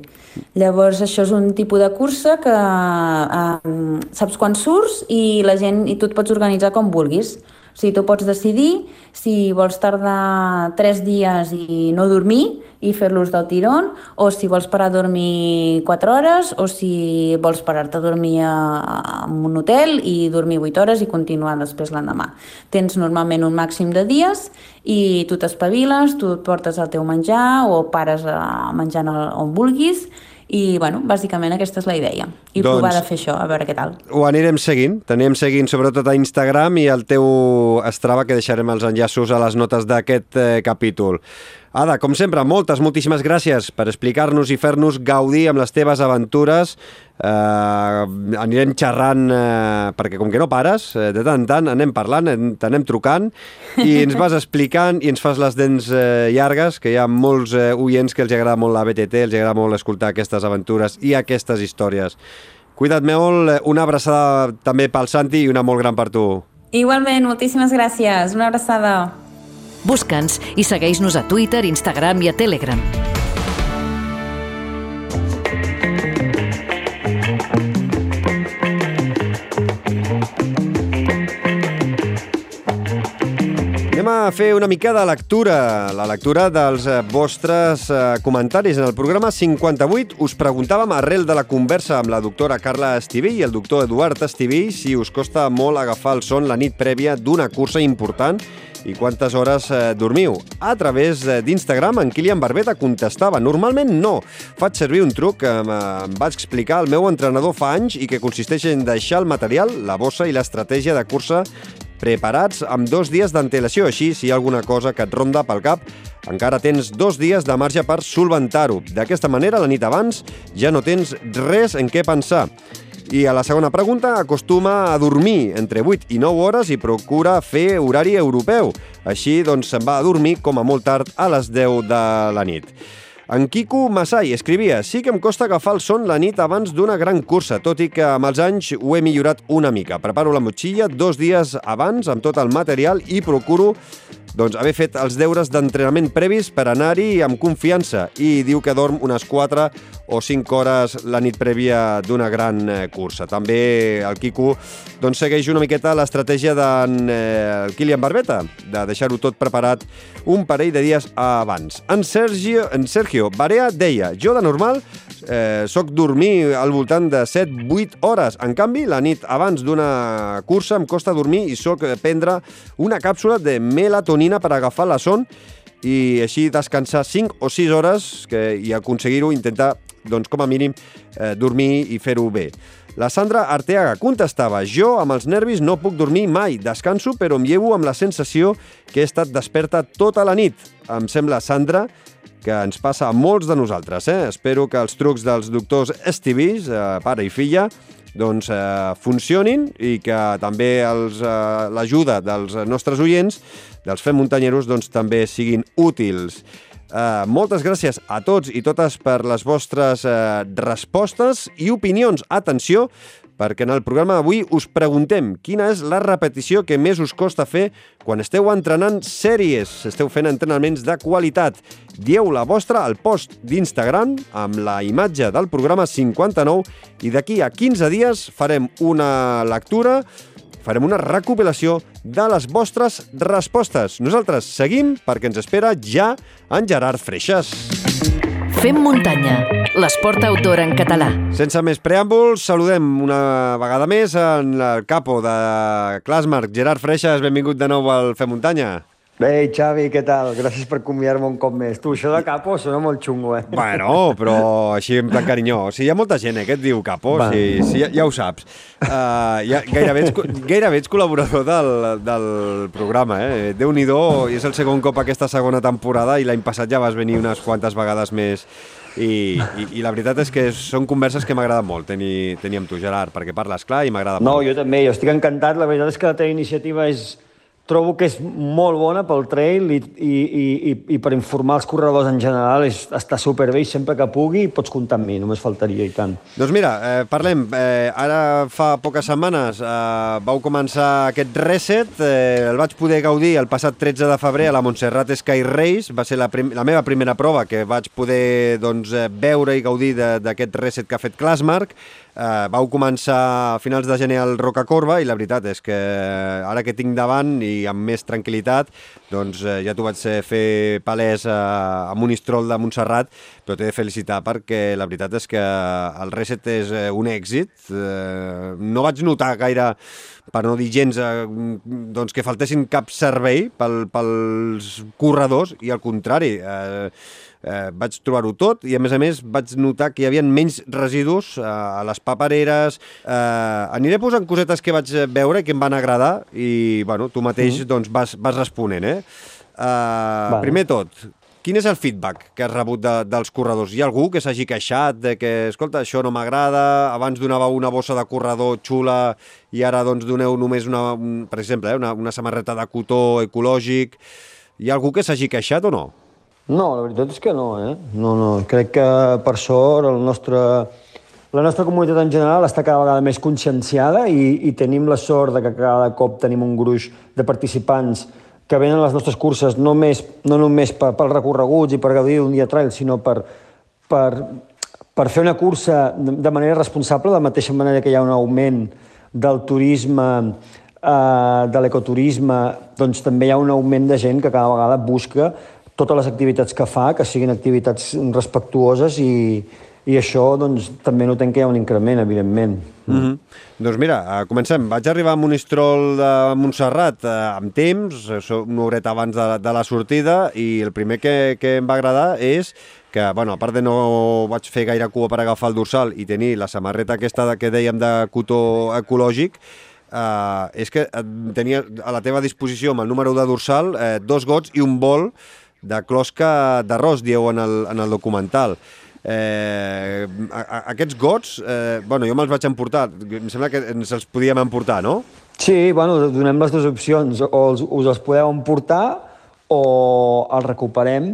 Llavors, això és un tipus de cursa que eh, saps quan surts i la gent i tu et pots organitzar com vulguis. O sigui, tu pots decidir si vols tardar 3 dies i no dormir i fer-los del tirón, o si vols parar a dormir 4 hores, o si vols parar-te a dormir en un hotel i dormir 8 hores i continuar després l'endemà. Tens normalment un màxim de dies i tu t'espaviles, tu et portes el teu menjar o pares a menjant on vulguis i, bueno, bàsicament aquesta és la idea. I doncs, provar de fer això, a veure què tal.
Ho anirem seguint. Tenim seguint sobretot a Instagram i al teu Strava, que deixarem els enllaços a les notes d'aquest eh, capítol. Ada, com sempre, moltes, moltíssimes gràcies per explicar-nos i fer-nos gaudir amb les teves aventures. Eh, anirem xerrant, eh, perquè com que no pares, eh, de tant en tant anem parlant, t'anem trucant i ens vas explicant i ens fas les dents eh, llargues, que hi ha molts eh, oients que els agrada molt la BTT, els agrada molt escoltar aquestes aventures i aquestes històries. Cuida't molt, una abraçada també pel Santi i una molt gran per tu.
Igualment, moltíssimes gràcies. Una abraçada.
Busca'ns i segueix-nos a Twitter, Instagram i a Telegram.
Anem a fer una mica de lectura, la lectura dels eh, vostres eh, comentaris. En el programa 58 us preguntàvem, arrel de la conversa amb la doctora Carla Estiví i el doctor Eduard Estiví, si us costa molt agafar el son la nit prèvia d'una cursa important i quantes hores eh, dormiu. A través eh, d'Instagram, en Kilian Barbeta contestava normalment no. Faig servir un truc que em va explicar el meu entrenador fa anys i que consisteix en deixar el material, la bossa i l'estratègia de cursa preparats amb dos dies d'antelació. Així, si hi ha alguna cosa que et ronda pel cap, encara tens dos dies de marge per solventar-ho. D'aquesta manera, la nit abans, ja no tens res en què pensar. I a la segona pregunta, acostuma a dormir entre 8 i 9 hores i procura fer horari europeu. Així, doncs, se'n va a dormir com a molt tard a les 10 de la nit. En Quico Masai escrivia «Sí que em costa agafar el son la nit abans d'una gran cursa, tot i que amb els anys ho he millorat una mica. Preparo la motxilla dos dies abans amb tot el material i procuro doncs, haver fet els deures d'entrenament previs per anar-hi amb confiança i diu que dorm unes 4 o 5 hores la nit prèvia d'una gran eh, cursa. També el Quico doncs, segueix una miqueta l'estratègia d'en eh, Kilian Barbeta, de deixar-ho tot preparat un parell de dies abans. En Sergio, en Sergio Barea deia, jo de normal eh, soc dormir al voltant de 7-8 hores. En canvi, la nit abans d'una cursa em costa dormir i soc prendre una càpsula de melatonina per agafar la son i així descansar 5 o 6 hores que, i aconseguir-ho, intentar doncs, com a mínim, eh, dormir i fer-ho bé. La Sandra Arteaga contestava «Jo, amb els nervis, no puc dormir mai. Descanso, però em llevo amb la sensació que he estat desperta tota la nit». Em sembla, Sandra, que ens passa a molts de nosaltres. Eh? Espero que els trucs dels doctors Estivis, eh, pare i filla, doncs, eh, funcionin i que també eh, l'ajuda dels nostres oients, dels fem muntanyeros, doncs, també siguin útils. Uh, moltes gràcies a tots i totes per les vostres uh, respostes i opinions. Atenció, perquè en el programa d'avui us preguntem quina és la repetició que més us costa fer quan esteu entrenant sèries, esteu fent entrenaments de qualitat. Dieu la vostra al post d'Instagram amb la imatge del programa 59 i d'aquí a 15 dies farem una lectura farem una recopilació de les vostres respostes. Nosaltres seguim perquè ens espera ja en Gerard Freixas.
Fem muntanya, l'esport outdoor en català.
Sense més preàmbuls, saludem una vegada més en el capo de Clasmark, Gerard Freixas. Benvingut de nou al Fem muntanya.
Bé, Xavi, què tal? Gràcies per convidar-me un cop més. Tu, això de capo sona molt xungo, eh?
Bueno, però així en plan carinyó. O sigui, hi ha molta gent eh, que et diu capo, o sigui, sí, ja, ja ho saps. Uh, ja, gairebé, ets, gairebé ets col·laborador del, del programa, eh? Déu-n'hi-do, és el segon cop aquesta segona temporada i l'any passat ja vas venir unes quantes vegades més i, i, i la veritat és que són converses que m'agrada molt tenir, tenir amb tu, Gerard, perquè parles clar i m'agrada
molt.
No,
jo també, jo estic encantat. La veritat és que la teva iniciativa és trobo que és molt bona pel trail i, i, i, i per informar els corredors en general és, està superbé i sempre que pugui pots comptar amb mi, només faltaria i tant.
Doncs mira, eh, parlem. Eh, ara fa poques setmanes eh, vau començar aquest reset, eh, el vaig poder gaudir el passat 13 de febrer a la Montserrat Sky Race, va ser la, prim la meva primera prova que vaig poder doncs, eh, veure i gaudir d'aquest reset que ha fet Clasmark. Eh, vau començar a finals de gener al Rocacorba i la veritat és que ara que tinc davant i amb més tranquil·litat, doncs eh, ja t'ho vaig fer palès a, a Monistrol de Montserrat, però t'he de felicitar perquè la veritat és que el reset és eh, un èxit. Eh, no vaig notar gaire per no dir gens, eh, doncs que faltessin cap servei pel, pels corredors i al contrari, eh, eh, vaig trobar-ho tot i a més a més vaig notar que hi havia menys residus eh, a les papereres eh, aniré posant cosetes que vaig veure i que em van agradar i bueno, tu mateix mm. doncs, vas, vas responent eh? Uh, primer tot, Quin és el feedback que has rebut de, dels corredors? Hi ha algú que s'hagi queixat de que, escolta, això no m'agrada, abans donava una bossa de corredor xula i ara doncs doneu només una, un, per exemple, eh, una, una samarreta de cotó ecològic. Hi ha algú que s'hagi queixat o no?
No, la veritat és que no, eh? No, no. Crec que, per sort, el nostre, la nostra comunitat en general està cada vegada més conscienciada i, i tenim la sort de que cada cop tenim un gruix de participants que venen a les nostres curses no, més, no només per, pels recorreguts i per gaudir d'un dia trail, sinó per, per, per fer una cursa de manera responsable, de la mateixa manera que hi ha un augment del turisme, eh, de l'ecoturisme, doncs també hi ha un augment de gent que cada vegada busca totes les activitats que fa, que siguin activitats respectuoses i, i això doncs, també notem que hi ha un increment, evidentment.
Mm -hmm. Doncs mira, uh, comencem. Vaig arribar a Monistrol de Montserrat uh, amb temps, una horeta abans de, de la sortida, i el primer que, que em va agradar és que, bueno, a part de no vaig fer gaire cua per agafar el dorsal i tenir la samarreta aquesta que dèiem de cotó ecològic, uh, és que tenia a la teva disposició amb el número de dorsal uh, dos gots i un bol de closca d'arròs, dieu en el, en el documental. Eh, aquests gots, eh, bueno, jo me'ls vaig emportar, em sembla que ens els podíem emportar, no?
Sí, bueno, donem les dues opcions, o els, us els podeu emportar o els recuperem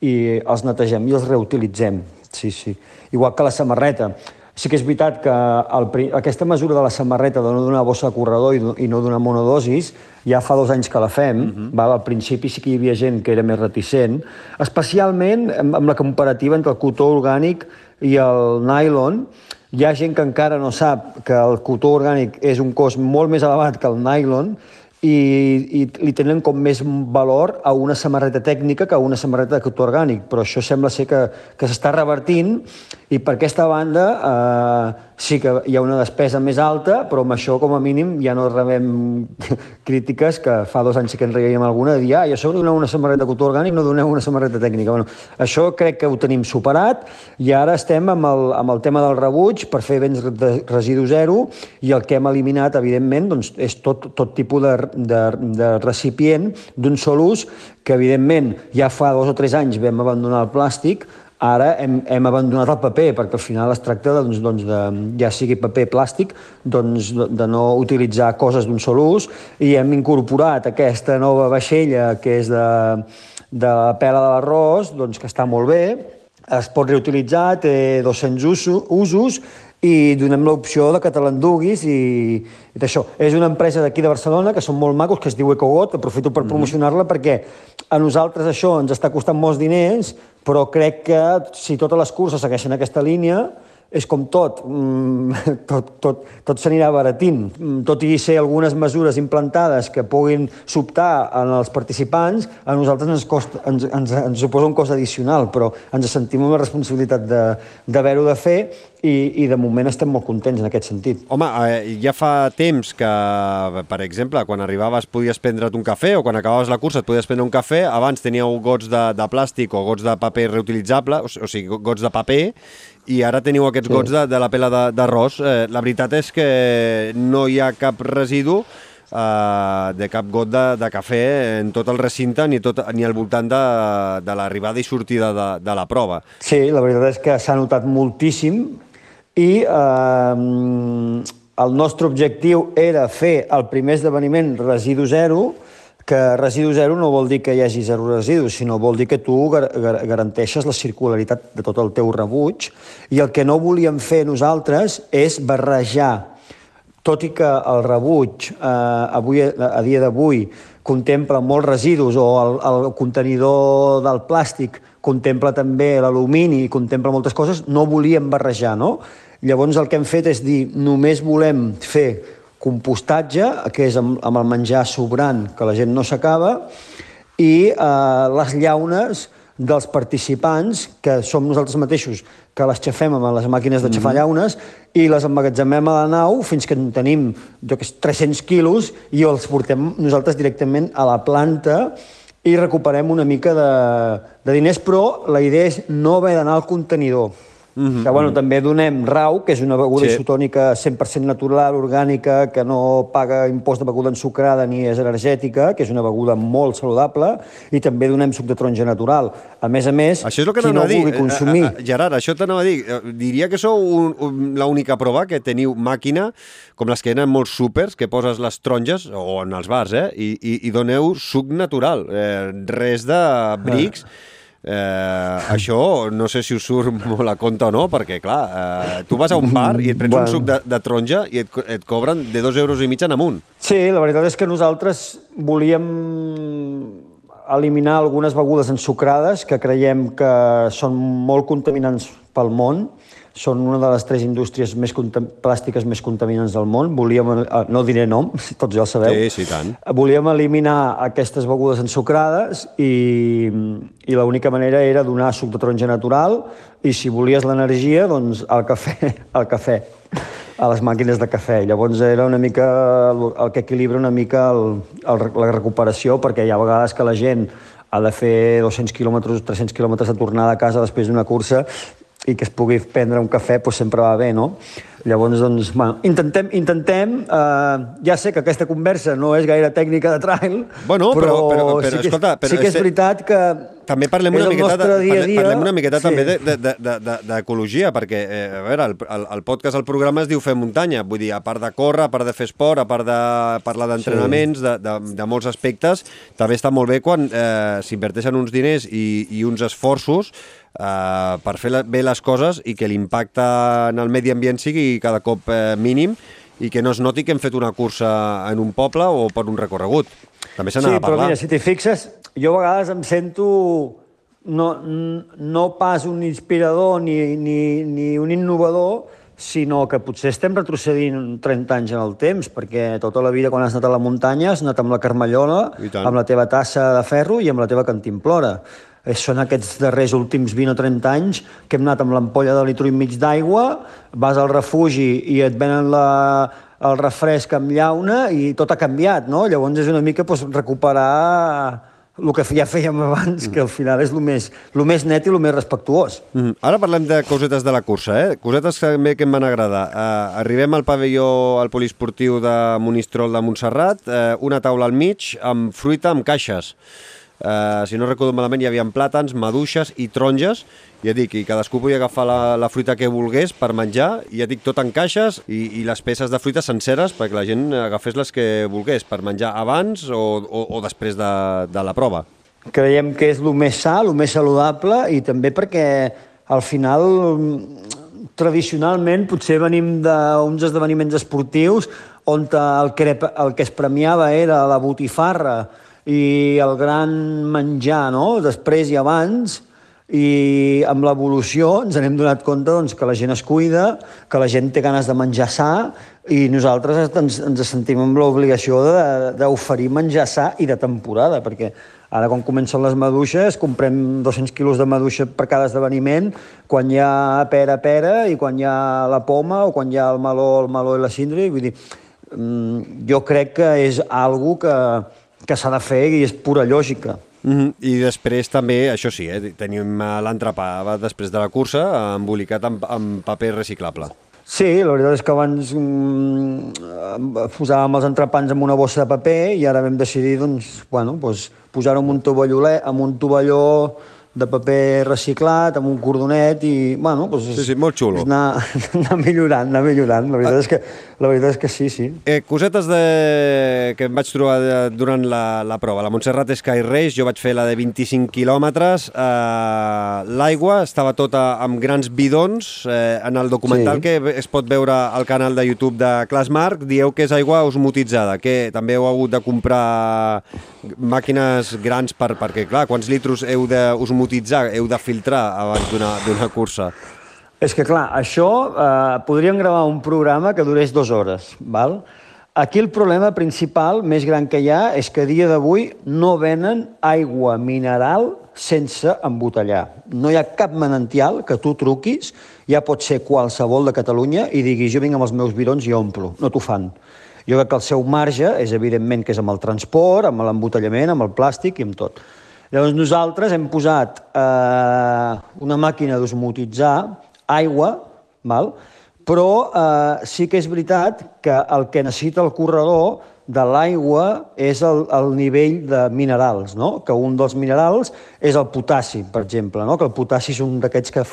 i els netegem i els reutilitzem, sí, sí. Igual que la samarreta. Sí que és veritat que el, aquesta mesura de la samarreta de no donar bossa de corredor i, i no donar monodosis ja fa dos anys que la fem. Uh -huh. va, al principi sí que hi havia gent que era més reticent, especialment amb, amb la comparativa entre el cotó orgànic i el nylon. Hi ha gent que encara no sap que el cotó orgànic és un cost molt més elevat que el nylon i, i li tenen com més valor a una samarreta tècnica que a una samarreta de cotó orgànic, però això sembla ser que, que s'està revertint i per aquesta banda eh, sí que hi ha una despesa més alta, però amb això com a mínim ja no rebem *laughs* crítiques que fa dos anys que en reiem alguna, de dir, ah, i això doneu una samarreta de cotó orgànic, no doneu una samarreta tècnica. Bueno, això crec que ho tenim superat i ara estem amb el, amb el tema del rebuig per fer béns de residu zero i el que hem eliminat, evidentment, doncs, és tot, tot tipus de, de, de recipient d'un sol ús que, evidentment, ja fa dos o tres anys vam abandonar el plàstic, Ara hem, hem abandonat el paper, perquè al final es tracta doncs, doncs de, ja sigui paper plàstic, doncs, de no utilitzar coses d'un sol ús, i hem incorporat aquesta nova vaixella que és de, de la pela de l'arròs, doncs, que està molt bé, es pot reutilitzar, té 200 usos, usos i donem l'opció de que te l'enduguis i, i d'això. És una empresa d'aquí de Barcelona que són molt macos, que es diu Ecogot, aprofito per mm -hmm. promocionar-la perquè a nosaltres això ens està costant molts diners, però crec que si totes les curses segueixen aquesta línia, és com tot, mm, *laughs* tot, tot, tot s'anirà baratint. Mm, tot i ser algunes mesures implantades que puguin sobtar en els participants, a nosaltres ens, costa, ens, ens, ens suposa un cost addicional, però ens sentim la responsabilitat d'haver-ho de, de fer i, i de moment estem molt contents en aquest sentit.
Home, eh, ja fa temps que, per exemple, quan arribaves podies prendre't un cafè o quan acabaves la cursa et podies prendre un cafè, abans teníeu gots de, de plàstic o gots de paper reutilitzable, o, o sigui, gots de paper, i ara teniu aquests sí. gots de, de la pela d'arròs. Eh, la veritat és que no hi ha cap residu eh, de cap got de, de cafè en tot el recinte ni, tot, ni al voltant de, de l'arribada i sortida de, de la prova.
Sí, la veritat és que s'ha notat moltíssim i eh, el nostre objectiu era fer el primer esdeveniment residu zero, que residu zero no vol dir que hi hagi zero residus, sinó vol dir que tu gar gar garanteixes la circularitat de tot el teu rebuig i el que no volíem fer nosaltres és barrejar, tot i que el rebuig eh, avui, a dia d'avui contempla molts residus o el, el contenidor del plàstic contempla també l'alumini i contempla moltes coses, no volíem barrejar, no? Llavors el que hem fet és dir, només volem fer compostatge, que és amb, amb el menjar sobrant, que la gent no s'acaba, i eh, les llaunes dels participants, que som nosaltres mateixos, que les xafem amb les màquines de xafar llaunes i les emmagatzemem a la nau fins que en tenim jo que és, 300 quilos i els portem nosaltres directament a la planta i recuperem una mica de, de diners, però la idea és no haver d'anar al contenidor. Mm -hmm. que, bueno, també donem rau, que és una beguda
Sí.
isotònica 100% natural, orgànica, que no paga impost de beguda ensucrada ni és energètica, que és una beguda molt saludable, i també donem suc de taronja natural. A més a més,
Això és el que
qui no
a dir.
vulgui consumir...
Eh, eh, Gerard, això t'anava a dir. Eh, Diria que sou un, un, l'única prova que teniu màquina, com les que hi ha en molts súpers, que poses les taronges, o en els bars, eh? I, i, i doneu suc natural. Eh, res de brics. Eh, això no sé si us surt *laughs* molt a compte o no, perquè, clar, eh, tu vas a un bar i et prens
Bueno.
un suc de, de taronja i et, et cobren de dos euros i mig en amunt.
Sí, la veritat és que nosaltres volíem eliminar algunes begudes ensucrades que creiem que són molt contaminants pel món. Són una de les tres indústries més plàstiques més contaminants del món. Volíem, eh, no diré nom, *laughs* tots ja el sabeu.
Sí, sí, tant.
Volíem eliminar aquestes begudes ensucrades i, i l'única manera era donar suc de taronja natural i si volies l'energia, doncs el cafè, *laughs* el cafè, a les màquines de cafè. Llavors era una mica el, el que equilibra una mica el, el, la recuperació perquè hi ha vegades que la gent ha de fer 200 quilòmetres, 300 quilòmetres de tornada a casa després d'una cursa i que es pugui prendre un cafè doncs sempre va bé, no? Llavors, doncs, bueno, intentem, intentem eh, ja sé que aquesta conversa no és gaire tècnica de trail,
Bueno, però- però- però,
sí que,
escolta, però
sí que és veritat que
També parlem una miqueta,
dia dia.
parlem una miqueta
Sí.
també d'ecologia, de, de, de, perquè, eh, a veure, el, el, el podcast, el programa es diu Fer muntanya, vull dir, a part de córrer, a part de fer esport, a part de parlar d'entrenaments, de, de, de molts aspectes, també està molt bé quan eh, s'inverteixen uns diners i, i uns esforços eh, per fer la, bé les coses i que l'impacte en el medi ambient sigui cada cop eh, mínim i que no es noti que hem fet una cursa en un poble o per un recorregut. També se n'ha
Sí,
de
però
parlar.
mira, si t'hi fixes, jo a vegades em sento no, no pas un inspirador ni, ni, ni un innovador, sinó que potser estem retrocedint 30 anys en el temps, perquè tota la vida quan has anat a la muntanya has anat amb la
tant.
amb la teva tassa de ferro i amb la teva cantimplora. Eh, Són aquests darrers últims 20 o 30 anys que hem anat amb l'ampolla de litro i mig d'aigua, vas al refugi i et venen la, el refresc amb llauna i tot ha canviat, no? Llavors és una mica doncs, recuperar el que ja fèiem abans, que al final és el més, el més net i el més respectuós.
Mm. Ara parlem de cosetes de la cursa, eh? Cosetes que també que em van agradar. Uh, arribem al pavelló, al poliesportiu de Monistrol de Montserrat, uh, una taula al mig amb fruita amb caixes. Uh, si no recordo malament, hi havia plàtans, maduixes i taronges. Ja dic, i cadascú podia agafar la, la fruita que volgués per menjar, i ja dic, tot en caixes, i, i les peces de fruita senceres perquè la gent agafés les que volgués, per menjar abans o, o, o després de, de la prova.
Creiem que és el més sa, el més saludable i també perquè al final tradicionalment potser venim d'uns esdeveniments esportius on el que, el que es premiava era la botifarra i el gran menjar, no?, després i abans, i amb l'evolució ens n'hem donat compte doncs, que la gent es cuida, que la gent té ganes de menjar sa i nosaltres ens, ens sentim amb l'obligació d'oferir menjar sa i de temporada, perquè ara quan comencen les maduixes comprem 200 quilos de maduixa per cada esdeveniment, quan hi ha pera, pera, i quan hi ha la poma, o quan hi ha el meló, el meló i la síndria, vull dir, mm, jo crec que és algo que, que s'ha de fer i és pura lògica.
Mm -hmm. I després també, això sí, eh, tenim eh, l'entrepà després de la cursa embolicat amb, amb paper reciclable.
Sí, la veritat és que abans mm, posàvem els entrepans en una bossa de paper i ara vam decidir doncs, bueno, doncs, posar-ho en un tovallolet, en un tovalló de paper reciclat, amb un cordonet i, bueno, doncs,
Sí, sí, molt xulo.
anar, *laughs* anar millorant, anar millorant. La veritat, és que, la veritat és que sí, sí.
Eh, cosetes de... que em vaig trobar de... durant la, la prova. La Montserrat Sky Race, jo vaig fer la de 25 quilòmetres. Eh, L'aigua estava tota amb grans bidons. Eh, en el documental
Sí.
que es pot veure al canal de YouTube de Clasmark, dieu que és aigua osmotitzada, que també heu hagut de comprar màquines grans per, perquè, clar, quants litros heu d'osmotitzar, heu de filtrar abans d'una cursa?
És que, clar, això eh, podríem gravar un programa que durés dues hores, val? Aquí el problema principal, més gran que hi ha, és que a dia d'avui no venen aigua mineral sense embotellar. No hi ha cap manantial que tu truquis, ja pot ser qualsevol de Catalunya, i diguis jo vinc amb els meus bidons i omplo. No t'ho fan. Jo crec que el seu marge és evidentment que és amb el transport, amb l'embotellament, amb el plàstic i amb tot. Llavors nosaltres hem posat eh, una màquina d'osmotitzar aigua, val? però eh, sí que és veritat que el que necessita el corredor de l'aigua és el, el nivell de minerals, no? que un dels minerals és el potassi, per exemple, no? que el potassi és un d'aquests que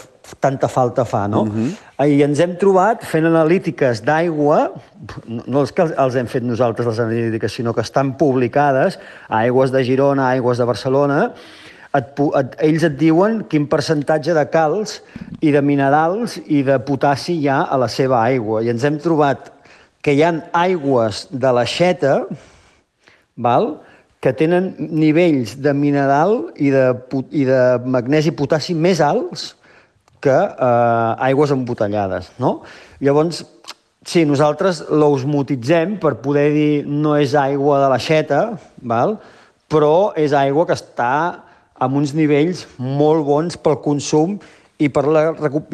tanta falta fa. No? Uh -huh. I ens hem trobat fent analítiques d'aigua, no és que els hem fet nosaltres les analítiques, sinó que estan publicades a aigües de Girona, a aigües de Barcelona, et, et, ells et diuen quin percentatge de calç i de minerals i de potassi hi ha a la seva aigua. I ens hem trobat que hi han aigües de l'aixeta val? que tenen nivells de mineral i de, i de magnesi i potassi més alts que eh, aigües embotellades. No? Llavors, sí, nosaltres l'osmotitzem per poder dir no és aigua de l'aixeta, val? però és aigua que està amb uns nivells molt bons pel consum i per, la,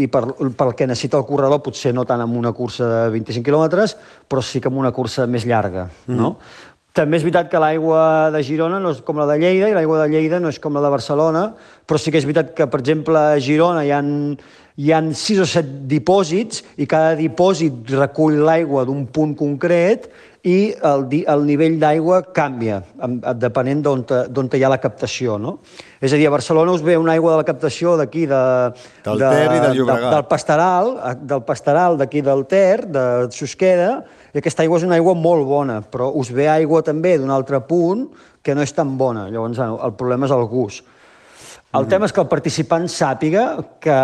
i per, pel que necessita el corredor, potser no tant amb una cursa de 25 quilòmetres, però sí que amb una cursa més llarga. Mm. No? També és veritat que l'aigua de Girona no és com la de Lleida i l'aigua de Lleida no és com la de Barcelona, però sí que és veritat que, per exemple, a Girona hi han, hi han sis o set dipòsits i cada dipòsit recull l'aigua d'un punt concret i el, el nivell d'aigua canvia, depenent d'on hi ha la captació. No? És a dir, a Barcelona us ve una aigua de la captació d'aquí, de,
del de, Ter i del
Llobregat. De, del Pastaral, del Pastaral d'aquí del Ter, de Susqueda, i aquesta aigua és una aigua molt bona, però us ve aigua també d'un altre punt que no és tan bona. Llavors, el problema és el gust. El mm. tema és que el participant sàpiga que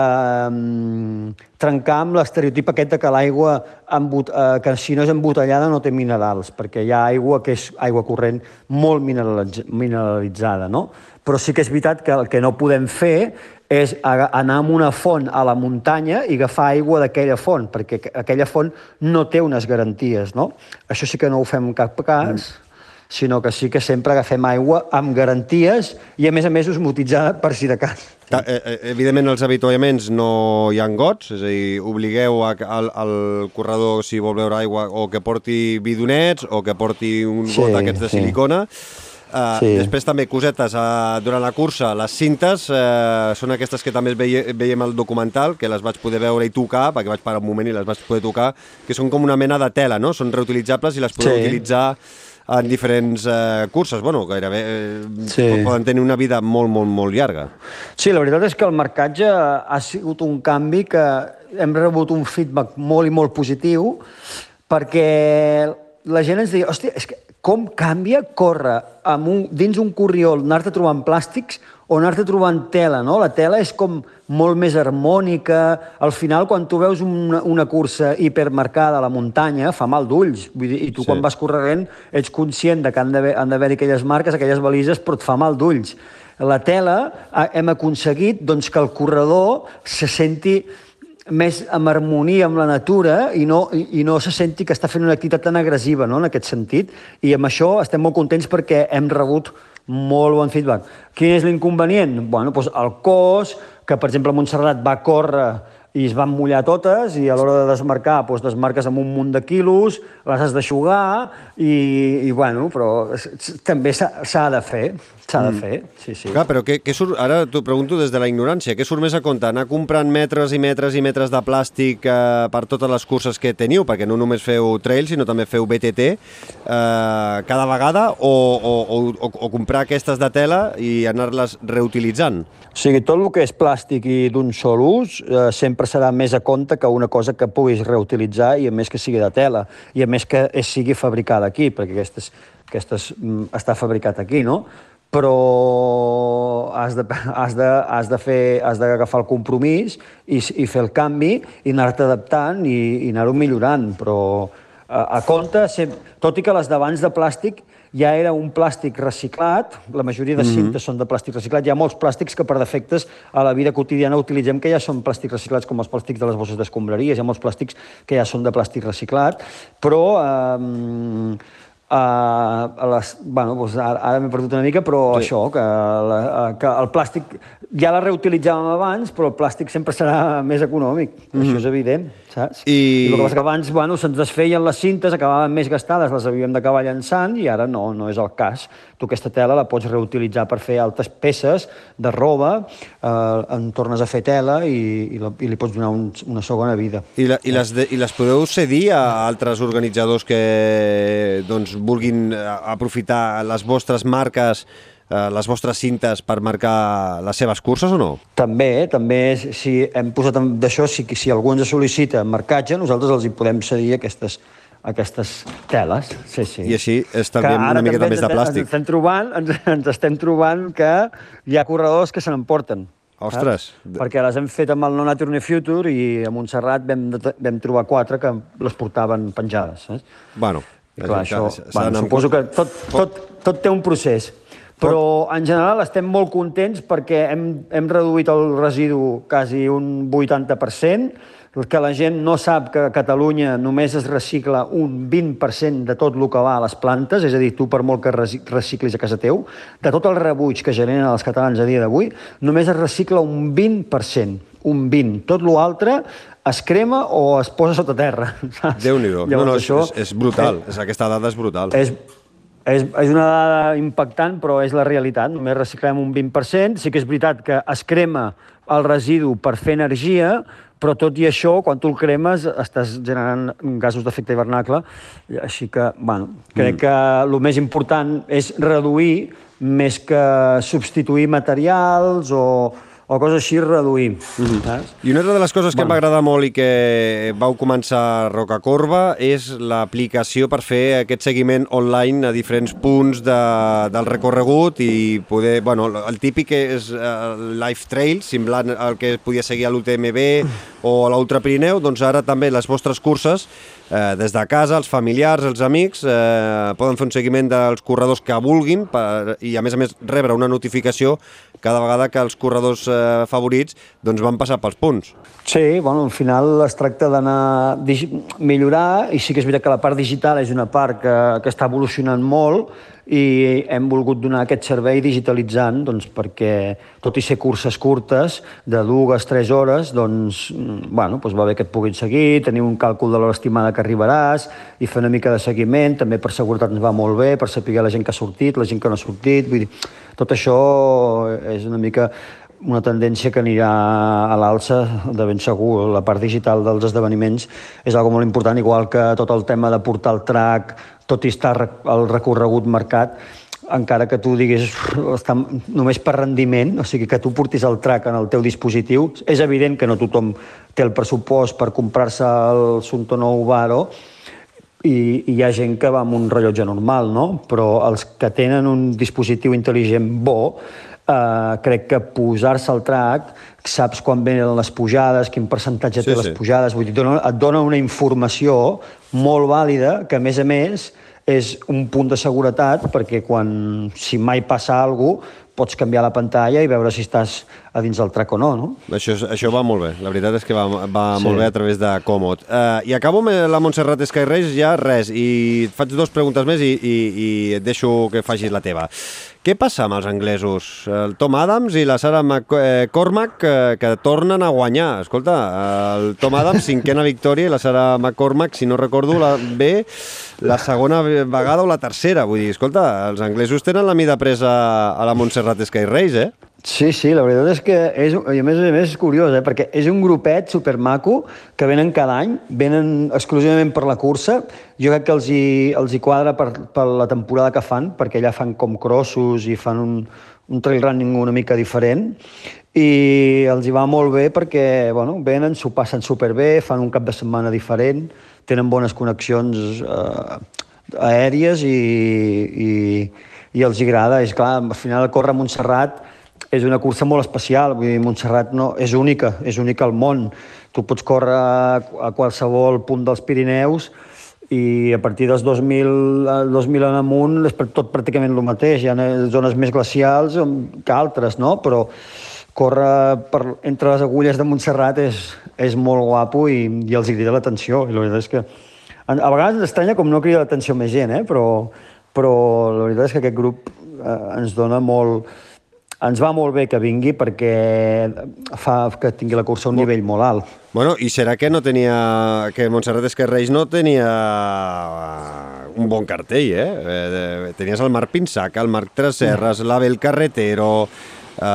um, trencar amb l'estereotip aquest de que l'aigua eh, que si no és embotellada no té minerals, perquè hi ha aigua que és aigua corrent molt mineralitzada, no? Però sí que és veritat que el que no podem fer és anar a una font a la muntanya i agafar aigua d'aquella font, perquè aquella font no té unes garanties, no? Això sí que no ho fem en cap cas, mm sinó que sí que sempre agafem aigua amb garanties i, a més a més, osmotitzada per si de cas.
Eh, eh, evidentment, els avituallaments no hi ha gots, és a dir, obligueu a, al, al corredor, si vol beure aigua, o que porti bidonets o que porti un sí, got d'aquests de sí. silicona. Uh, sí. Després també cosetes uh, durant la cursa, les cintes uh, són aquestes que també veie, veiem al documental, que les vaig poder veure i tocar, perquè vaig parar un moment i les vaig poder tocar, que són com una mena de tela, no? Són reutilitzables i les podeu sí. utilitzar en diferents eh, curses. Bueno, gairebé eh, sí. poden tenir una vida molt, molt, molt llarga.
Sí, la veritat és que el marcatge ha sigut un canvi que hem rebut un feedback molt i molt positiu perquè la gent ens diu, hòstia, és que com canvia córrer amb un, dins un corriol, anar-te trobant plàstics o anar-te trobant tela, no? La tela és com molt més harmònica. Al final, quan tu veus una, una cursa hipermarcada a la muntanya, fa mal d'ulls. I tu, sí. quan vas corrent, ets conscient de que han d'haver-hi aquelles marques, aquelles balises, però et fa mal d'ulls. La tela hem aconseguit doncs, que el corredor se senti més amb harmonia amb la natura i no, i no se senti que està fent una activitat tan agressiva, no?, en aquest sentit. I amb això estem molt contents perquè hem rebut molt bon feedback. Quin és l'inconvenient? Bueno, doncs el cos, que per exemple Montserrat va córrer i es van mullar totes i a l'hora de desmarcar doncs desmarques amb un munt de quilos, les has d'aixugar i, i bueno, però també s'ha de fer, s'ha mm. de fer, sí, sí.
Clar, però què, què surt, ara t'ho pregunto des de la ignorància, què surt més a compte? Anar comprant metres i metres i metres de plàstic eh, per totes les curses que teniu, perquè no només feu trail, sinó també feu BTT, eh, cada vegada, o, o, o, o comprar aquestes de tela i anar-les reutilitzant?
O sigui, tot el que és plàstic i d'un sol ús eh, sempre serà més a compte que una cosa que puguis reutilitzar i a més que sigui de tela i a més que es sigui fabricada aquí, perquè aquestes, aquestes mm, està fabricat aquí, no? Però has de, has de, has de fer, has d'agafar el compromís i, i fer el canvi i anar-te adaptant i, i anar-ho millorant, però a, a compte, tot i que les d'abans de plàstic ja era un plàstic reciclat, la majoria de cintes són de plàstic reciclat, hi ha molts plàstics que per defectes a la vida quotidiana utilitzem que ja són plàstics reciclats, com els plàstics de les bosses d'escombraries, hi ha molts plàstics que ja són de plàstic reciclat, però eh, Uh, a les, bueno, doncs ara, ara m'he perdut una mica, però sí. això, que, la, que el plàstic ja la reutilitzàvem abans, però el plàstic sempre serà *laughs* més econòmic. Mm -hmm. Això és evident, saps?
I...
I el que passa que abans bueno, se'ns desfeien les cintes, acabaven més gastades, les havíem d'acabar llançant, i ara no, no és el cas. Tu aquesta tela la pots reutilitzar per fer altres peces de roba, eh, en tornes a fer tela i, i, la, i li pots donar un, una segona vida.
I, la, i, les de, I les podeu cedir a altres organitzadors que doncs, vulguin eh, aprofitar les vostres marques les vostres cintes per marcar les seves curses o no?
També, també, si hem posat d'això, si, si algú ens sol·licita marcatge, nosaltres els hi podem cedir aquestes, aquestes teles. Sí, sí.
I així
Que ara
una miqueta
també
més de plàstic.
Ens estem trobant, ens, ens estem trobant que hi ha corredors que se n'emporten.
Ostres.
saps? Perquè les hem fet amb el No Nature Ni Future i a Montserrat vam, vam trobar quatre que les portaven penjades. Saps?
Bueno,
I clar,
és-
això, bueno, suposo que tot, tot, tot té un procés. Però, en general, estem molt contents perquè hem, hem reduït el residu quasi un 80%, que la gent no sap que a Catalunya només es recicla un 20% de tot el que va a les plantes, és a dir, tu per molt que reci- reciclis a casa teu, de tot el rebuig que generen els catalans a dia d'avui, només es recicla un 20%, un 20%. Tot l'altre es crema o es posa sota terra. saps?
Déu-n'hi-do. No, no,
això
és, és brutal. És, aquesta dada és brutal.
és, és, és una dada impactant, però és la realitat. Només reciclem un 20%. Sí que és veritat que es crema el residu per fer energia, però tot i això, quan tu el cremes, estàs generant gasos d'efecte hivernacle. Així que, bueno, crec mm. que el més important és reduir més que substituir materials o, o coses així, reduir. Mm -hmm. saps?
I una altra de les coses que
Bueno.
em va agradar molt i que vau començar a Rocacorba és l'aplicació per fer aquest seguiment online a diferents punts de, del recorregut i poder... Bueno, el típic és el Life Trail, semblant al que podia seguir a l'UTMB o a l'Ultra Pirineu, doncs ara també les vostres curses eh, des de casa, els familiars, els amics, eh, poden fer un seguiment dels corredors que vulguin per, i, a més a més, rebre una notificació cada vegada que els corredors eh, favorits doncs, van passar pels punts.
Sí, bueno, al final es tracta d'anar millorar i sí que és veritat que la part digital és una part que, que està evolucionant molt i hem volgut donar aquest servei digitalitzant doncs, perquè, tot i ser curses curtes, de dues, tres hores, doncs, mm, bueno, doncs va bé que et puguin seguir, tenir un càlcul de l'hora estimada que arribaràs i fer una mica de seguiment, també per seguretat ens va molt bé, per saber la gent que ha sortit, la gent que no ha sortit, vull dir, tot això és una mica una tendència que anirà a l'alça de ben segur. La part digital dels esdeveniments és algo molt important, igual que tot el tema de portar el track, tot i estar el recorregut marcat, encara que tu diguis està només per rendiment, o sigui que tu portis el track en el teu dispositiu, és evident que no tothom té el pressupost per comprar-se el Sunto Nou i, i hi ha gent que va amb un rellotge normal, no? Però els que tenen un dispositiu intel·ligent bo, eh, crec que posar-se al track, saps quan venen les pujades, quin percentatge
Sí,
té
sí.
les pujades, vull dir, dona, et dona una informació molt vàlida que, a més a més, és un punt de seguretat perquè quan, si mai passa alguna cosa, pots canviar la pantalla i veure si estàs a dins del track o no, no?
Això, això va molt bé, la veritat és que va, va
Sí.
molt bé a través de Comod. Uh, I acabo amb la Montserrat Sky Race, ja res, i et faig dues preguntes més i, i, i et deixo que facis la teva. Què passa amb els anglesos? El Tom Adams i la Sarah McCormack que, que tornen a guanyar. Escolta, el Tom Adams, cinquena victòria, i la Sarah McCormack, si no recordo la, bé, la segona vegada o la tercera. Vull dir, escolta, els anglesos tenen la mida presa a la Montserrat Sky Race, eh?
Sí, sí, la veritat és que és, i a més a més és curiós, eh? perquè és un grupet supermaco que venen cada any, venen exclusivament per la cursa. Jo crec que els hi, els hi quadra per, per la temporada que fan, perquè allà fan com crossos i fan un, un trail running una mica diferent i els hi va molt bé perquè bueno, venen, s'ho passen superbé, fan un cap de setmana diferent, tenen bones connexions eh, aèries i, i, i els hi agrada. És clar, al final córrer a Montserrat és una cursa molt especial, vull dir, Montserrat no, és única, és única al món. Tu pots córrer a, qualsevol punt dels Pirineus i a partir dels 2000, 2000 en amunt és tot pràcticament el mateix. Hi ha zones més glacials que altres, no? però córrer per, entre les agulles de Montserrat és, és molt guapo i, i els crida l'atenció. La veritat és que a vegades ens estranya com no crida l'atenció més gent, eh? però, però la veritat és que aquest grup eh, ens dona molt, ens va molt bé que vingui perquè fa que tingui la cursa a un nivell molt alt.
Bueno, i serà que no tenia... que Montserrat Esquerreix no tenia uh, un bon cartell, eh? eh tenies el Marc Pinsac, el Marc Traserras, mm. l'Abel Carretero, uh,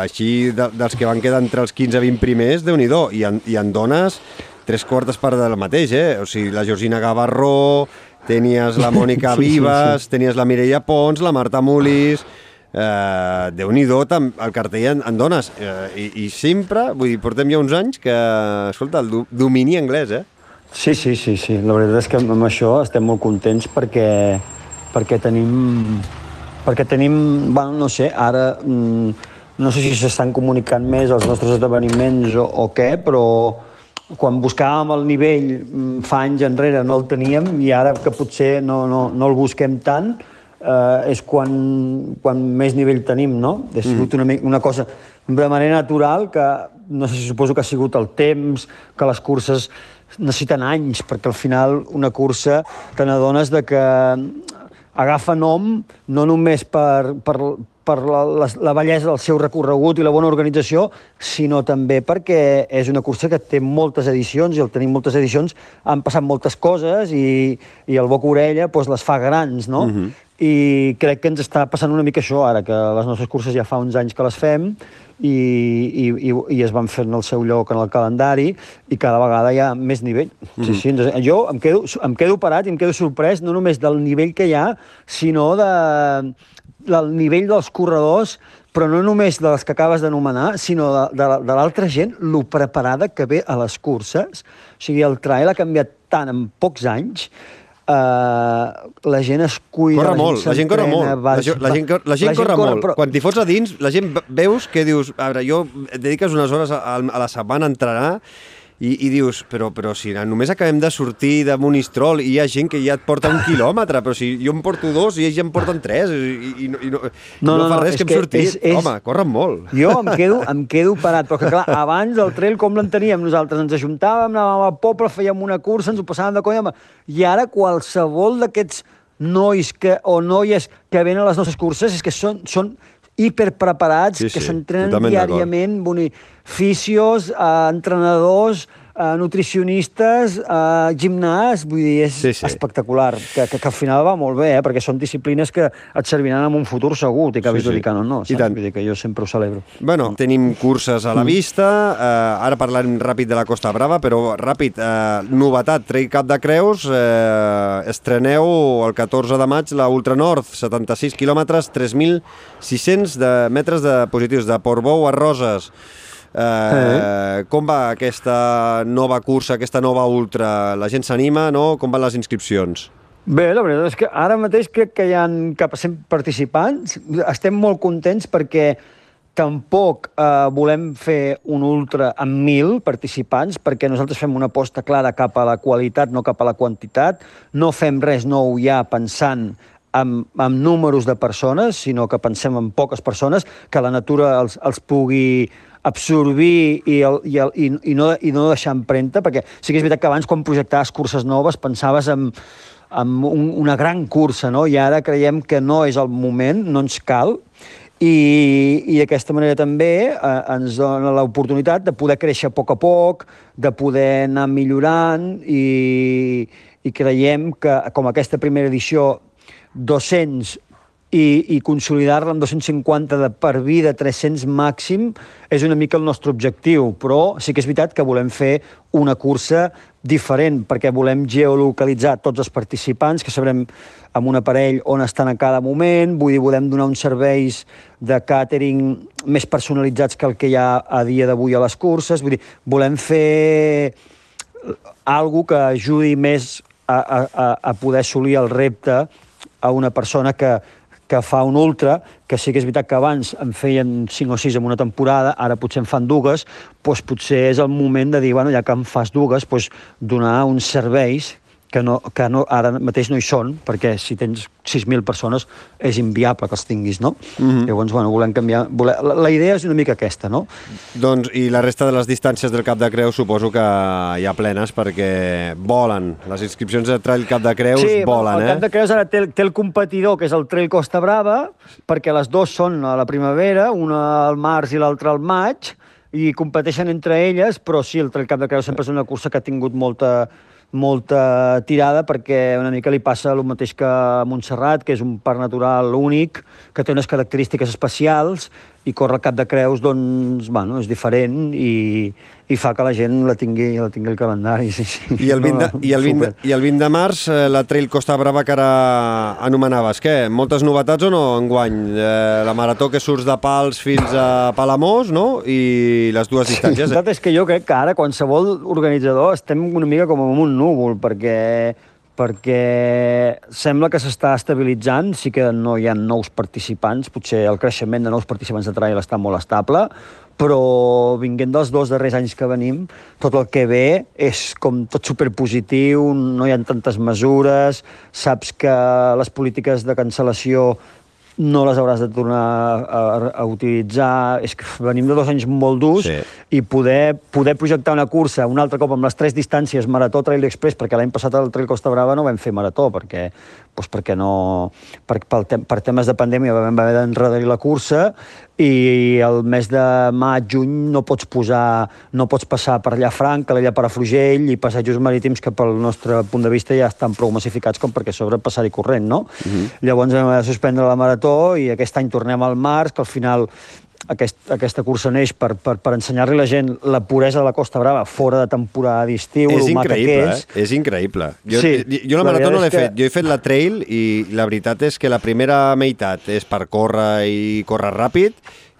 així de, dels que van quedar entre els 15-20 primers, de nhi i, en, i en dones tres quartes part del mateix, eh? O sigui, la Georgina Gavarró, tenies la *laughs* Mònica Vives, sí, sí, sí. tenies la Mireia Pons, la Marta Mulis eh, Déu-n'hi-do el cartell en, en dones. Eh, i, I sempre, vull dir, portem ja uns anys que, escolta, el domini anglès, eh?
Sí, sí, sí, sí. La veritat és que amb això estem molt contents perquè, perquè tenim... Perquè tenim, bueno, no sé, ara mm, no sé si s'estan comunicant més els nostres esdeveniments o, o què, però quan buscàvem el nivell mm, fa anys enrere no el teníem i ara que potser no, no, no el busquem tant, eh, és quan, quan més nivell tenim, no? Ha sigut mm. una, una cosa de manera natural que no sé si suposo que ha sigut el temps, que les curses necessiten anys, perquè al final una cursa te n'adones de que agafa nom no només per, per, per la, la, la bellesa del seu recorregut i la bona organització, sinó també perquè és una cursa que té moltes edicions i al tenir moltes edicions han passat moltes coses i, i el boca orella doncs, les fa grans, no? Uh mhm. -huh i crec que ens està passant una mica això ara, que les nostres curses ja fa uns anys que les fem i, i, i, i es van fent el seu lloc en el calendari i cada vegada hi ha més nivell. Mm -hmm. sí, sí, doncs, jo em quedo, em quedo parat i em quedo sorprès no només del nivell que hi ha, sinó de, del nivell dels corredors però no només de les que acabes d'anomenar, sinó de, de, de l'altra gent, lo preparada que ve a les curses. O sigui, el trail ha canviat tant en pocs anys Uh, la gent es cuida...
Corre molt, la gent corre molt. Va, la, gent, la, gent, la gent corre molt. Però... Quan t'hi fots a dins, la gent veus que dius... A veure, jo dediques unes hores a, a la setmana a entrenar i, i dius, però, però si només acabem de sortir de Monistrol i hi ha gent que ja et porta un quilòmetre, però si jo em porto dos i ells ja em porten tres i, i, i no, no, no, no, fa res que, que hem sortit. És, és... Home, corren molt.
Jo em quedo, em quedo parat, però que clar, abans el trail com l'enteníem nosaltres? Ens ajuntàvem, anàvem al poble, fèiem una cursa, ens ho passàvem de conya, i ara qualsevol d'aquests nois que, o noies que venen a les nostres curses és que són, són hiperpreparats, sí, sí, que s'entrenen diàriament, boni, fisios, eh, entrenadors, eh, nutricionistes, eh, gimnàs, vull dir, és sí, sí. espectacular, que, que, que al final va molt bé, eh, perquè són disciplines que et serviran en un futur segur, t'hi acabis sí, sí. dedicant o no, saps? I. Vull dir que jo sempre ho celebro.
Bueno, tenim curses a la mm. vista, eh, ara parlarem ràpid de la Costa Brava, però ràpid, eh, novetat, Trail Cap de Creus, eh, estreneu el 14 de maig la Ultra Nord, 76 quilòmetres, 3.600 de metres de positius, de Portbou a Roses. Eh. Com va aquesta nova cursa, aquesta nova ultra? La gent s'anima, no? Com van les inscripcions?
Bé, la veritat és que ara mateix crec que hi ha cap a 100 participants. Estem molt contents perquè tampoc eh, volem fer un ultra amb 1.000 participants, perquè nosaltres fem una aposta clara cap a la qualitat, no cap a la quantitat. No fem res nou ja pensant amb, amb números de persones, sinó que pensem en poques persones, que la natura els, els pugui absorbir i, el, i, el, i, i, no, i no deixar empremta, perquè sí que és veritat que abans quan projectaves curses noves pensaves en, en un, una gran cursa, no? i ara creiem que no és el moment, no ens cal, i, i d'aquesta manera també eh, ens dona l'oportunitat de poder créixer a poc a poc, de poder anar millorant i, i creiem que com aquesta primera edició 200 i, i consolidar-la en 250 de per vida, 300 màxim, és una mica el nostre objectiu, però sí que és veritat que volem fer una cursa diferent, perquè volem geolocalitzar tots els participants, que sabrem amb un aparell on estan a cada moment, vull dir, volem donar uns serveis de càtering més personalitzats que el que hi ha a dia d'avui a les curses, vull dir, volem fer algo que ajudi més a, a, a poder assolir el repte a una persona que, que fa un ultra, que sí que és veritat que abans en feien 5 o 6 en una temporada, ara potser en fan dues, doncs potser és el moment de dir, bueno, ja que en fas dues, doncs donar uns serveis que, no, que no, ara mateix no hi són, perquè si tens 6.000 persones és inviable que els tinguis, no? Mm -hmm. Llavors, bueno, volem canviar... Voler, la, la idea és una mica aquesta, no?
Doncs, i la resta de les distàncies del Cap de Creus suposo que hi ha plenes perquè volen. Les inscripcions de Trail Cap de Creus
sí,
volen,
el
eh?
Cap de Creus ara té, té el competidor, que és el Trail Costa Brava, perquè les dues són a la primavera, una al març i l'altra al maig, i competeixen entre elles, però sí, el Trail Cap de Creus sempre és una cursa que ha tingut molta, molta tirada perquè una mica li passa el mateix que a Montserrat, que és un parc natural únic, que té unes característiques especials i córrer al cap de creus, doncs, bueno, és diferent i, i fa que la gent la tingui, la tingui el calendari. Sí, sí.
I el 20 de, i el 20, de, i el 20 de març, eh, la Trail Costa Brava que ara anomenaves, què? Moltes novetats o no enguany? Eh, la marató que surts de Pals fins a Palamós, no? I les dues distàncies.
La veritat és que jo crec que ara qualsevol organitzador estem una mica com en un núvol, perquè perquè sembla que s'està estabilitzant, sí que no hi ha nous participants, potser el creixement de nous participants de trail està molt estable, però vinguent dels dos darrers anys que venim, tot el que ve és com tot superpositiu, no hi ha tantes mesures, saps que les polítiques de cancel·lació no les hauràs de tornar a, a, utilitzar. És que venim de dos anys molt durs
Sí.
i poder, poder projectar una cursa un altre cop amb les tres distàncies, Marató, Trail Express, perquè l'any passat al Trail Costa Brava no vam fer Marató, perquè, doncs perquè no... Per, tem, per temes de pandèmia vam haver d'enredar la cursa i el mes de maig, juny, no pots posar, no pots passar per Llafranc, l'illa Parafrugell i passatges marítims que pel nostre punt de vista ja estan prou massificats com perquè sobre passar-hi corrent, no? Llavors vam haver de suspendre la marató i aquest any tornem al març, que al final aquest, aquesta cursa neix per, per, per ensenyar-li a la gent la puresa de la Costa Brava fora de temporada d'estiu,
És
el maca que
increïble,
és.
eh? És increïble. Jo,
Sí,
jo la
la
marató no l'he
que-
fet. Jo he fet la trail i la veritat és que la primera meitat és per córrer i córrer ràpid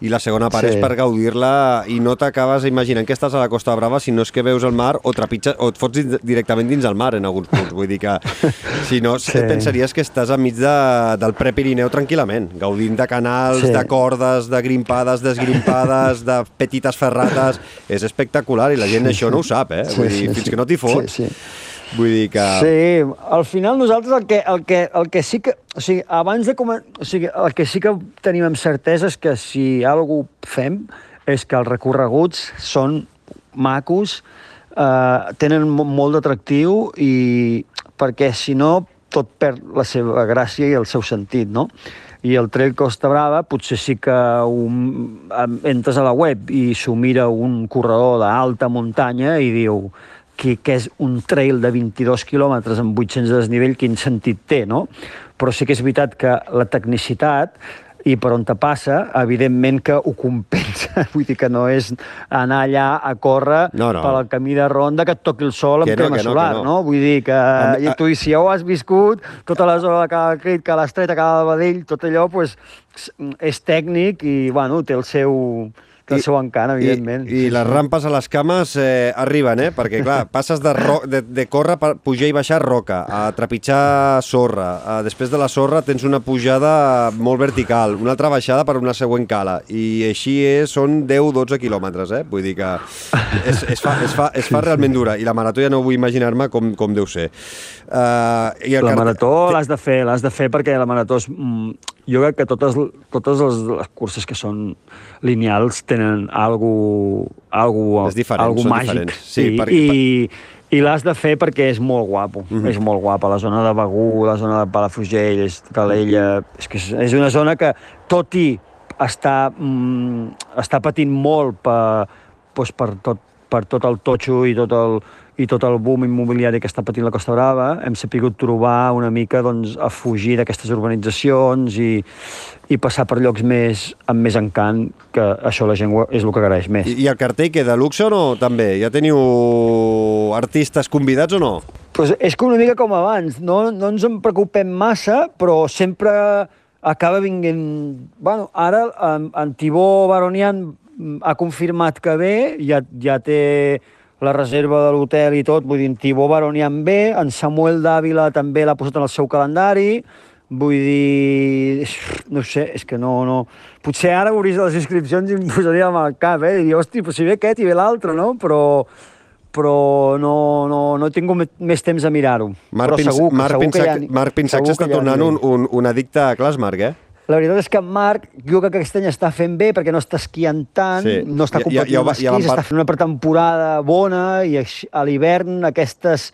i la segona part
Sí.
és per gaudir-la i no t'acabes imaginant que estàs a la Costa Brava si no és que veus el mar o trepitges o et fots directament dins el mar en alguns punts. Vull dir que *laughs* si no sí.
Sí.
pensaries que estàs enmig de, del Prepirineu tranquil·lament, gaudint de canals,
Sí.
de cordes, de grimpades, desgrimpades, de petites ferrates. És espectacular i la gent això no ho sap, eh? Vull dir, fins que no t'hi fots.
Sí, sí.
Vull dir que...
Sí, al final nosaltres el que, el que, el que sí que... O sigui, abans de comen... O sigui, el que sí que tenim amb certesa és que si cosa fem és que els recorreguts són macos, eh, tenen mo- molt d'atractiu i perquè si no tot perd la seva gràcia i el seu sentit, no? I el Trail Costa Brava potser sí que un, entres a la web i s'ho mira un corredor d'alta muntanya i diu que, que és un trail de 22 quilòmetres amb 800 de desnivell, quin sentit té, no? Però sí que és veritat que la tecnicitat i per on te passa, evidentment que ho compensa. *laughs* Vull dir que no és anar allà a córrer
No, no.
pel camí de ronda que et toqui el sol amb
Que no,
crema
que no,
solar,
que no.
no? Vull dir que...
Amb-
I tu, si ja ho has viscut, tota la zona de Cala Crit, Cala Estreta, Cala de Badell, tot allò, pues, és tècnic i, bueno, té el seu, té el seu encant, evidentment.
I, I les rampes a les cames eh, arriben, eh? Perquè, clar, *laughs* passes de, ro de, de córrer per pujar i baixar roca, a trepitjar sorra, a, després de la sorra tens una pujada molt vertical, una altra baixada per una següent cala, i així és, són 10-12 quilòmetres, eh? Vull dir que es, es, fa, es, fa, *laughs* es fa realment dura, i la marató ja no vull imaginar-me com, com deu ser. Uh, i el
La marató l'has de fer, l'has de fer perquè la marató és... Jo crec que totes, totes les, les curses que són lineals tenen algo, algo,
diferent,
algo màgic.
diferents. Sí,
I,
perquè-
i, i l'has de fer perquè és molt guapo, mm -hmm. és molt guapa. La zona de Begú, la zona de Palafrugell, és Calella... És que és, és una zona que, tot i està, mm, està patint molt per, doncs per, tot, per tot el totxo i tot el, i tot el boom immobiliari que està patint la Costa Brava, hem sapigut trobar una mica doncs, a fugir d'aquestes urbanitzacions i, i passar per llocs més, amb més encant, que això la gent és el que agraeix més.
I, I el cartell que de luxe o no, també? Ja teniu artistes convidats o no?
Pues és que una mica com abans, no, no ens en preocupem massa, però sempre acaba vinguent... Bueno, ara en, en Tibó Baronian ha confirmat que ve, ja, ja té la reserva de l'hotel i tot, vull dir, en Tibó Baronian ve, en Samuel Dávila també l'ha posat en el seu calendari, vull dir, no sé, és que no, no... Potser ara obris les inscripcions i em posaria amb el cap, eh? I diria, hosti, però si ve aquest i ve l'altre, no? Però, però no, no, no he tingut me- més temps a mirar-ho.
Marc,
però segur,
Marc
segur que
Pinsac,
hi ha,
Marc Pinsac
segur
s'està
que ha
tornant un, un, un addicte a Clasmarc, eh?
La veritat és que en Marc, jo crec que aquest any està fent bé perquè no està esquiant tant,
Sí.
no està
Ja- ja-
competint
ja ja vam
esquís,
par-
està fent una pretemporada bona i a l'hivern aquestes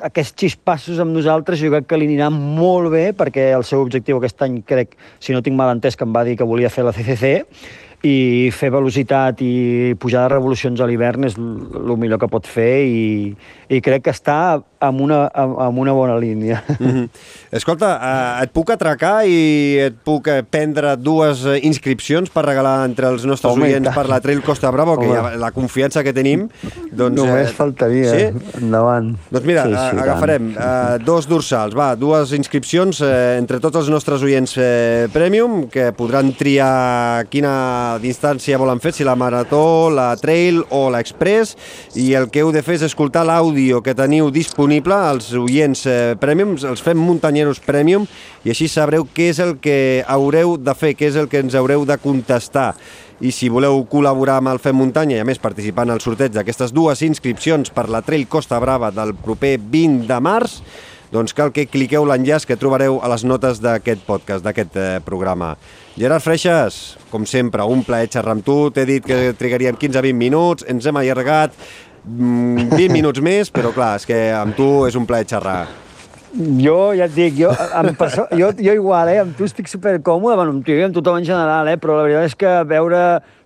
aquests xispassos amb nosaltres jo crec que li aniran molt bé perquè el seu objectiu aquest any crec, si no tinc mal entès, que em va dir que volia fer la CCC i fer velocitat i pujar de revolucions a l'hivern és el millor que pot fer i, i crec que està amb una, amb, amb una bona línia. *laughs*
Mm -hmm. Escolta, eh, et puc atracar i et puc eh, prendre dues eh, inscripcions per regalar entre els nostres
Home,
oients per la Trail Costa Bravo, que ja, la confiança que tenim... Doncs,
Només
eh,
faltaria.
Sí?
Endavant.
Doncs mira,
Sí,
sí,
sí,
agafarem eh, dos dorsals, va, dues inscripcions eh, entre tots els nostres oients eh, Premium, que podran triar quina distància volen fer, si la marató, la trail o l'express, i el que heu de fer és escoltar l'àudio que teniu disponible, els oients eh, Premium, els fem muntanyeros Premium, i així sabreu què és el que haureu de fer, què és el que ens haureu de contestar i si voleu col·laborar amb el Fem Muntanya i a més participar en el sorteig d'aquestes dues inscripcions per la Trail Costa Brava del proper 20 de març, doncs cal que cliqueu l'enllaç que trobareu a les notes d'aquest podcast, d'aquest eh, programa. Gerard Freixas, com sempre, un plaer xerrar amb tu. T'he dit que trigaríem 15-20 minuts, ens hem allargat 20 minuts més, però clar, és que amb tu és un plaer xerrar.
Jo ja et dic, jo, amb perso jo, jo igual, eh, amb tu estic supercòmode, bueno, amb tu i amb tothom en general, eh, però la veritat és que veure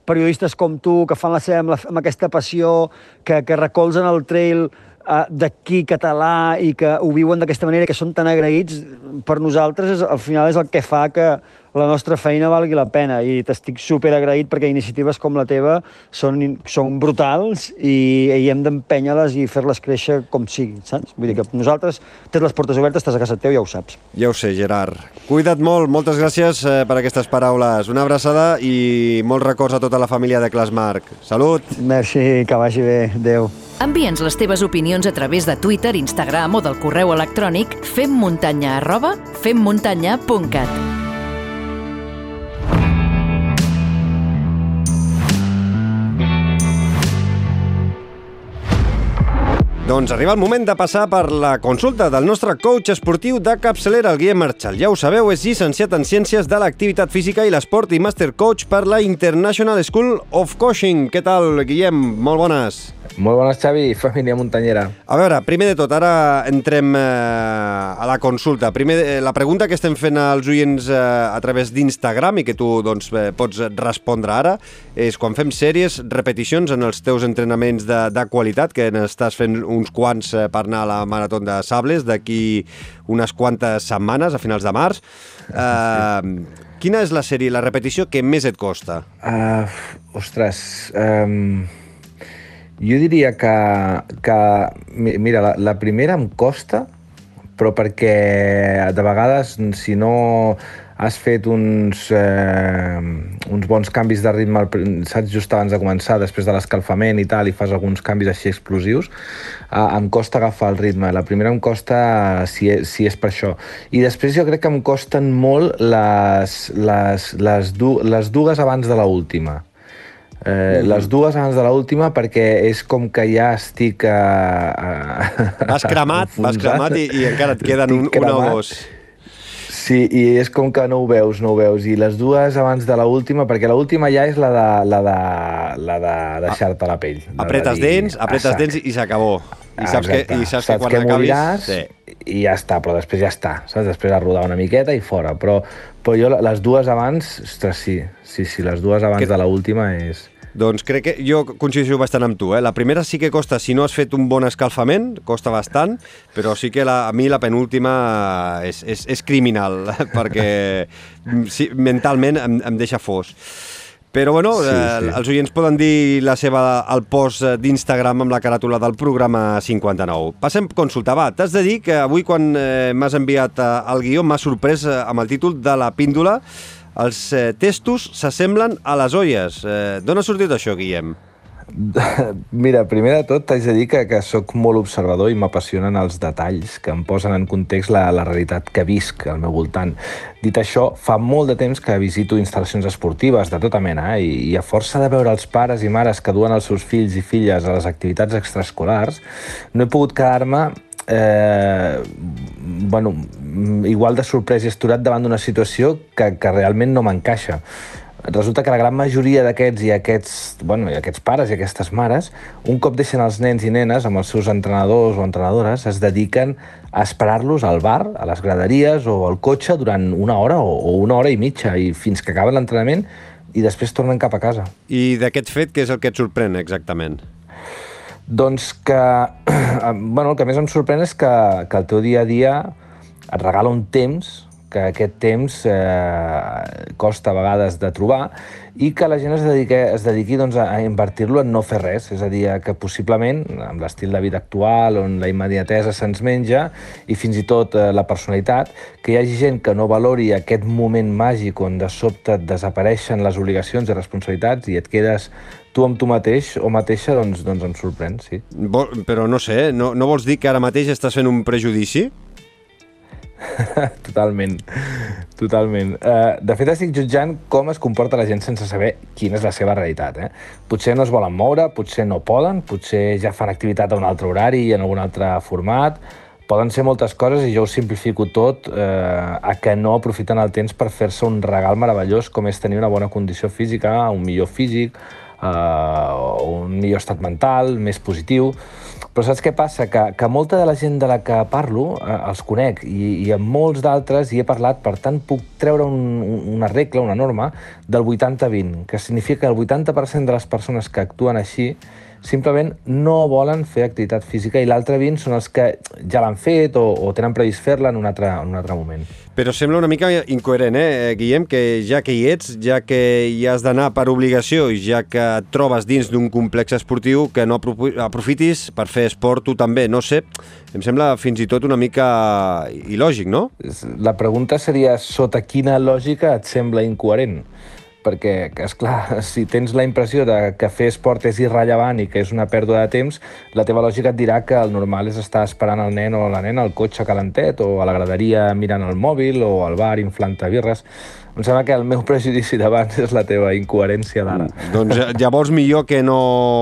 periodistes com tu, que fan la seva amb, la, amb aquesta passió, que, que recolzen el trail eh, d'aquí català i que ho viuen d'aquesta manera, que són tan agraïts, per nosaltres és, al final és el que fa que la nostra feina valgui la pena i t'estic super agraït perquè iniciatives com la teva són, són brutals i, i hem d'empènyer-les i fer-les créixer com sigui, saps? Vull dir que nosaltres tens les portes obertes, estàs a casa teu, ja ho saps.
Ja ho sé, Gerard. Cuida't molt, moltes gràcies eh, per aquestes paraules. Una abraçada i molts records a tota la família de Clasmarc. Salut!
Merci, que vagi bé. Adéu.
Envia'ns les teves opinions a través de Twitter, Instagram o del correu electrònic femmuntanya arroba femmuntanya.cat.
Doncs arriba el moment de passar per la consulta del nostre coach esportiu de capçalera, el Guillem Marchal. Ja ho sabeu, és llicenciat en Ciències de l'Activitat Física i l'Esport i Master Coach per la International School of Coaching. Què tal, Guillem? Molt bones.
Molt bones, Xavi, família muntanyera.
A veure, primer de tot, ara entrem eh, a la consulta. Primer, eh, la pregunta que estem fent als oients eh, a través d'Instagram i que tu doncs, eh, pots respondre ara és quan fem sèries, repeticions en els teus entrenaments de, de qualitat, que n'estàs fent uns quants eh, per anar a la Marató de Sables d'aquí unes quantes setmanes, a finals de març. Eh, quina és la sèrie, la repetició que més et costa?
Uh, ostres, um, jo diria que, que mi- mira, la, la primera em costa, però perquè de vegades, si no has fet uns, eh, uns bons canvis de ritme, saps, just abans de començar, després de l'escalfament i tal, i fas alguns canvis així explosius, eh, em costa agafar el ritme. La primera em costa si és, si és per això. I després jo crec que em costen molt les, les, les, du, les dues abans de la última. Eh, Les dues abans de l'última perquè és com que ja estic... Uh, uh,
Vas cremat, vas cremat i, i encara et queden un, una o dos.
Sí, i és com que no ho veus, no ho veus. I les dues abans de l'última, perquè l'última ja és la de, la de, la de deixar-te la pell. La de
Apretes
dir,
dents,
"A
apretes
sac".
dents i s'acabó. I saps, que, i saps, que quan acabis...
moriràs
Sí.
i ja està, però després ja està, saps? Després a rodar una miqueta i fora. Però, però jo les dues abans, ostres, sí, sí, sí, les dues abans
Que-
de l'última és...
Doncs crec que jo coincideixo bastant amb tu. Eh? La primera sí que costa, si no has fet un bon escalfament, costa bastant, però sí que la, a mi la penúltima és, és, és criminal, *laughs* perquè mm, sí, mentalment em, em deixa fos. Però, bueno,
Sí,
sí, eh,
sí.
els oients poden dir la seva al post eh, d'Instagram amb la caràtula del programa 59. Passem a consultar. Va, t'has de dir que avui quan eh, m'has enviat eh, el guió m'ha sorprès eh, amb el títol de la píndola els eh, testos s'assemblen a les olles. Eh, D'on ha sortit això, Guillem? *laughs*
Mira, primer de tot t'haig de dir que, que sóc molt observador i m'apassionen els detalls que em posen en context la, la realitat que visc al meu voltant. Dit això, fa molt de temps que visito instal·lacions esportives de tota mena eh? I, i a força de veure els pares i mares que duen els seus fills i filles a les activitats extraescolars, no he pogut quedar-me eh, bueno, igual de sorprès i esturat davant d'una situació que, que realment no m'encaixa resulta que la gran majoria d'aquests i aquests, bueno, i aquests pares i aquestes mares, un cop deixen els nens i nenes amb els seus entrenadors o entrenadores, es dediquen a esperar-los al bar, a les graderies o al cotxe durant una hora o, o una hora i mitja i fins que acaba l'entrenament i després tornen cap a casa.
I d'aquest fet, què és el que et sorprèn exactament?
Doncs que, *clears throat* bueno, el que més em sorprèn és que, que el teu dia a dia et regala un temps que aquest temps eh, costa a vegades de trobar i que la gent es dediqui, es dediqui doncs, a invertir-lo en no fer res, és a dir, que possiblement, amb l'estil de vida actual, on la immediatesa se'ns menja, i fins i tot eh, la personalitat, que hi hagi gent que no valori aquest moment màgic on de sobte desapareixen les obligacions i responsabilitats i et quedes tu amb tu mateix o mateixa, doncs, doncs em sorprèn, sí.
Vol, però no sé, no, no vols dir que ara mateix estàs fent un prejudici? *laughs*
totalment, totalment. Uh, de fet, estic jutjant com es comporta la gent sense saber quina és la seva realitat. Eh? Potser no es volen moure, potser no poden, potser ja fan activitat a un altre horari en algun altre format, poden ser moltes coses i jo ho simplifico tot eh, a que no aprofiten el temps per fer-se un regal meravellós com és tenir una bona condició física, un millor físic, eh, un millor estat mental, més positiu. Però saps què passa? Que, que molta de la gent de la que parlo eh, els conec i, i amb molts d'altres hi he parlat, per tant puc treure un, una regla, una norma, del 80-20, que significa que el 80% de les persones que actuen així simplement no volen fer activitat física i l'altre 20 són els que ja l'han fet o, o tenen previst fer-la en, un altre, en un altre moment.
Però sembla una mica incoherent, eh, Guillem, que ja que hi ets, ja que hi has d'anar per obligació i ja que et trobes dins d'un complex esportiu, que no aprofitis per fer esport tu també. No sé, em sembla fins i tot una mica il·lògic, no?
La pregunta seria, sota quina lògica et sembla incoherent? Perquè, és clar, *laughs* si tens la impressió de que fer esport és irrellevant i que és una pèrdua de temps, la teva lògica et dirà que el normal és estar esperant el nen o la nena al cotxe calentet o a la graderia mirant el mòbil o al bar inflant birres. Em sembla que el meu prejudici d'abans és la teva incoherència d'ara.
Mm, doncs eh, llavors millor que no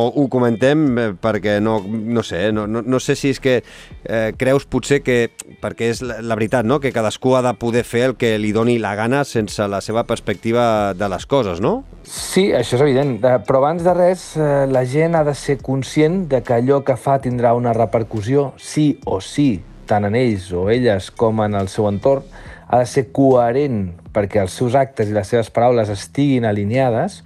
ho comentem eh, perquè no, no sé, no, no, no sé si és que eh, creus potser que, perquè és la, la veritat, no? que cadascú ha de poder fer el que li doni la gana sense la seva perspectiva de les coses, no?
Sí, això és evident, eh, però abans de res la gent ha de ser conscient de que allò que fa tindrà una repercussió sí o sí, tant en ells o elles com en el seu entorn, ha de ser coherent perquè els seus actes i les seves paraules estiguin alineades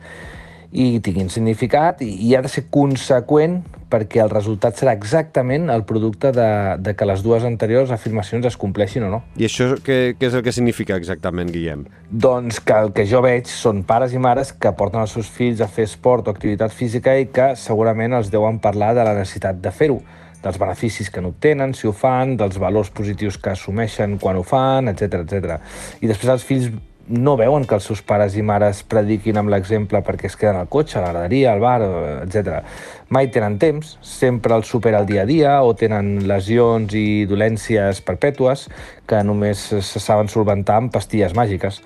i tinguin significat i, i ha de ser conseqüent perquè el resultat serà exactament el producte de, de que les dues anteriors afirmacions es compleixin o no.
I això què, què és el que significa exactament, Guillem?
Doncs que el que jo veig són pares i mares que porten els seus fills a fer esport o activitat física i que segurament els deuen parlar de la necessitat de fer-ho dels beneficis que n'obtenen si ho fan, dels valors positius que assumeixen quan ho fan, etc etc. I després els fills no veuen que els seus pares i mares prediquin amb l'exemple perquè es queden al cotxe, a la graderia, al bar, etc. Mai tenen temps, sempre els supera el dia a dia o tenen lesions i dolències perpètues que només se saben solventar amb pastilles màgiques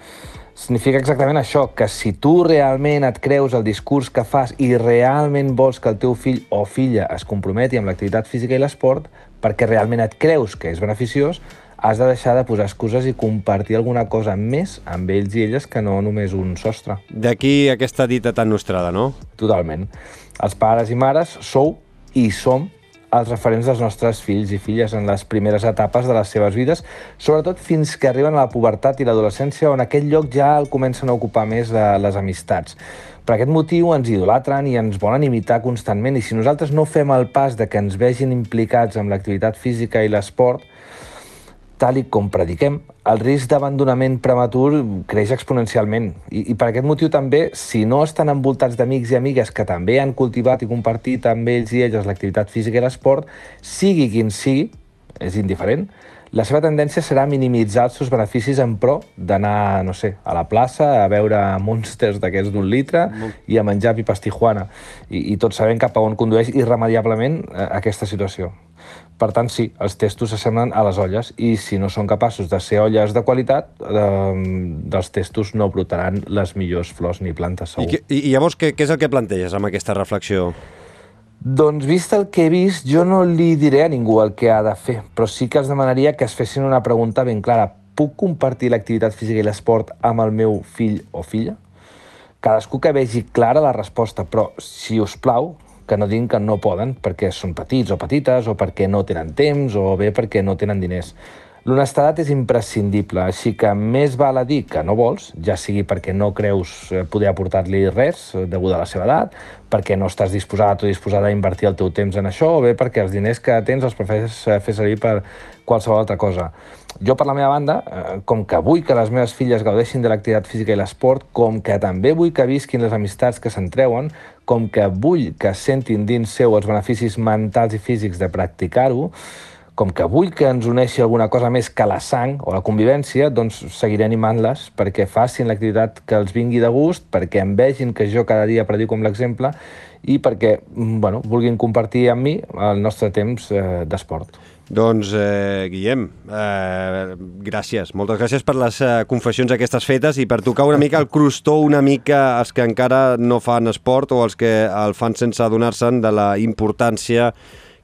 significa exactament això, que si tu realment et creus el discurs que fas i realment vols que el teu fill o filla es comprometi amb l'activitat física i l'esport, perquè realment et creus que és beneficiós, has de deixar de posar excuses i compartir alguna cosa més amb ells i elles que no només un sostre.
D'aquí aquesta dita tan nostrada, no?
Totalment. Els pares i mares sou i som els referents dels nostres fills i filles en les primeres etapes de les seves vides, sobretot fins que arriben a la pubertat i l'adolescència, on aquest lloc ja el comencen a ocupar més de les amistats. Per aquest motiu ens idolatren i ens volen imitar constantment i si nosaltres no fem el pas de que ens vegin implicats amb l'activitat física i l'esport, tal i com prediquem, el risc d'abandonament prematur creix exponencialment. I, I per aquest motiu també, si no estan envoltats d'amics i amigues que també han cultivat i compartit amb ells i elles l'activitat física i l'esport, sigui quin sigui, és indiferent, la seva tendència serà minimitzar els seus beneficis en pro d'anar, no sé, a la plaça a veure monsters d'aquests d'un litre i a menjar pipes Tijuana. I, I tots sabem cap a on condueix irremediablement eh, aquesta situació. Per tant, sí, els testos s'assemblen a les olles i si no són capaços de ser olles de qualitat, eh, dels testos no brotaran les millors flors ni plantes,
I,
segur.
que, I llavors què, què és el que planteges amb aquesta reflexió?
Doncs vist el que he vist, jo no li diré a ningú el que ha de fer, però sí que els demanaria que es fessin una pregunta ben clara. Puc compartir l'activitat física i l'esport amb el meu fill o filla? Cadascú que vegi clara la resposta, però, si us plau, que no diguin que no poden perquè són petits o petites o perquè no tenen temps o bé perquè no tenen diners. L'honestedat és imprescindible, així que més val a dir que no vols, ja sigui perquè no creus eh, poder aportar-li res eh, degut a la seva edat, perquè no estàs disposat o disposada a invertir el teu temps en això, o bé perquè els diners que tens els prefereixes eh, fer servir per qualsevol altra cosa. Jo, per la meva banda, eh, com que vull que les meves filles gaudeixin de l'activitat física i l'esport, com que també vull que visquin les amistats que se'n treuen, com que vull que sentin dins seu els beneficis mentals i físics de practicar-ho, com que vull que ens uneixi alguna cosa més que la sang o la convivència, doncs seguiré animant-les perquè facin l'activitat que els vingui de gust, perquè em vegin que jo cada dia predico amb l'exemple i perquè mm, bueno, vulguin compartir amb mi el nostre temps eh, d'esport.
Doncs, eh, Guillem, eh, gràcies. Moltes gràcies per les eh, confessions aquestes fetes i per tocar una mica el crostó una mica als que encara no fan esport o els que el fan sense adonar-se'n de la importància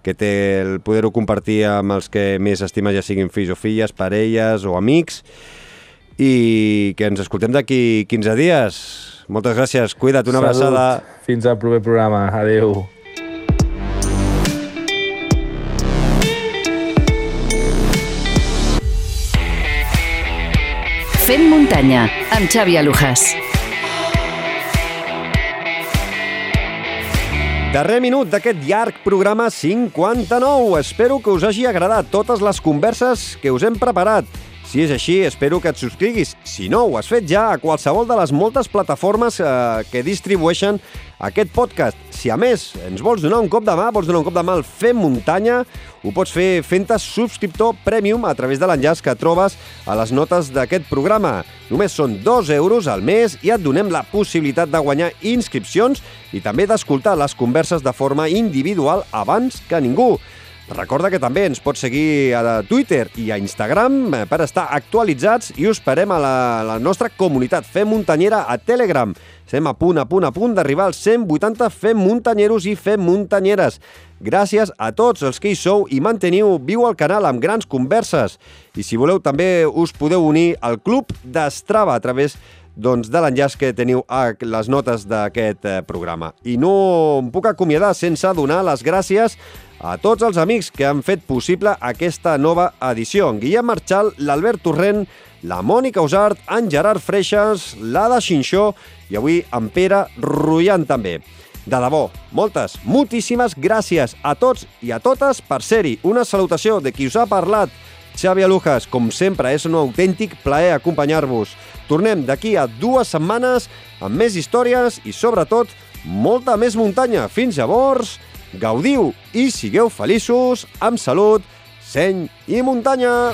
que té el poder-ho compartir amb els que més estimes, ja siguin fills o filles, parelles o amics, i que ens escoltem d'aquí 15 dies. Moltes gràcies, cuida't, una abraçada.
Fins al proper programa. Adeu.
Fent muntanya, amb Xavi Alujas.
Darrer minut d'aquest llarg programa 59. Espero que us hagi agradat totes les converses que us hem preparat. Si és així, espero que et subscriguis. Si no, ho has fet ja a qualsevol de les moltes plataformes eh, que distribueixen aquest podcast. Si a més ens vols donar un cop de mà, vols donar un cop de mà al Fem Muntanya, ho pots fer fent-te subscriptor premium a través de l'enllaç que trobes a les notes d'aquest programa. Només són 2 euros al mes i et donem la possibilitat de guanyar inscripcions i també d'escoltar les converses de forma individual abans que ningú. Recorda que també ens pots seguir a Twitter i a Instagram eh, per estar actualitzats i us esperem a la, la nostra comunitat Fem Muntanyera a Telegram. Estem a punt, a punt, a punt d'arribar als 180 Fem Muntanyeros i Fem Muntanyeres. Gràcies a tots els que hi sou i manteniu viu el canal amb grans converses. I si voleu també us podeu unir al club d'Estrava a través doncs, de l'enllaç que teniu a les notes d'aquest eh, programa. I no em puc acomiadar sense donar les gràcies a tots els amics que han fet possible aquesta nova edició. En Guillem Marchal, l'Albert Torrent, la Mònica Usart, en Gerard Freixas, l'Ada Xinxó i avui en Pere Rullant també. De debò, moltes, moltíssimes gràcies a tots i a totes per ser-hi. Una salutació de qui us ha parlat, Xavi Alujas. Com sempre, és un autèntic plaer acompanyar-vos. Tornem d'aquí a dues setmanes amb més històries i, sobretot, molta més muntanya. Fins llavors, gaudiu i sigueu feliços, amb salut, seny i muntanya!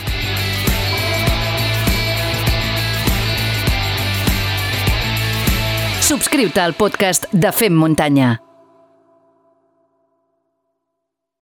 Subscriu-te al podcast de Fem Muntanya.